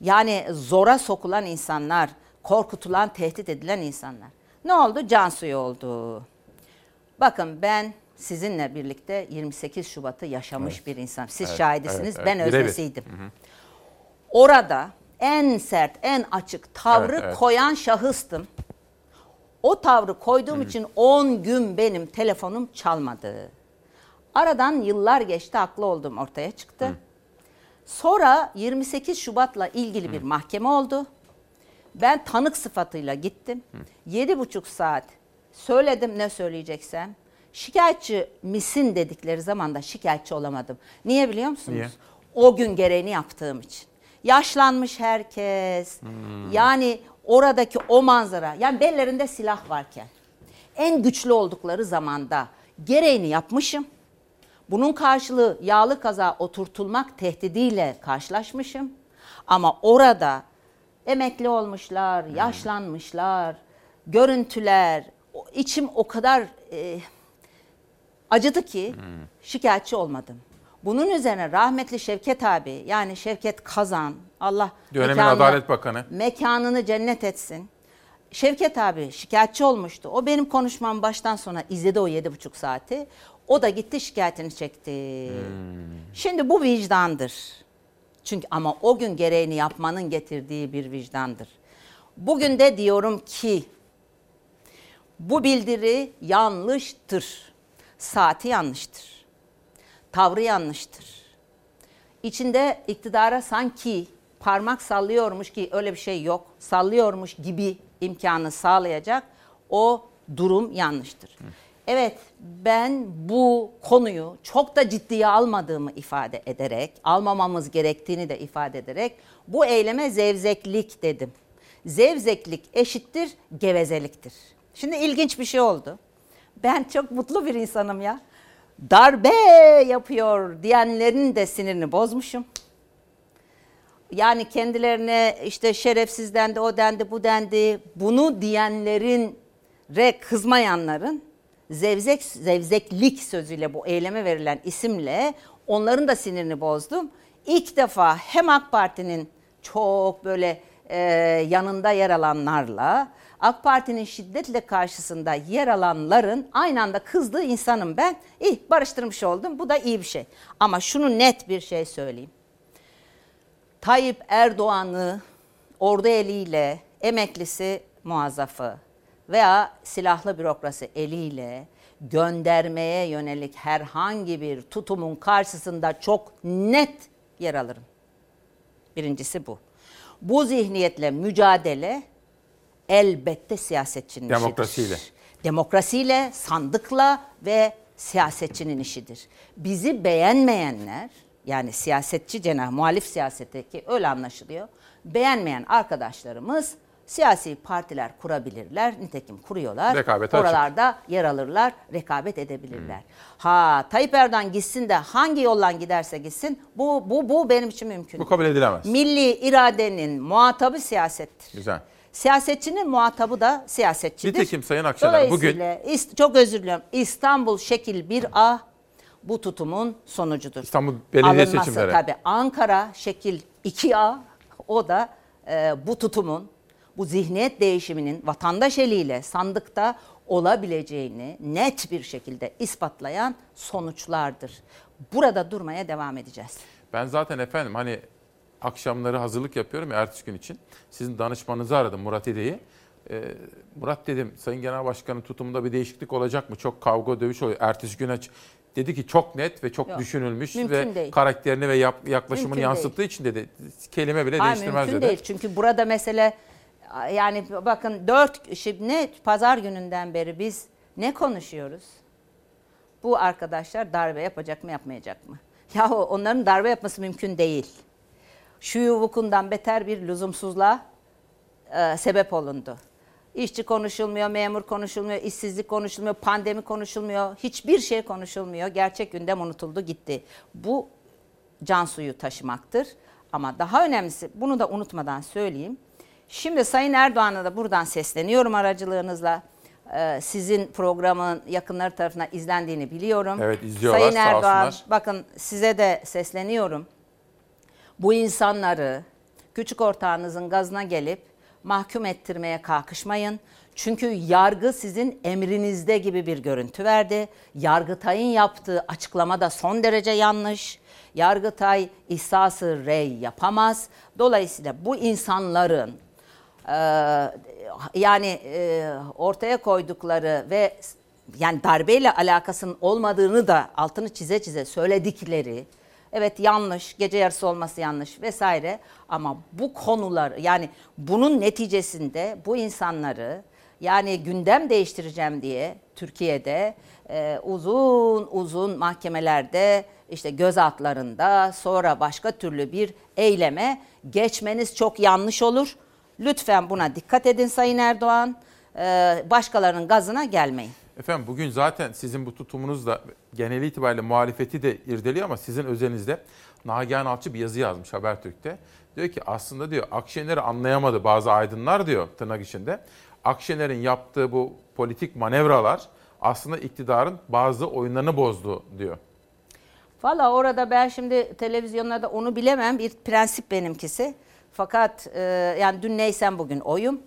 Yani zora sokulan insanlar, korkutulan, tehdit edilen insanlar. Ne oldu? Can suyu oldu. Bakın ben sizinle birlikte 28 Şubat'ı yaşamış Evet. bir insan. Siz Evet, şahidisiniz. evet, ben evet. Birebir. öznesiydim. Orada en sert, en açık tavrı Evet, evet. koyan şahıstım. O tavrı koyduğum için 10 gün benim telefonum çalmadı. Aradan yıllar geçti, haklı olduğum ortaya çıktı. Sonra 28 Şubat'la ilgili bir mahkeme oldu. Ben tanık sıfatıyla gittim. Yedi buçuk saat söyledim ne söyleyeceksem. Şikayetçi misin dedikleri zaman da şikayetçi olamadım. Niye biliyor musunuz? Niye? O gün gereğini yaptığım için. Yaşlanmış herkes. Yani oradaki o manzara. Yani bellerinde silah varken. En güçlü oldukları zamanda gereğini yapmışım. Bunun karşılığı yağlı kaza oturtulmak tehdidiyle karşılaşmışım. Ama orada emekli olmuşlar, yaşlanmışlar, görüntüler, içim o kadar e, acıdı ki şikayetçi olmadım. Bunun üzerine rahmetli Şevket abi yani Şevket Kazan Allah Dönemin mekanını- Adalet Bakanı. mekanını cennet etsin. Şevket abi şikayetçi olmuştu. O benim konuşmam baştan sona izledi o yedi buçuk saati. O da gitti şikayetini çekti. Şimdi bu vicdandır. Çünkü ama o gün gereğini yapmanın getirdiği bir vicdandır. Bugün de diyorum ki bu bildiri yanlıştır. Saati yanlıştır. Tavrı yanlıştır. İçinde iktidara sanki parmak sallıyormuş ki öyle bir şey yok. Sallıyormuş gibi imkanı sağlayacak o durum yanlıştır. Evet ben bu konuyu çok da ciddiye almadığımı ifade ederek, almamamız gerektiğini de ifade ederek bu eyleme zevzeklik dedim. Zevzeklik eşittir gevezeliktir. Şimdi ilginç bir şey oldu. Ben çok mutlu bir insanım ya. Darbe yapıyor diyenlerin de sinirini bozmuşum. Yani kendilerine işte şerefsiz dendi, o dendi, bu dendi. Bunu diyenlerin re kızmayanların zevzek zevzeklik sözüyle bu eyleme verilen isimle onların da sinirini bozdum. İlk defa hem AK Parti'nin çok böyle e, yanında yer alanlarla AK Parti'nin şiddetle karşısında yer alanların aynı anda kızdığı insanım ben. İyi barıştırmış oldum. Bu da iyi bir şey. Ama şunu net bir şey söyleyeyim. Tayyip Erdoğan'ı ordu eliyle, emeklisi muazzafı veya silahlı bürokrasi eliyle göndermeye yönelik herhangi bir tutumun karşısında çok net yer alırım. Birincisi bu. Bu zihniyetle mücadele elbette siyasetçinin işidir. Demokrasiyle. Demokrasiyle, sandıkla ve siyasetçinin işidir. Bizi beğenmeyenler yani siyasetçi cenah, muhalif siyasete ki öyle anlaşılıyor. Beğenmeyen arkadaşlarımız siyasi partiler kurabilirler. Nitekim kuruyorlar. Rekabet açık. Oralarda yer alırlar, rekabet edebilirler. Ha Tayyip Erdoğan gitsin de hangi yoldan giderse gitsin bu bu bu benim için mümkün. Bu kabul edilemez. Milli iradenin muhatabı siyasettir. Güzel. Siyasetçinin muhatabı da siyasetçidir. Nitekim Sayın Akşener bugün çok özür diliyorum. İstanbul şekil 1A bu tutumun sonucudur. İstanbul belediye Alınması, seçimleri. Tabii Ankara şekil 2A o da e, bu tutumun bu zihniyet değişiminin vatandaş eliyle sandıkta olabileceğini net bir şekilde ispatlayan sonuçlardır. Burada durmaya devam edeceğiz. Ben zaten efendim hani akşamları hazırlık yapıyorum ya ertesi gün için. Sizin danışmanınızı aradım Murat İde'yi. Ee, Murat dedim Sayın Genel Başkan'ın tutumunda bir değişiklik olacak mı? Çok kavga dövüş oluyor. Ertesi gün aç. Dedi ki çok net ve çok Yok, düşünülmüş mümkün ve değil. karakterini ve yaklaşımını Mümkün yansıttığı için dedi. Kelime bile Hayır, değiştirmez mümkün dedi. değil. Çünkü burada mesele yani bakın dört şimdi pazar gününden beri biz ne konuşuyoruz? Bu arkadaşlar darbe yapacak mı yapmayacak mı? Yahu onların darbe yapması mümkün değil. Şu vukundan beter bir lüzumsuzluğa e, sebep olundu. İşçi konuşulmuyor, memur konuşulmuyor, işsizlik konuşulmuyor, pandemi konuşulmuyor. Hiçbir şey konuşulmuyor. Gerçek gündem unutuldu gitti. Bu can suyu taşımaktır. Ama daha önemlisi bunu da unutmadan söyleyeyim. Şimdi Sayın Erdoğan'a da buradan sesleniyorum aracılığınızla. Ee, sizin programın yakınları tarafından izlendiğini biliyorum. Evet, izliyorlar, Sayın Erdoğan bakın size de sesleniyorum. Bu insanları küçük ortağınızın gazına gelip mahkum ettirmeye kalkışmayın. Çünkü yargı sizin emrinizde gibi bir görüntü verdi. Yargıtay'ın yaptığı açıklama da son derece yanlış. Yargıtay ihsası rey yapamaz. Dolayısıyla bu insanların yani e, ortaya koydukları ve yani darbeyle alakasının olmadığını da altını çize çize söyledikleri evet yanlış gece yarısı olması yanlış vesaire ama bu konular yani bunun neticesinde bu insanları yani gündem değiştireceğim diye Türkiye'de e, uzun uzun mahkemelerde işte gözaltlarında sonra başka türlü bir eyleme geçmeniz çok yanlış olur. Lütfen buna dikkat edin Sayın Erdoğan. Ee, başkalarının gazına gelmeyin. Efendim bugün zaten sizin bu tutumunuz da genel itibariyle muhalefeti de irdeliyor ama sizin özelinizde Nagihan Alçı bir yazı yazmış Habertürk'te. Diyor ki aslında diyor Akşener'i anlayamadı bazı aydınlar diyor tırnak içinde. Akşener'in yaptığı bu politik manevralar aslında iktidarın bazı oyunlarını bozdu diyor. Valla orada ben şimdi televizyonlarda onu bilemem. Bir prensip benimkisi. Fakat e, yani dün neysem bugün oyum.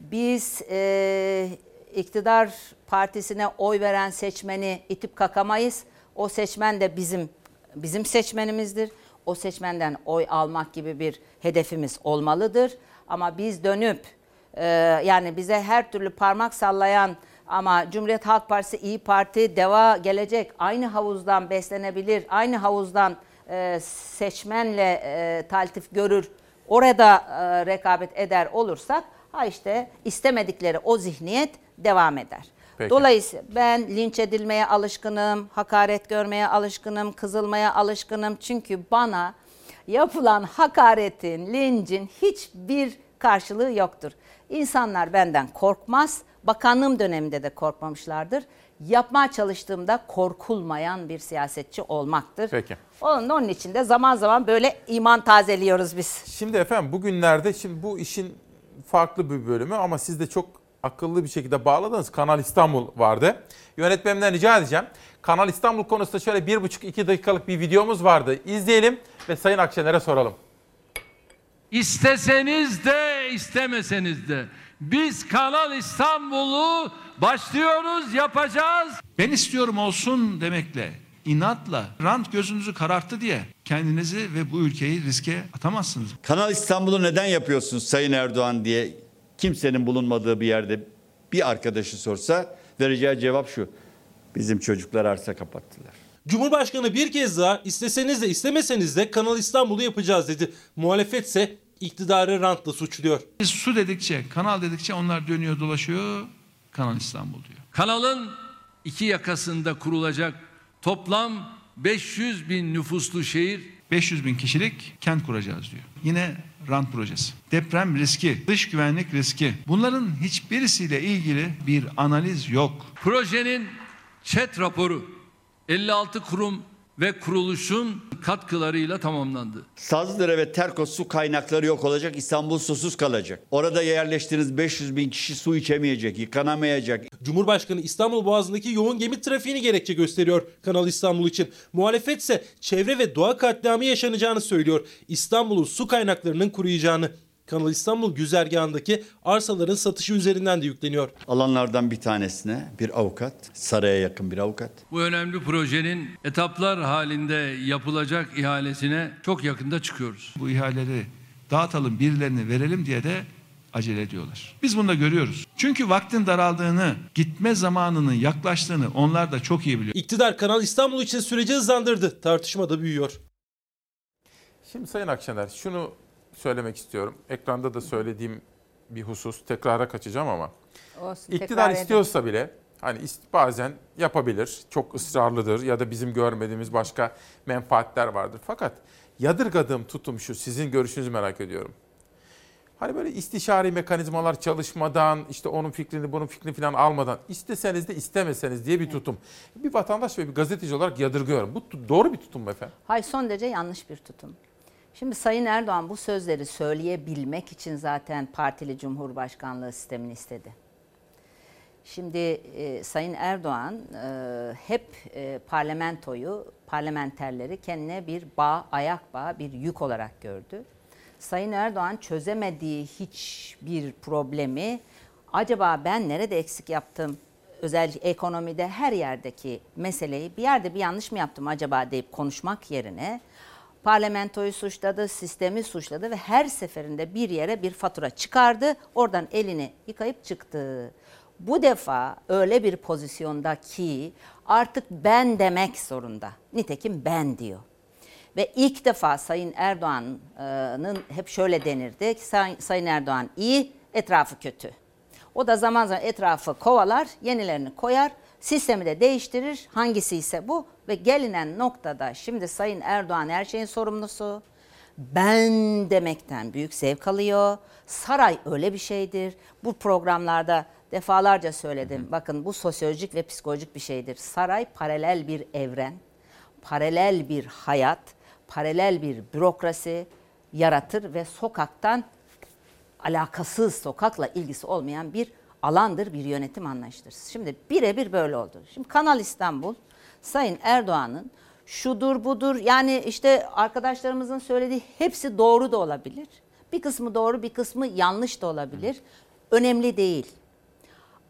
Biz e, iktidar partisine oy veren seçmeni itip kakamayız. O seçmen de bizim bizim seçmenimizdir. O seçmenden oy almak gibi bir hedefimiz olmalıdır. Ama biz dönüp e, yani bize her türlü parmak sallayan ama Cumhuriyet Halk Partisi, İyi Parti, Deva gelecek aynı havuzdan beslenebilir, aynı havuzdan e, seçmenle e, taltif görür, orada e, rekabet eder olursak ha işte istemedikleri o zihniyet devam eder. Peki. Dolayısıyla ben linç edilmeye alışkınım, hakaret görmeye alışkınım, kızılmaya alışkınım. Çünkü bana yapılan hakaretin, lincin hiçbir karşılığı yoktur. İnsanlar benden korkmaz. Bakanlığım döneminde de korkmamışlardır. Yapmaya çalıştığımda korkulmayan bir siyasetçi olmaktır. Peki. Onun, onun için de zaman zaman böyle iman tazeliyoruz biz. Şimdi efendim bugünlerde şimdi bu işin farklı bir bölümü ama siz de çok akıllı bir şekilde bağladınız. Kanal İstanbul vardı. Yönetmenimden rica edeceğim. Kanal İstanbul konusunda şöyle bir buçuk iki dakikalık bir videomuz vardı. İzleyelim ve Sayın Akşener'e soralım. İsteseniz de istemeseniz de biz Kanal İstanbul'u başlıyoruz, yapacağız. Ben istiyorum olsun demekle, inatla, rant gözünüzü kararttı diye kendinizi ve bu ülkeyi riske atamazsınız. Kanal İstanbul'u neden yapıyorsunuz Sayın Erdoğan diye kimsenin bulunmadığı bir yerde bir arkadaşı sorsa vereceği cevap şu. Bizim çocuklar arsa kapattılar. Cumhurbaşkanı bir kez daha isteseniz de istemeseniz de Kanal İstanbul'u yapacağız dedi. Muhalefetse iktidarı rantla suçluyor. Biz su dedikçe, kanal dedikçe onlar dönüyor dolaşıyor, Kanal İstanbul diyor. Kanalın iki yakasında kurulacak toplam 500 bin nüfuslu şehir 500 bin kişilik kent kuracağız diyor. Yine rant projesi. Deprem riski, dış güvenlik riski. Bunların hiçbirisiyle ilgili bir analiz yok. Projenin ÇED raporu 56 kurum ve kuruluşun katkılarıyla tamamlandı. Sazlıdere ve Terkos su kaynakları yok olacak. İstanbul susuz kalacak. Orada yerleştiğiniz 500 bin kişi su içemeyecek, yıkanamayacak. Cumhurbaşkanı İstanbul Boğazı'ndaki yoğun gemi trafiğini gerekçe gösteriyor Kanal İstanbul için. Muhalefet ise çevre ve doğa katliamı yaşanacağını söylüyor. İstanbul'un su kaynaklarının kuruyacağını. Kanal İstanbul güzergahındaki arsaların satışı üzerinden de yükleniyor. Alanlardan bir tanesine bir avukat, saraya yakın bir avukat. Bu önemli projenin etaplar halinde yapılacak ihalesine çok yakında çıkıyoruz. Bu ihaleleri dağıtalım birilerine verelim diye de acele ediyorlar. Biz bunu da görüyoruz. Çünkü vaktin daraldığını, gitme zamanının yaklaştığını onlar da çok iyi biliyor. İktidar Kanal İstanbul için süreci hızlandırdı. Tartışma da büyüyor. Şimdi Sayın Akşener şunu söylemek istiyorum. Ekranda da söylediğim bir husus. Tekrara kaçacağım ama. Olsun, İktidar tekrar edin. istiyorsa bile hani bazen yapabilir. Çok ısrarlıdır ya da bizim görmediğimiz başka menfaatler vardır. Fakat yadırgadığım tutum şu. Sizin görüşünüzü merak ediyorum. Hani böyle istişari mekanizmalar çalışmadan, işte onun fikrini, bunun fikrini falan almadan, isteseniz de istemeseniz diye bir tutum. Bir vatandaş ve bir gazeteci olarak yadırgıyorum. Bu doğru bir tutum mu efendim? Hayır son derece yanlış bir tutum. Şimdi Sayın Erdoğan bu sözleri söyleyebilmek için zaten partili cumhurbaşkanlığı sistemini istedi. Şimdi e, Sayın Erdoğan e, hep e, parlamentoyu, parlamenterleri kendine bir bağ, ayak bağı, bir yük olarak gördü. Sayın Erdoğan çözemediği hiçbir problemi acaba ben nerede eksik yaptım? Özellikle ekonomide her yerdeki meseleyi bir yerde bir yanlış mı yaptım acaba deyip konuşmak yerine parlamentoyu suçladı, sistemi suçladı ve her seferinde bir yere bir fatura çıkardı. Oradan elini yıkayıp çıktı. Bu defa öyle bir pozisyonda ki artık ben demek zorunda. Nitekim ben diyor. Ve ilk defa Sayın Erdoğan'ın hep şöyle denirdi. Say- Sayın Erdoğan iyi, etrafı kötü. O da zaman zaman etrafı kovalar, yenilerini koyar, sistemi de değiştirir. Hangisi ise bu ve gelinen noktada şimdi Sayın Erdoğan her şeyin sorumlusu. Ben demekten büyük zevk alıyor. Saray öyle bir şeydir. Bu programlarda defalarca söyledim. Bakın bu sosyolojik ve psikolojik bir şeydir. Saray paralel bir evren, paralel bir hayat, paralel bir bürokrasi yaratır ve sokaktan alakasız sokakla ilgisi olmayan bir alandır, bir yönetim anlayışıdır. Şimdi birebir böyle oldu. Şimdi Kanal İstanbul, Sayın Erdoğan'ın şudur budur yani işte arkadaşlarımızın söylediği hepsi doğru da olabilir. Bir kısmı doğru, bir kısmı yanlış da olabilir. Önemli değil.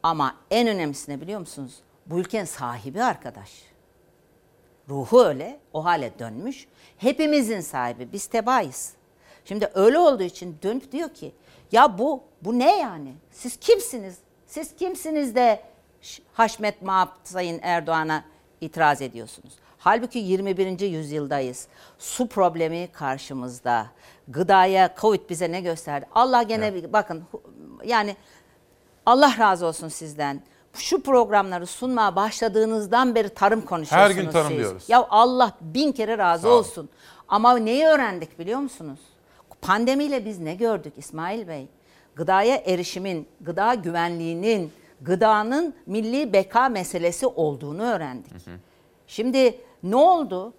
Ama en önemlisi ne biliyor musunuz? Bu ülkenin sahibi arkadaş. Ruhu öyle, o hale dönmüş. Hepimizin sahibi, biz tebaayız. Şimdi öyle olduğu için dönüp diyor ki, ya bu, bu ne yani? Siz kimsiniz? Siz kimsiniz de Haşmet Maap Sayın Erdoğan'a itiraz ediyorsunuz? Halbuki 21. yüzyıldayız. Su problemi karşımızda. Gıdaya Covid bize ne gösterdi? Allah gene bir bakın yani Allah razı olsun sizden. Şu programları sunmaya başladığınızdan beri tarım konuşuyorsunuz Her gün tarım siz. diyoruz. Ya Allah bin kere razı olsun. Ama neyi öğrendik biliyor musunuz? Pandemiyle biz ne gördük İsmail Bey? Gıdaya erişimin, gıda güvenliğinin, gıdanın milli beka meselesi olduğunu öğrendik. Şimdi ne oldu?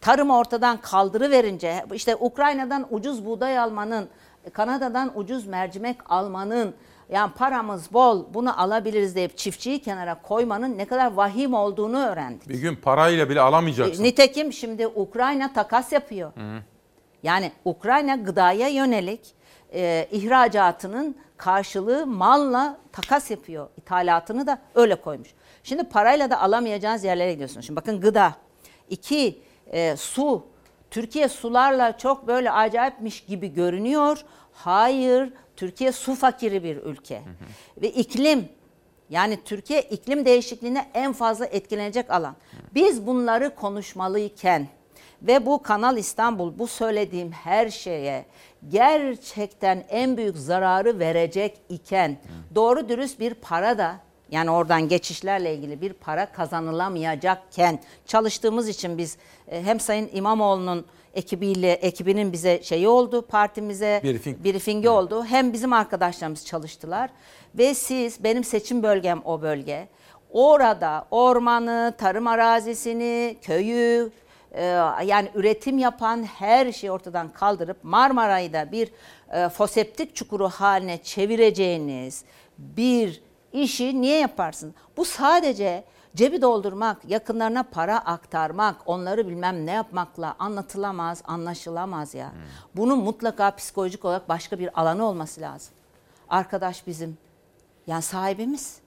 Tarım ortadan kaldırıverince işte Ukrayna'dan ucuz buğday almanın, Kanada'dan ucuz mercimek almanın, yani paramız bol bunu alabiliriz deyip çiftçiyi kenara koymanın ne kadar vahim olduğunu öğrendik. Bir gün parayla bile alamayacaksın. Nitekim şimdi Ukrayna takas yapıyor. Hı. Yani Ukrayna gıdaya yönelik e, ihracatının karşılığı malla takas yapıyor. İthalatını da öyle koymuş. Şimdi parayla da alamayacağınız yerlere gidiyorsunuz. Şimdi bakın gıda. İki, e, su. Türkiye sularla çok böyle acayipmiş gibi görünüyor. Hayır, Türkiye su fakiri bir ülke. Ve iklim. Yani Türkiye iklim değişikliğine en fazla etkilenecek alan. Biz bunları konuşmalıyken ve bu Kanal İstanbul bu söylediğim her şeye gerçekten en büyük zararı verecek iken doğru dürüst bir para da yani oradan geçişlerle ilgili bir para kazanılamayacakken çalıştığımız için biz e, hem Sayın İmamoğlu'nun ekibiyle ekibinin bize şeyi oldu partimize Briefing. briefingi oldu. Hem bizim arkadaşlarımız çalıştılar ve siz benim seçim bölgem o bölge. Orada ormanı, tarım arazisini, köyü e, yani üretim yapan her şeyi ortadan kaldırıp Marmaray'ı da bir e, foseptik çukuru haline çevireceğiniz bir işi niye yaparsın? Bu sadece cebi doldurmak, yakınlarına para aktarmak, onları bilmem ne yapmakla anlatılamaz, anlaşılamaz ya. Bunun mutlaka psikolojik olarak başka bir alanı olması lazım. Arkadaş bizim, yani sahibimiz.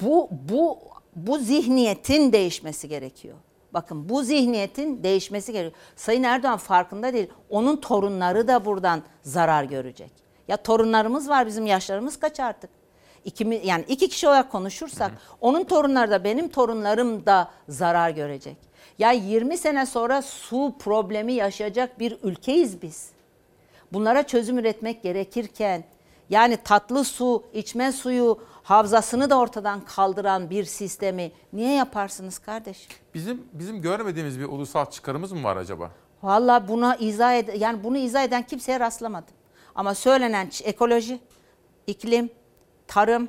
Bu bu bu zihniyetin değişmesi gerekiyor. Bakın bu zihniyetin değişmesi gerekiyor. Sayın Erdoğan farkında değil. Onun torunları da buradan zarar görecek. Ya torunlarımız var bizim yaşlarımız kaç artık? İki, yani iki kişi olarak konuşursak onun torunları da benim torunlarım da zarar görecek. Ya 20 sene sonra su problemi yaşayacak bir ülkeyiz biz. Bunlara çözüm üretmek gerekirken yani tatlı su, içme suyu havzasını da ortadan kaldıran bir sistemi niye yaparsınız kardeş? Bizim bizim görmediğimiz bir ulusal çıkarımız mı var acaba? Vallahi buna izah ed yani bunu izah eden kimseye rastlamadım. Ama söylenen ekoloji, iklim, tarım,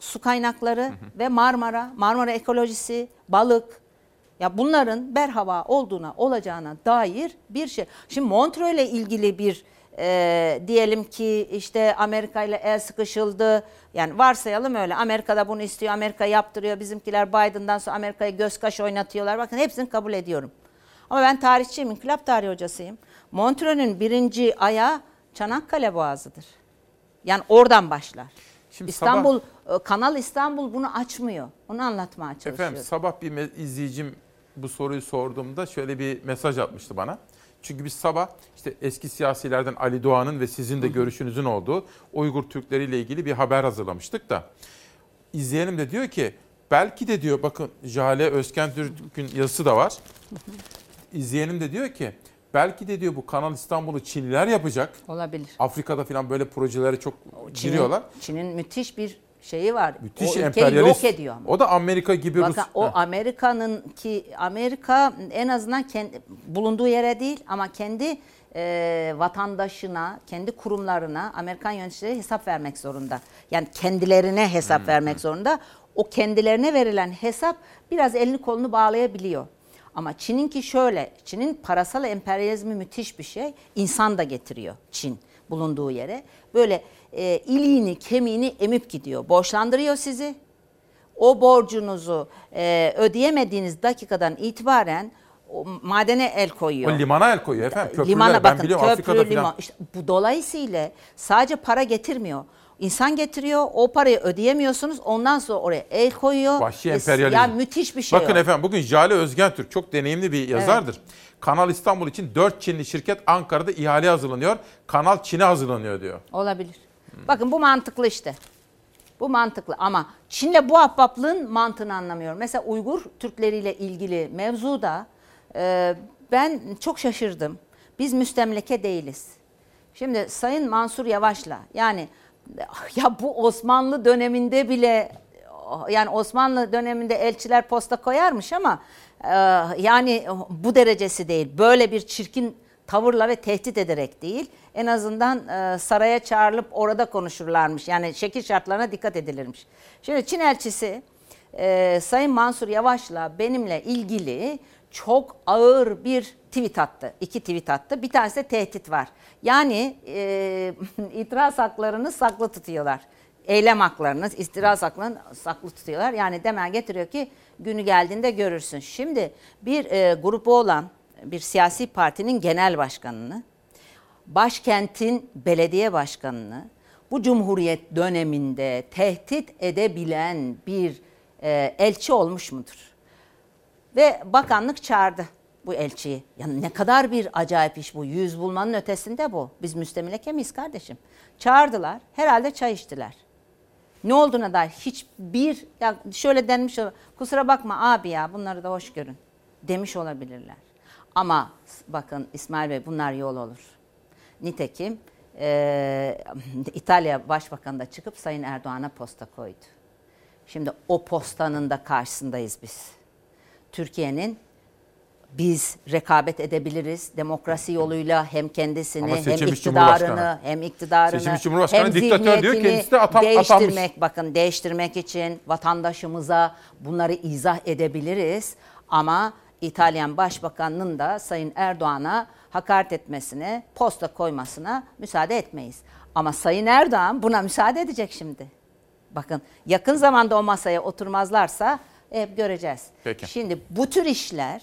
su kaynakları ve Marmara, Marmara ekolojisi, balık ya bunların berhava olduğuna, olacağına dair bir şey. Şimdi Montreux ile ilgili bir e, diyelim ki işte Amerika ile el sıkışıldı. Yani varsayalım öyle. Amerika'da bunu istiyor, Amerika yaptırıyor. Bizimkiler Biden'dan sonra Amerika'ya göz kaş oynatıyorlar. Bakın hepsini kabul ediyorum. Ama ben tarihçiyim, inkılap tarihi hocasıyım. Montreux'ün birinci ayağı Çanakkale Boğazı'dır. Yani oradan başlar. Şimdi İstanbul, e, Kanal İstanbul bunu açmıyor. Onu anlatmaya çalışıyorum. Efendim sabah bir izleyicim bu soruyu sorduğumda şöyle bir mesaj atmıştı bana. Çünkü biz sabah işte eski siyasilerden Ali Doğan'ın ve sizin de görüşünüzün olduğu Uygur Türkleri ile ilgili bir haber hazırlamıştık da. İzleyenim de diyor ki belki de diyor bakın Jale Özken Türk'ün yazısı da var. İzleyenim de diyor ki belki de diyor bu Kanal İstanbul'u Çinliler yapacak. Olabilir. Afrika'da falan böyle projelere çok Çin'in- giriyorlar. Çin'in müthiş bir şeyi var. Müthiş o emperyalist. yok ediyor ama. O da Amerika gibi Rus. Bakın o Heh. Amerika'nın ki Amerika en azından kendi bulunduğu yere değil ama kendi e, vatandaşına, kendi kurumlarına Amerikan yöneticileri hesap vermek zorunda. Yani kendilerine hesap vermek zorunda. O kendilerine verilen hesap biraz elini kolunu bağlayabiliyor. Ama Çin'inki şöyle, Çin'in parasal emperyalizmi müthiş bir şey. İnsan da getiriyor Çin bulunduğu yere. Böyle e, iliğini, kemiğini emip gidiyor. Borçlandırıyor sizi o borcunuzu e, ödeyemediğiniz dakikadan itibaren o madene el koyuyor. O limana el koyuyor efendim. Köprüler Limana ben bakın biliyorum köprü, Afrika'da liman. falan. İşte bu dolayısıyla sadece para getirmiyor. İnsan getiriyor, o parayı ödeyemiyorsunuz. Ondan sonra oraya el koyuyor. Vahşi Ve- emperyalizm. Ya müthiş bir şey Bakın o. efendim bugün Jale Özgentürk çok deneyimli bir yazardır. Kanal İstanbul için 4 Çinli şirket Ankara'da ihale hazırlanıyor. Kanal Çin'e hazırlanıyor diyor. Olabilir. Bakın bu mantıklı işte. Bu mantıklı ama Çin'le bu ahbaplığın mantığını anlamıyorum. Mesela Uygur Türkleriyle ilgili mevzuda e, ben çok şaşırdım. Biz müstemleke değiliz. Şimdi Sayın Mansur Yavaş'la yani ya bu Osmanlı döneminde bile yani Osmanlı döneminde elçiler posta koyarmış ama e, yani bu derecesi değil. Böyle bir çirkin tavırla ve tehdit ederek değil. En azından e, saraya çağrılıp orada konuşurlarmış. Yani şekil şartlarına dikkat edilirmiş. Şimdi Çin elçisi e, Sayın Mansur Yavaş'la benimle ilgili çok ağır bir tweet attı. İki tweet attı. Bir tanesi de tehdit var. Yani e, itiraz haklarını saklı tutuyorlar. Eylem haklarını, istiraz haklarını saklı tutuyorlar. Yani demel getiriyor ki günü geldiğinde görürsün. Şimdi bir e, grubu olan bir siyasi partinin genel başkanını, başkentin belediye başkanını bu cumhuriyet döneminde tehdit edebilen bir e, elçi olmuş mudur? Ve bakanlık çağırdı bu elçiyi. Yani ne kadar bir acayip iş bu. Yüz bulmanın ötesinde bu. Biz müstemleke miyiz kardeşim? Çağırdılar. Herhalde çay içtiler. Ne olduğuna dair hiçbir ya şöyle denmiş kusura bakma abi ya bunları da hoş görün demiş olabilirler. Ama bakın İsmail Bey bunlar yol olur. Nitekim e, İtalya Başbakanı da çıkıp Sayın Erdoğan'a posta koydu. Şimdi o postanın da karşısındayız biz. Türkiye'nin biz rekabet edebiliriz. Demokrasi yoluyla hem kendisini hem iktidarını hem iktidarını hem diktatör diyor, zihniyetini kendisi de atam- değiştirmek atanmış. bakın değiştirmek için vatandaşımıza bunları izah edebiliriz ama İtalyan Başbakanının da Sayın Erdoğan'a hakaret etmesine, posta koymasına müsaade etmeyiz. Ama Sayın Erdoğan buna müsaade edecek şimdi. Bakın yakın zamanda o masaya oturmazlarsa hep göreceğiz. Peki. Şimdi bu tür işler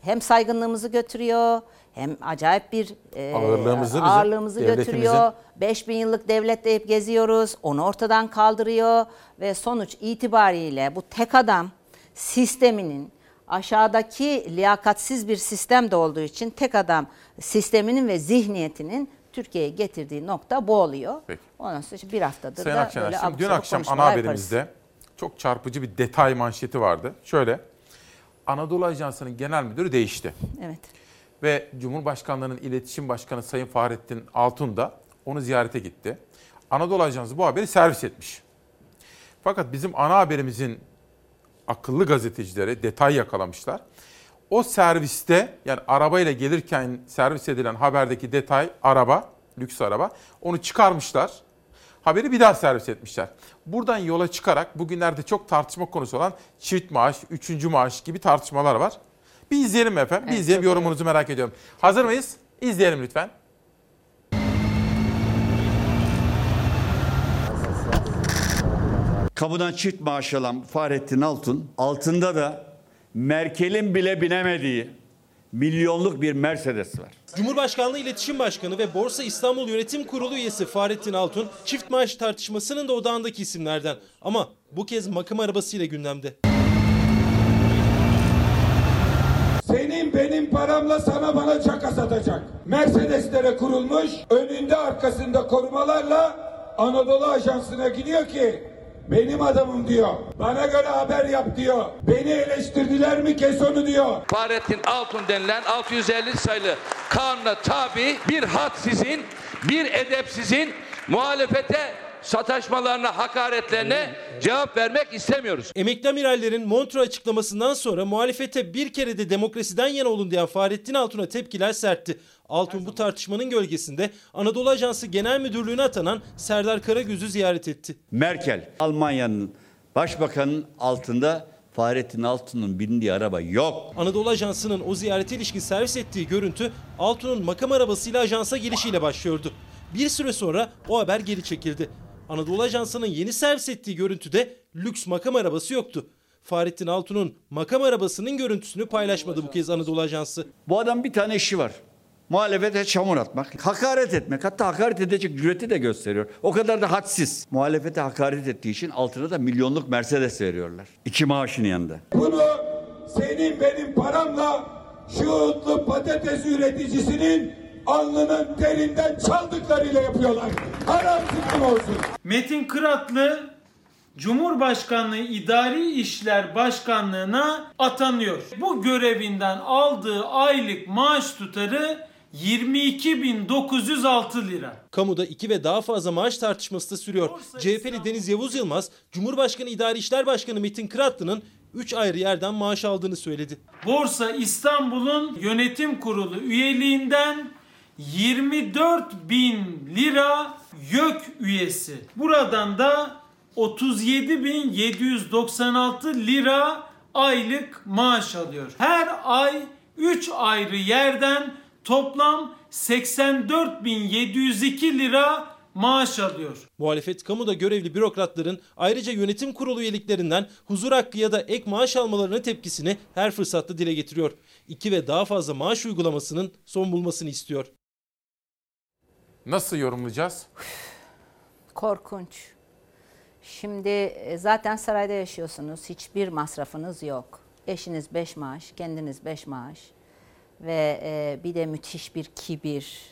hem saygınlığımızı götürüyor hem acayip bir e, Ağırlığımızı bizim, ağırlığımızı devletimizin. götürüyor. 5000 yıllık devlet deyip geziyoruz. Onu ortadan kaldırıyor ve sonuç itibariyle bu tek adam sisteminin aşağıdaki liyakatsiz bir sistem de olduğu için tek adam sisteminin ve zihniyetinin Türkiye'ye getirdiği nokta bu oluyor. Peki. Ondan sonra işte bir haftadır Sayın da Akşener, böyle şimdi dün akşam ana haberimizde yaparız. çok çarpıcı bir detay manşeti vardı. Şöyle, Anadolu Ajansı'nın genel müdürü değişti. Evet. Ve Cumhurbaşkanlığı'nın iletişim başkanı Sayın Fahrettin Altun da onu ziyarete gitti. Anadolu Ajansı bu haberi servis etmiş. Fakat bizim ana haberimizin akıllı gazetecileri detay yakalamışlar. O serviste yani arabayla gelirken servis edilen haberdeki detay araba, lüks araba onu çıkarmışlar. Haberi bir daha servis etmişler. Buradan yola çıkarak bugünlerde çok tartışma konusu olan çift maaş, üçüncü maaş gibi tartışmalar var. Bir izleyelim efendim? Bir Evet, izleyelim yorumunuzu merak ediyorum. Hazır mıyız? İzleyelim lütfen. Kamudan çift maaş alan Fahrettin Altun altında da Merkel'in bile binemediği milyonluk bir Mercedes var. Cumhurbaşkanlığı İletişim Başkanı ve Borsa İstanbul Yönetim Kurulu üyesi Fahrettin Altun çift maaş tartışmasının da odağındaki isimlerden. Ama bu kez makam arabasıyla gündemde. Senin benim paramla sana bana çaka satacak. Mercedeslere kurulmuş, önünde arkasında korumalarla Anadolu Ajansı'na gidiyor ki benim adamım diyor. Bana göre haber yap diyor. Beni eleştirdiler mi kes onu diyor. Fahrettin Altun denilen 650 sayılı kanuna tabi bir hadsizin, bir edepsizin muhalefete sataşmalarına, hakaretlerine cevap vermek istemiyoruz. Emekli amirallerin Montreux açıklamasından sonra muhalefete bir kere de demokrasiden yana olun diyen Fahrettin Altun'a tepkiler sertti. Altun bu tartışmanın gölgesinde Anadolu Ajansı Genel Müdürlüğü'ne atanan Serdar Karagöz'ü ziyaret etti. Merkel, Almanya'nın başbakanın altında Fahrettin Altun'un bindiği araba yok. Anadolu Ajansı'nın o ziyarete ilişkin servis ettiği görüntü Altun'un makam arabasıyla ajansa gelişiyle başlıyordu. Bir süre sonra o haber geri çekildi. Anadolu Ajansı'nın yeni servis ettiği görüntüde lüks makam arabası yoktu. Fahrettin Altun'un makam arabasının görüntüsünü paylaşmadı bu kez Anadolu Ajansı. Bu adam bir tane işi var. Muhalefete çamur atmak, hakaret etmek, hatta hakaret edecek cüreti de gösteriyor. O kadar da hadsiz. Muhalefete hakaret ettiği için altına da milyonluk Mercedes veriyorlar. İki maaşın yanında. Bunu senin benim paramla şuutlu patates üreticisinin alnının terinden çaldıklarıyla yapıyorlar. Haram zıkkım olsun. Metin Kıratlı Cumhurbaşkanlığı İdari İşler Başkanlığına atanıyor. Bu görevinden aldığı aylık maaş tutarı 22.906 lira. Kamuda iki ve daha fazla maaş tartışması da sürüyor. CHP'li Deniz Yavuz Yılmaz, Cumhurbaşkanı İdari İşler Başkanı Metin Kıratlı'nın 3 ayrı yerden maaş aldığını söyledi. Borsa İstanbul'un yönetim kurulu üyeliğinden 24 bin lira YÖK üyesi. Buradan da 37.796 lira aylık maaş alıyor. Her ay 3 ayrı yerden toplam 84.702 lira maaş alıyor. Muhalefet kamuda görevli bürokratların ayrıca yönetim kurulu üyeliklerinden huzur hakkı ya da ek maaş almalarına tepkisini her fırsatta dile getiriyor. İki ve daha fazla maaş uygulamasının son bulmasını istiyor. Nasıl yorumlayacağız? Korkunç. Şimdi e, zaten sarayda yaşıyorsunuz. Hiçbir masrafınız yok. Eşiniz 5 maaş, kendiniz 5 maaş. Ve e, bir de müthiş bir kibir.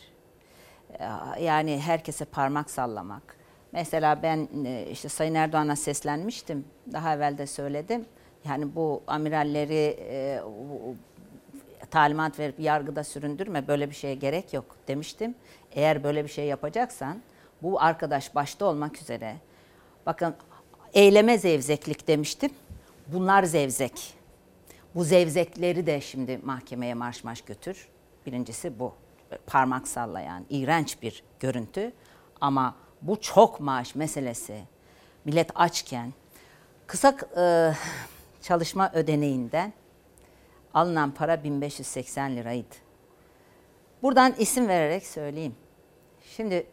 E, Yani herkese parmak sallamak. Mesela ben e, işte Sayın Erdoğan'a seslenmiştim. Daha evvel de söyledim. Yani bu amiralleri talimat verip yargıda süründürme böyle bir şeye gerek yok demiştim. Eğer böyle bir şey yapacaksan bu arkadaş başta olmak üzere bakın eyleme zevzeklik demiştim. Bunlar zevzek. Bu zevzekleri de şimdi mahkemeye marş marş götür. Birincisi bu. Parmak sallayan iğrenç bir görüntü. Ama bu çok maaş meselesi. Millet açken kısa e, çalışma ödeneğinden alınan para 1580 liraydı. Buradan isim vererek söyleyeyim. Şimdi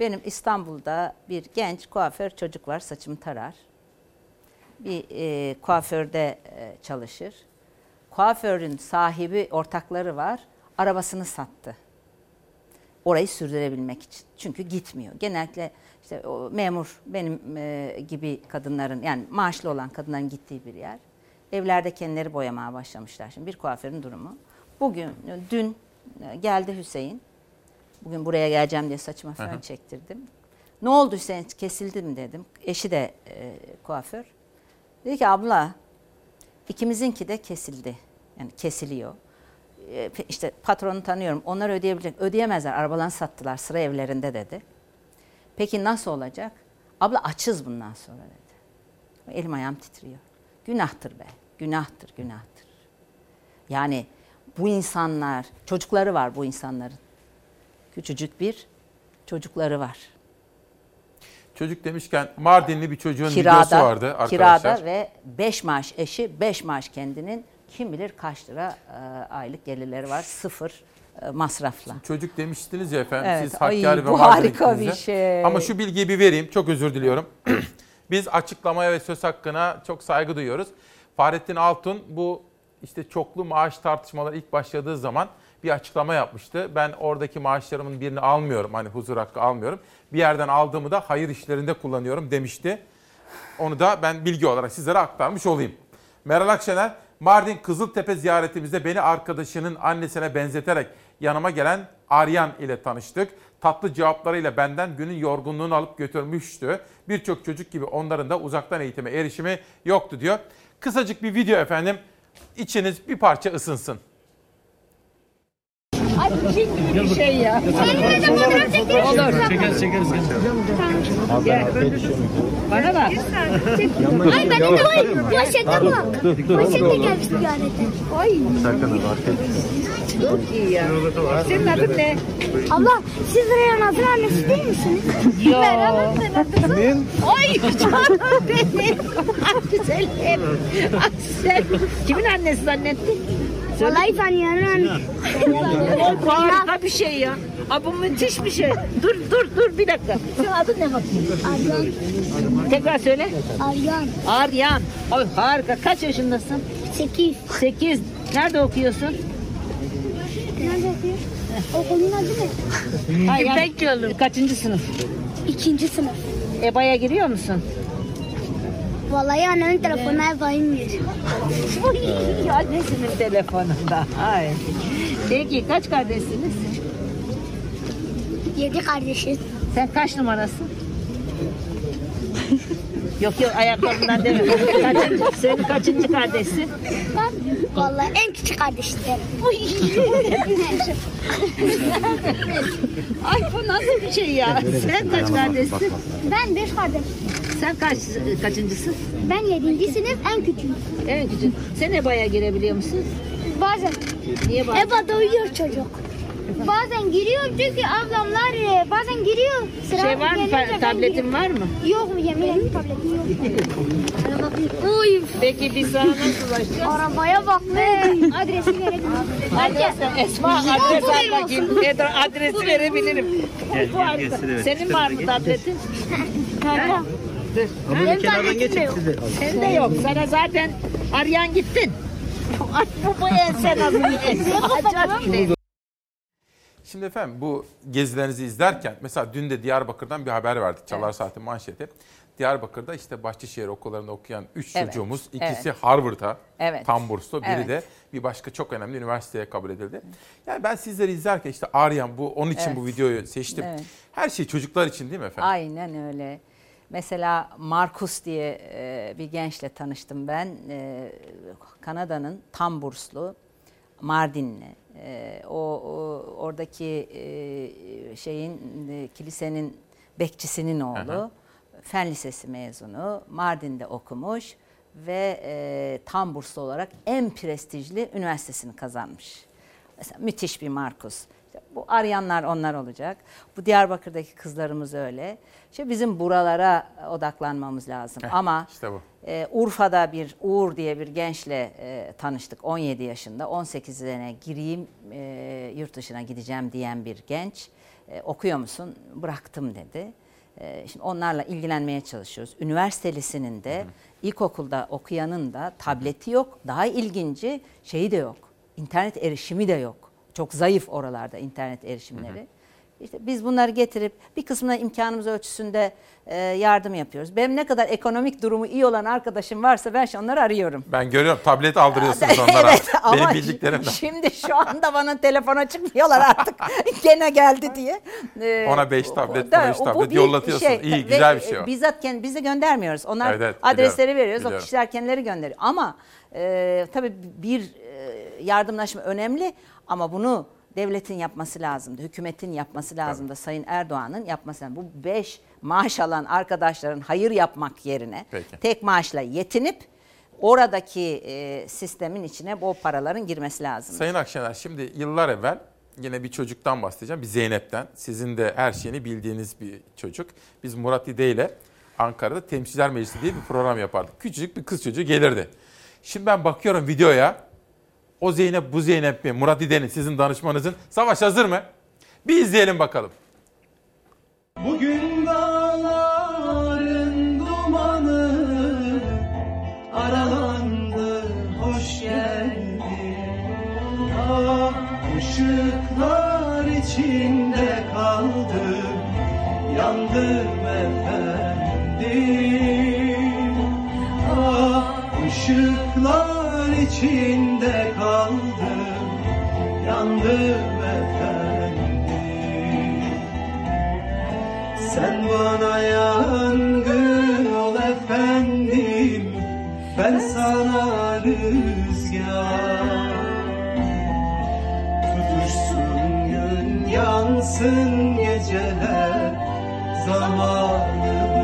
Benim İstanbul'da bir genç kuaför çocuk var, saçımı tarar. Bir e, kuaförde e, çalışır. Kuaförün sahibi, ortakları var. Arabasını sattı. Orayı sürdürebilmek için. Çünkü gitmiyor. Genellikle işte o memur benim e, gibi kadınların yani maaşlı olan kadınların gittiği bir yer. Evlerde kendileri boyamaya başlamışlar. Şimdi bir kuaförün durumu. Bugün, dün e, geldi Hüseyin. Bugün buraya geleceğim diye saçıma fön Aha. çektirdim. Ne oldu Hüseyin kesildi mi dedim. Eşi de e, kuaför. Dedi ki abla ikimizinki de kesildi. Yani kesiliyor. E, işte patronu tanıyorum. Onlar ödeyebilecek. Ödeyemezler. Arabalarını sattılar sıra evlerinde dedi. Peki nasıl olacak? Abla açız bundan sonra dedi. Elim ayağım titriyor. Günahtır be. Günahtır, günahtır. Yani bu insanlar, çocukları var bu insanların. Küçücük bir çocukları var. Çocuk demişken Mardinli bir çocuğun videosu Kirada, vardı arkadaşlar. kirada ve 5 maaş eşi, 5 maaş kendinin kim bilir kaç lira e, aylık gelirleri var. Sıfır e, masrafla. Çocuk demiştiniz ya efendim Evet, siz ay, Hakkari ve bu Mardin'e harika bir şey. Ama şu bilgiyi bir vereyim çok özür diliyorum. Biz açıklamaya ve söz hakkına çok saygı duyuyoruz. Fahrettin Altun bu işte çoklu maaş tartışmaları ilk başladığı zaman bir açıklama yapmıştı. Ben oradaki maaşlarımın birini almıyorum hani huzur hakkı almıyorum. Bir yerden aldığımı da hayır işlerinde kullanıyorum demişti. Onu da ben bilgi olarak sizlere aktarmış olayım. Meral Akşener, Mardin Kızıltepe ziyaretimizde beni arkadaşının annesine benzeterek yanıma gelen Aryan ile tanıştık. Tatlı cevaplarıyla benden günün yorgunluğunu alıp götürmüştü. Birçok çocuk gibi onların da uzaktan eğitime erişimi yoktu diyor. Kısacık bir video efendim. İçiniz bir parça ısınsın. Bir şey ya. Seninle de fotoğraf çekeriz. Olur. Çekeriz çekeriz. Gel. Bana bak. Ay benim de var. Poşete bak. Poşete gelmiş ziyarete. Ay. Çok iyi ya. Senin adın ne? Abla siz Reyhan'ın annesi değil misiniz? Yo. Merhaba sen adın. Ay canım benim. Ah güzelim. Ah sen. Kimin annesi zannettin? Vallahi annesi. O harika bir şey ya. Aa, bu müthiş bir şey. Dur dur dur bir dakika. Senin adın ne bakayım? Aryan. Tekrar söyle. Aryan. Aryan. Ay harika. Kaç yaşındasın? Sekiz. Sekiz. Nerede okuyorsun? Nerede okuyor? Okulun adı ne? Hayır. İpek. Kaçıncı sınıf? İkinci sınıf. EBA'ya giriyor musun? Vallahi annemin telefonuna ev inmiyor. Uy, Annesinin telefonunda. Ay. Peki kaç kardeşsiniz? Yedi kardeşiz. Sen kaç numarasın? yok yok ayakkabından deme. Kaçıncı, senin kaçıncı kardeşsin? Ben vallahi en küçük kardeşim. Ay bu nasıl bir şey ya? Sen kaç kardeşsin? Ben beş kardeş. Sen kaç kaçıncısın? Ben yedinci sınıf en küçüğüm. En küçük. Sen EBA'ya girebiliyor musun? Bazen. Niye bazen? Eba uyuyor çocuk. Bazen giriyor çünkü ablamlar e, bazen giriyor. Sıra Şey var mı? gelince ben Tabletin giriyorum. var mı? Yok mu yemin ederim tabletim yok. Uy. Peki biz sana nasıl ulaşacağız? Arabaya bak be. Adresi verebilirim. Esma adres al bakayım. Eda adresi verebilirim. Senin var mı tabletin? Dur. Ama Benim kenardan geçin sizi. Sende yok. Sana zaten arayan gittin. Ay bu bu en sen adını en. Şimdi efendim bu gezilerinizi izlerken mesela dün de Diyarbakır'dan bir haber verdik Çalar Saati manşeti. Diyarbakır'da işte Bahçeşehir okullarında okuyan 3 Evet, çocuğumuz, ikisi evet. Harvard'a Evet. tam burslu, biri Evet. de bir başka çok önemli üniversiteye kabul edildi. Yani ben sizleri izlerken işte Aryan bu onun için Evet. bu videoyu seçtim. Evet. Her şey çocuklar için değil mi efendim? Aynen öyle. Mesela Markus diye e, bir gençle tanıştım ben. E, Kanada'nın tam burslu Mardinli. E, o, o oradaki e, şeyin e, kilisenin bekçisinin oğlu. Aha. Fen Lisesi mezunu. Mardin'de okumuş ve e, tam burslu olarak en prestijli üniversitesini kazanmış. Mesela müthiş bir Markus. İşte bu arayanlar onlar olacak. Bu Diyarbakır'daki kızlarımız öyle. İşte bizim buralara odaklanmamız lazım. Heh, Ama işte bu. E, Urfa'da bir Uğur diye bir gençle e, tanıştık 17 yaşında. 18 sene gireyim e, yurt dışına gideceğim diyen bir genç. E, okuyor musun? Bıraktım dedi. E, şimdi onlarla ilgilenmeye çalışıyoruz. Üniversite lisesinin de ilkokulda okuyanın da tableti yok. Daha ilginci şeyi de yok. İnternet erişimi de yok. Çok zayıf oralarda internet erişimleri. İşte biz bunları getirip bir kısmına imkanımız ölçüsünde e, yardım yapıyoruz. Benim ne kadar ekonomik durumu iyi olan arkadaşım varsa ben onları arıyorum. Ben görüyorum tablet aldırıyorsunuz onlara. Evet, Benim bildiklerimden. Şimdi şu anda bana telefona çıkmıyorlar artık. Gene geldi diye. Ee, Ona beş tablet, da- buna üç bu tablet bir yollatıyorsunuz. İyi, Ve, güzel bir şey o. e, Bizzat kendi, biz de göndermiyoruz. Onlar Evet, evet, adresleri biliyorum, veriyoruz. O biliyorum. kişiler kendileri gönderiyor. Ama e, tabii bir e, yardımlaşma önemli ama bunu devletin yapması lazımdı. Hükümetin yapması lazımdı. Sayın Erdoğan'ın yapması lazım. Bu beş maaş alan arkadaşların hayır yapmak yerine Peki. tek maaşla yetinip oradaki e, sistemin içine bu paraların girmesi lazım. Sayın Akşener şimdi yıllar evvel yine bir çocuktan bahsedeceğim. Bir Zeynep'ten. Sizin de her şeyini bildiğiniz bir çocuk. Biz Murat İde ile Ankara'da Temsilciler Meclisi diye bir program yapardık. Küçücük bir kız çocuğu gelirdi. Şimdi ben bakıyorum videoya. O Zeynep bu Zeynep mi? Murat İde'nin sizin danışmanınızın. Savaş hazır mı? Bir izleyelim bakalım. Bugün dağların dumanı aralandı, hoş geldin. Ah, ışıklar içinde kaldım, yandım efendim. Ah, ışıklar içinde kaldım, yandım efendim. Sen bana yangın ol efendim Ben sana rüzgar Tutuşsun gün yansın geceler Zamanımız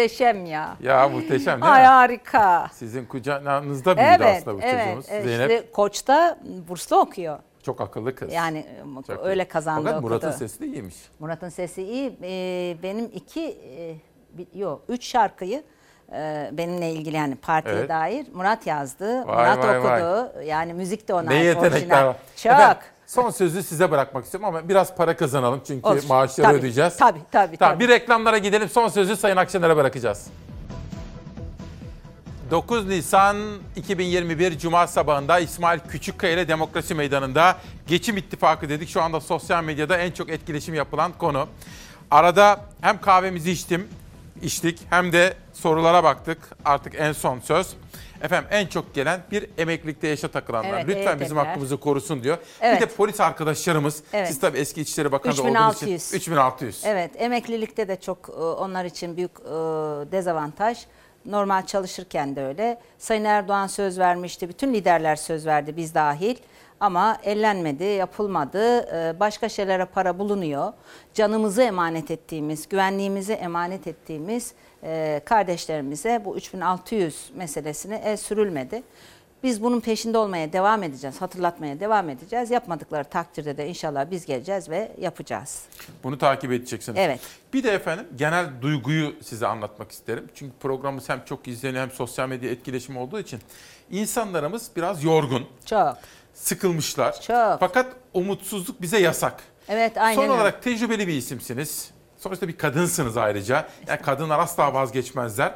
Muhteşem ya. Ya muhteşem değil Ay mi? harika. Sizin kucağınızda büyüdü Evet, aslında bu evet. çocuğumuz. evet. Zeynep İşte Koç'ta burslu okuyor. çok akıllı kız. Yani Çok öyle iyi. kazandı Fakat okudu. Murat'ın sesi de iyiymiş. Murat'ın sesi iyi. Ee, benim iki, e, yok üç şarkıyı e, benimle ilgili yani partiye Evet. dair Murat yazdı. Vay, Murat vay, vay. okudu. Yani müzik de ona Ne ait yetenekler orijinal. var. Çok. Efendim, son sözü size bırakmak istiyorum ama biraz para kazanalım çünkü Olur. maaşları Tabii, ödeyeceğiz. tabii, tabii, Tamam, tabii. Bir reklamlara gidelim son sözü Sayın Akşener'e bırakacağız. 9 Nisan 2021 Cuma sabahında İsmail Küçükkaya ile Demokrasi Meydanı'nda Geçim İttifakı dedik. Şu anda sosyal medyada en çok etkileşim yapılan konu. Arada hem kahvemizi içtim, içtik hem de sorulara baktık. Artık en son söz. Efendim en çok gelen bir emeklilikte yaşa takılanlar. Evet, Lütfen bizim EYT'liler. hakkımızı korusun diyor. Evet. Bir de polis arkadaşlarımız. Evet. Siz tabii eski İçişleri Bakanı da olduğunuz için 3600. 3600. Evet, emeklilikte de çok e, onlar için büyük e, dezavantaj. Normal çalışırken de öyle. Sayın Erdoğan söz vermişti, bütün liderler söz verdi, biz dahil. Ama ellenmedi, yapılmadı. E, Başka şeylere para bulunuyor. Canımızı emanet ettiğimiz, güvenliğimizi emanet ettiğimiz e, kardeşlerimize bu 3600 meselesine el sürülmedi. Biz bunun peşinde olmaya devam edeceğiz, hatırlatmaya devam edeceğiz. Yapmadıkları takdirde de inşallah biz geleceğiz ve yapacağız. Bunu takip edeceksiniz. Evet. Bir de efendim genel duyguyu size anlatmak isterim. Çünkü programımız hem çok izleniyor hem sosyal medya etkileşimi olduğu için insanlarımız biraz yorgun. Çok. Sıkılmışlar. Çok. Fakat umutsuzluk bize yasak. Evet, aynen Son öyle. olarak tecrübeli bir isimsiniz. Sonuçta bir kadınsınız ayrıca. Yani kadınlar asla vazgeçmezler.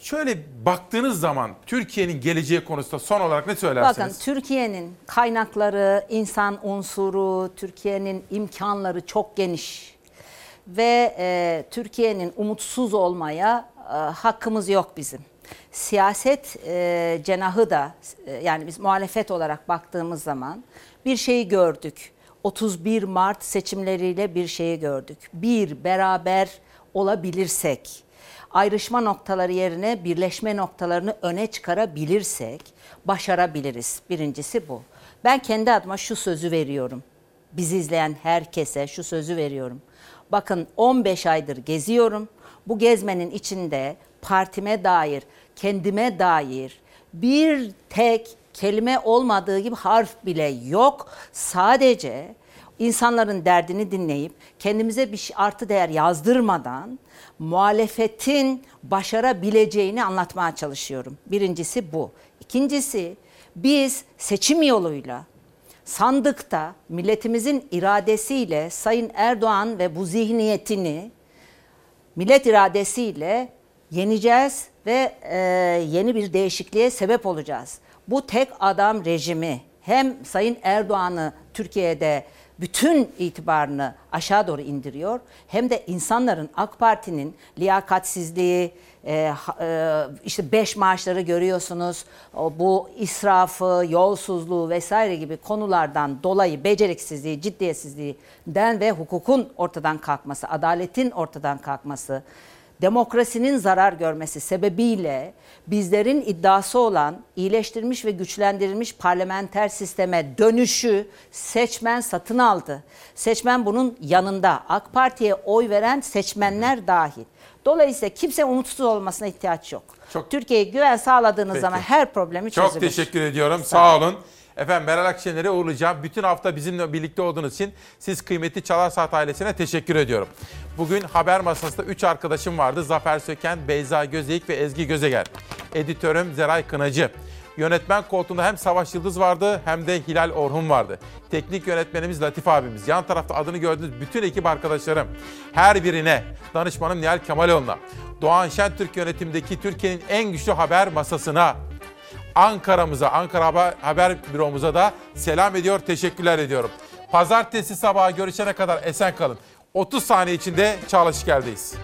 Şöyle baktığınız zaman Türkiye'nin geleceği konusunda son olarak ne söylersiniz? Bakın Türkiye'nin kaynakları, insan unsuru, Türkiye'nin imkanları çok geniş. Ve e, Türkiye'nin umutsuz olmaya e, hakkımız yok bizim. Siyaset e, cenahı da e, yani biz muhalefet olarak baktığımız zaman bir şeyi gördük. 31 Mart seçimleriyle bir şeyi gördük. Bir, beraber olabilirsek, ayrışma noktaları yerine birleşme noktalarını öne çıkarabilirsek başarabiliriz. Birincisi bu. Ben kendi adıma şu sözü veriyorum. Bizi izleyen herkese şu sözü veriyorum. Bakın 15 aydır geziyorum. Bu gezmenin içinde partime dair, kendime dair bir tek kelime olmadığı gibi harf bile yok. Sadece insanların derdini dinleyip kendimize bir artı değer yazdırmadan muhalefetin başarabileceğini anlatmaya çalışıyorum. Birincisi bu. İkincisi biz seçim yoluyla sandıkta milletimizin iradesiyle Sayın Erdoğan ve bu zihniyetini millet iradesiyle yeneceğiz ve e, yeni bir değişikliğe sebep olacağız. Bu tek adam rejimi hem Sayın Erdoğan'ı Türkiye'de bütün itibarını aşağı doğru indiriyor hem de insanların AK Parti'nin liyakatsizliği, e, e, işte beş maaşları görüyorsunuz, bu israfı, yolsuzluğu vesaire gibi konulardan dolayı beceriksizliği, ciddiyetsizliğinden ve hukukun ortadan kalkması, adaletin ortadan kalkması, demokrasinin zarar görmesi sebebiyle bizlerin iddiası olan iyileştirilmiş ve güçlendirilmiş parlamenter sisteme dönüşü seçmen satın aldı. Seçmen bunun yanında AK Parti'ye oy veren seçmenler dahil. Dolayısıyla kimse umutsuz olmasına ihtiyaç yok. Türkiye'ye güven sağladığınız Peki. zaman her problemi çözülür. Çok teşekkür ediyorum. Sağ olun. Efendim Meral Akşener'i uğurlayacağım. Bütün hafta bizimle birlikte olduğunuz için siz kıymetli Çalar Saat ailesine teşekkür ediyorum. Bugün haber masasında 3 arkadaşım vardı. Zafer Söken, Beyza Gözeyik ve Ezgi Gözeger. Editörüm Zeray Kınacı. Yönetmen koltuğunda hem Savaş Yıldız vardı hem de Hilal Orhun vardı. Teknik yönetmenimiz Latif abimiz. Yan tarafta adını gördüğünüz bütün ekip arkadaşlarım. Her birine danışmanım Nihal Kemaloğlu'na. Doğan Şentürk yönetimdeki Türkiye'nin en güçlü haber masasına Ankara'mıza, Ankara Haber, Büromuza da selam ediyor, teşekkürler ediyorum. Pazartesi sabahı görüşene kadar esen kalın. 30 saniye içinde Çağla Şikel'deyiz.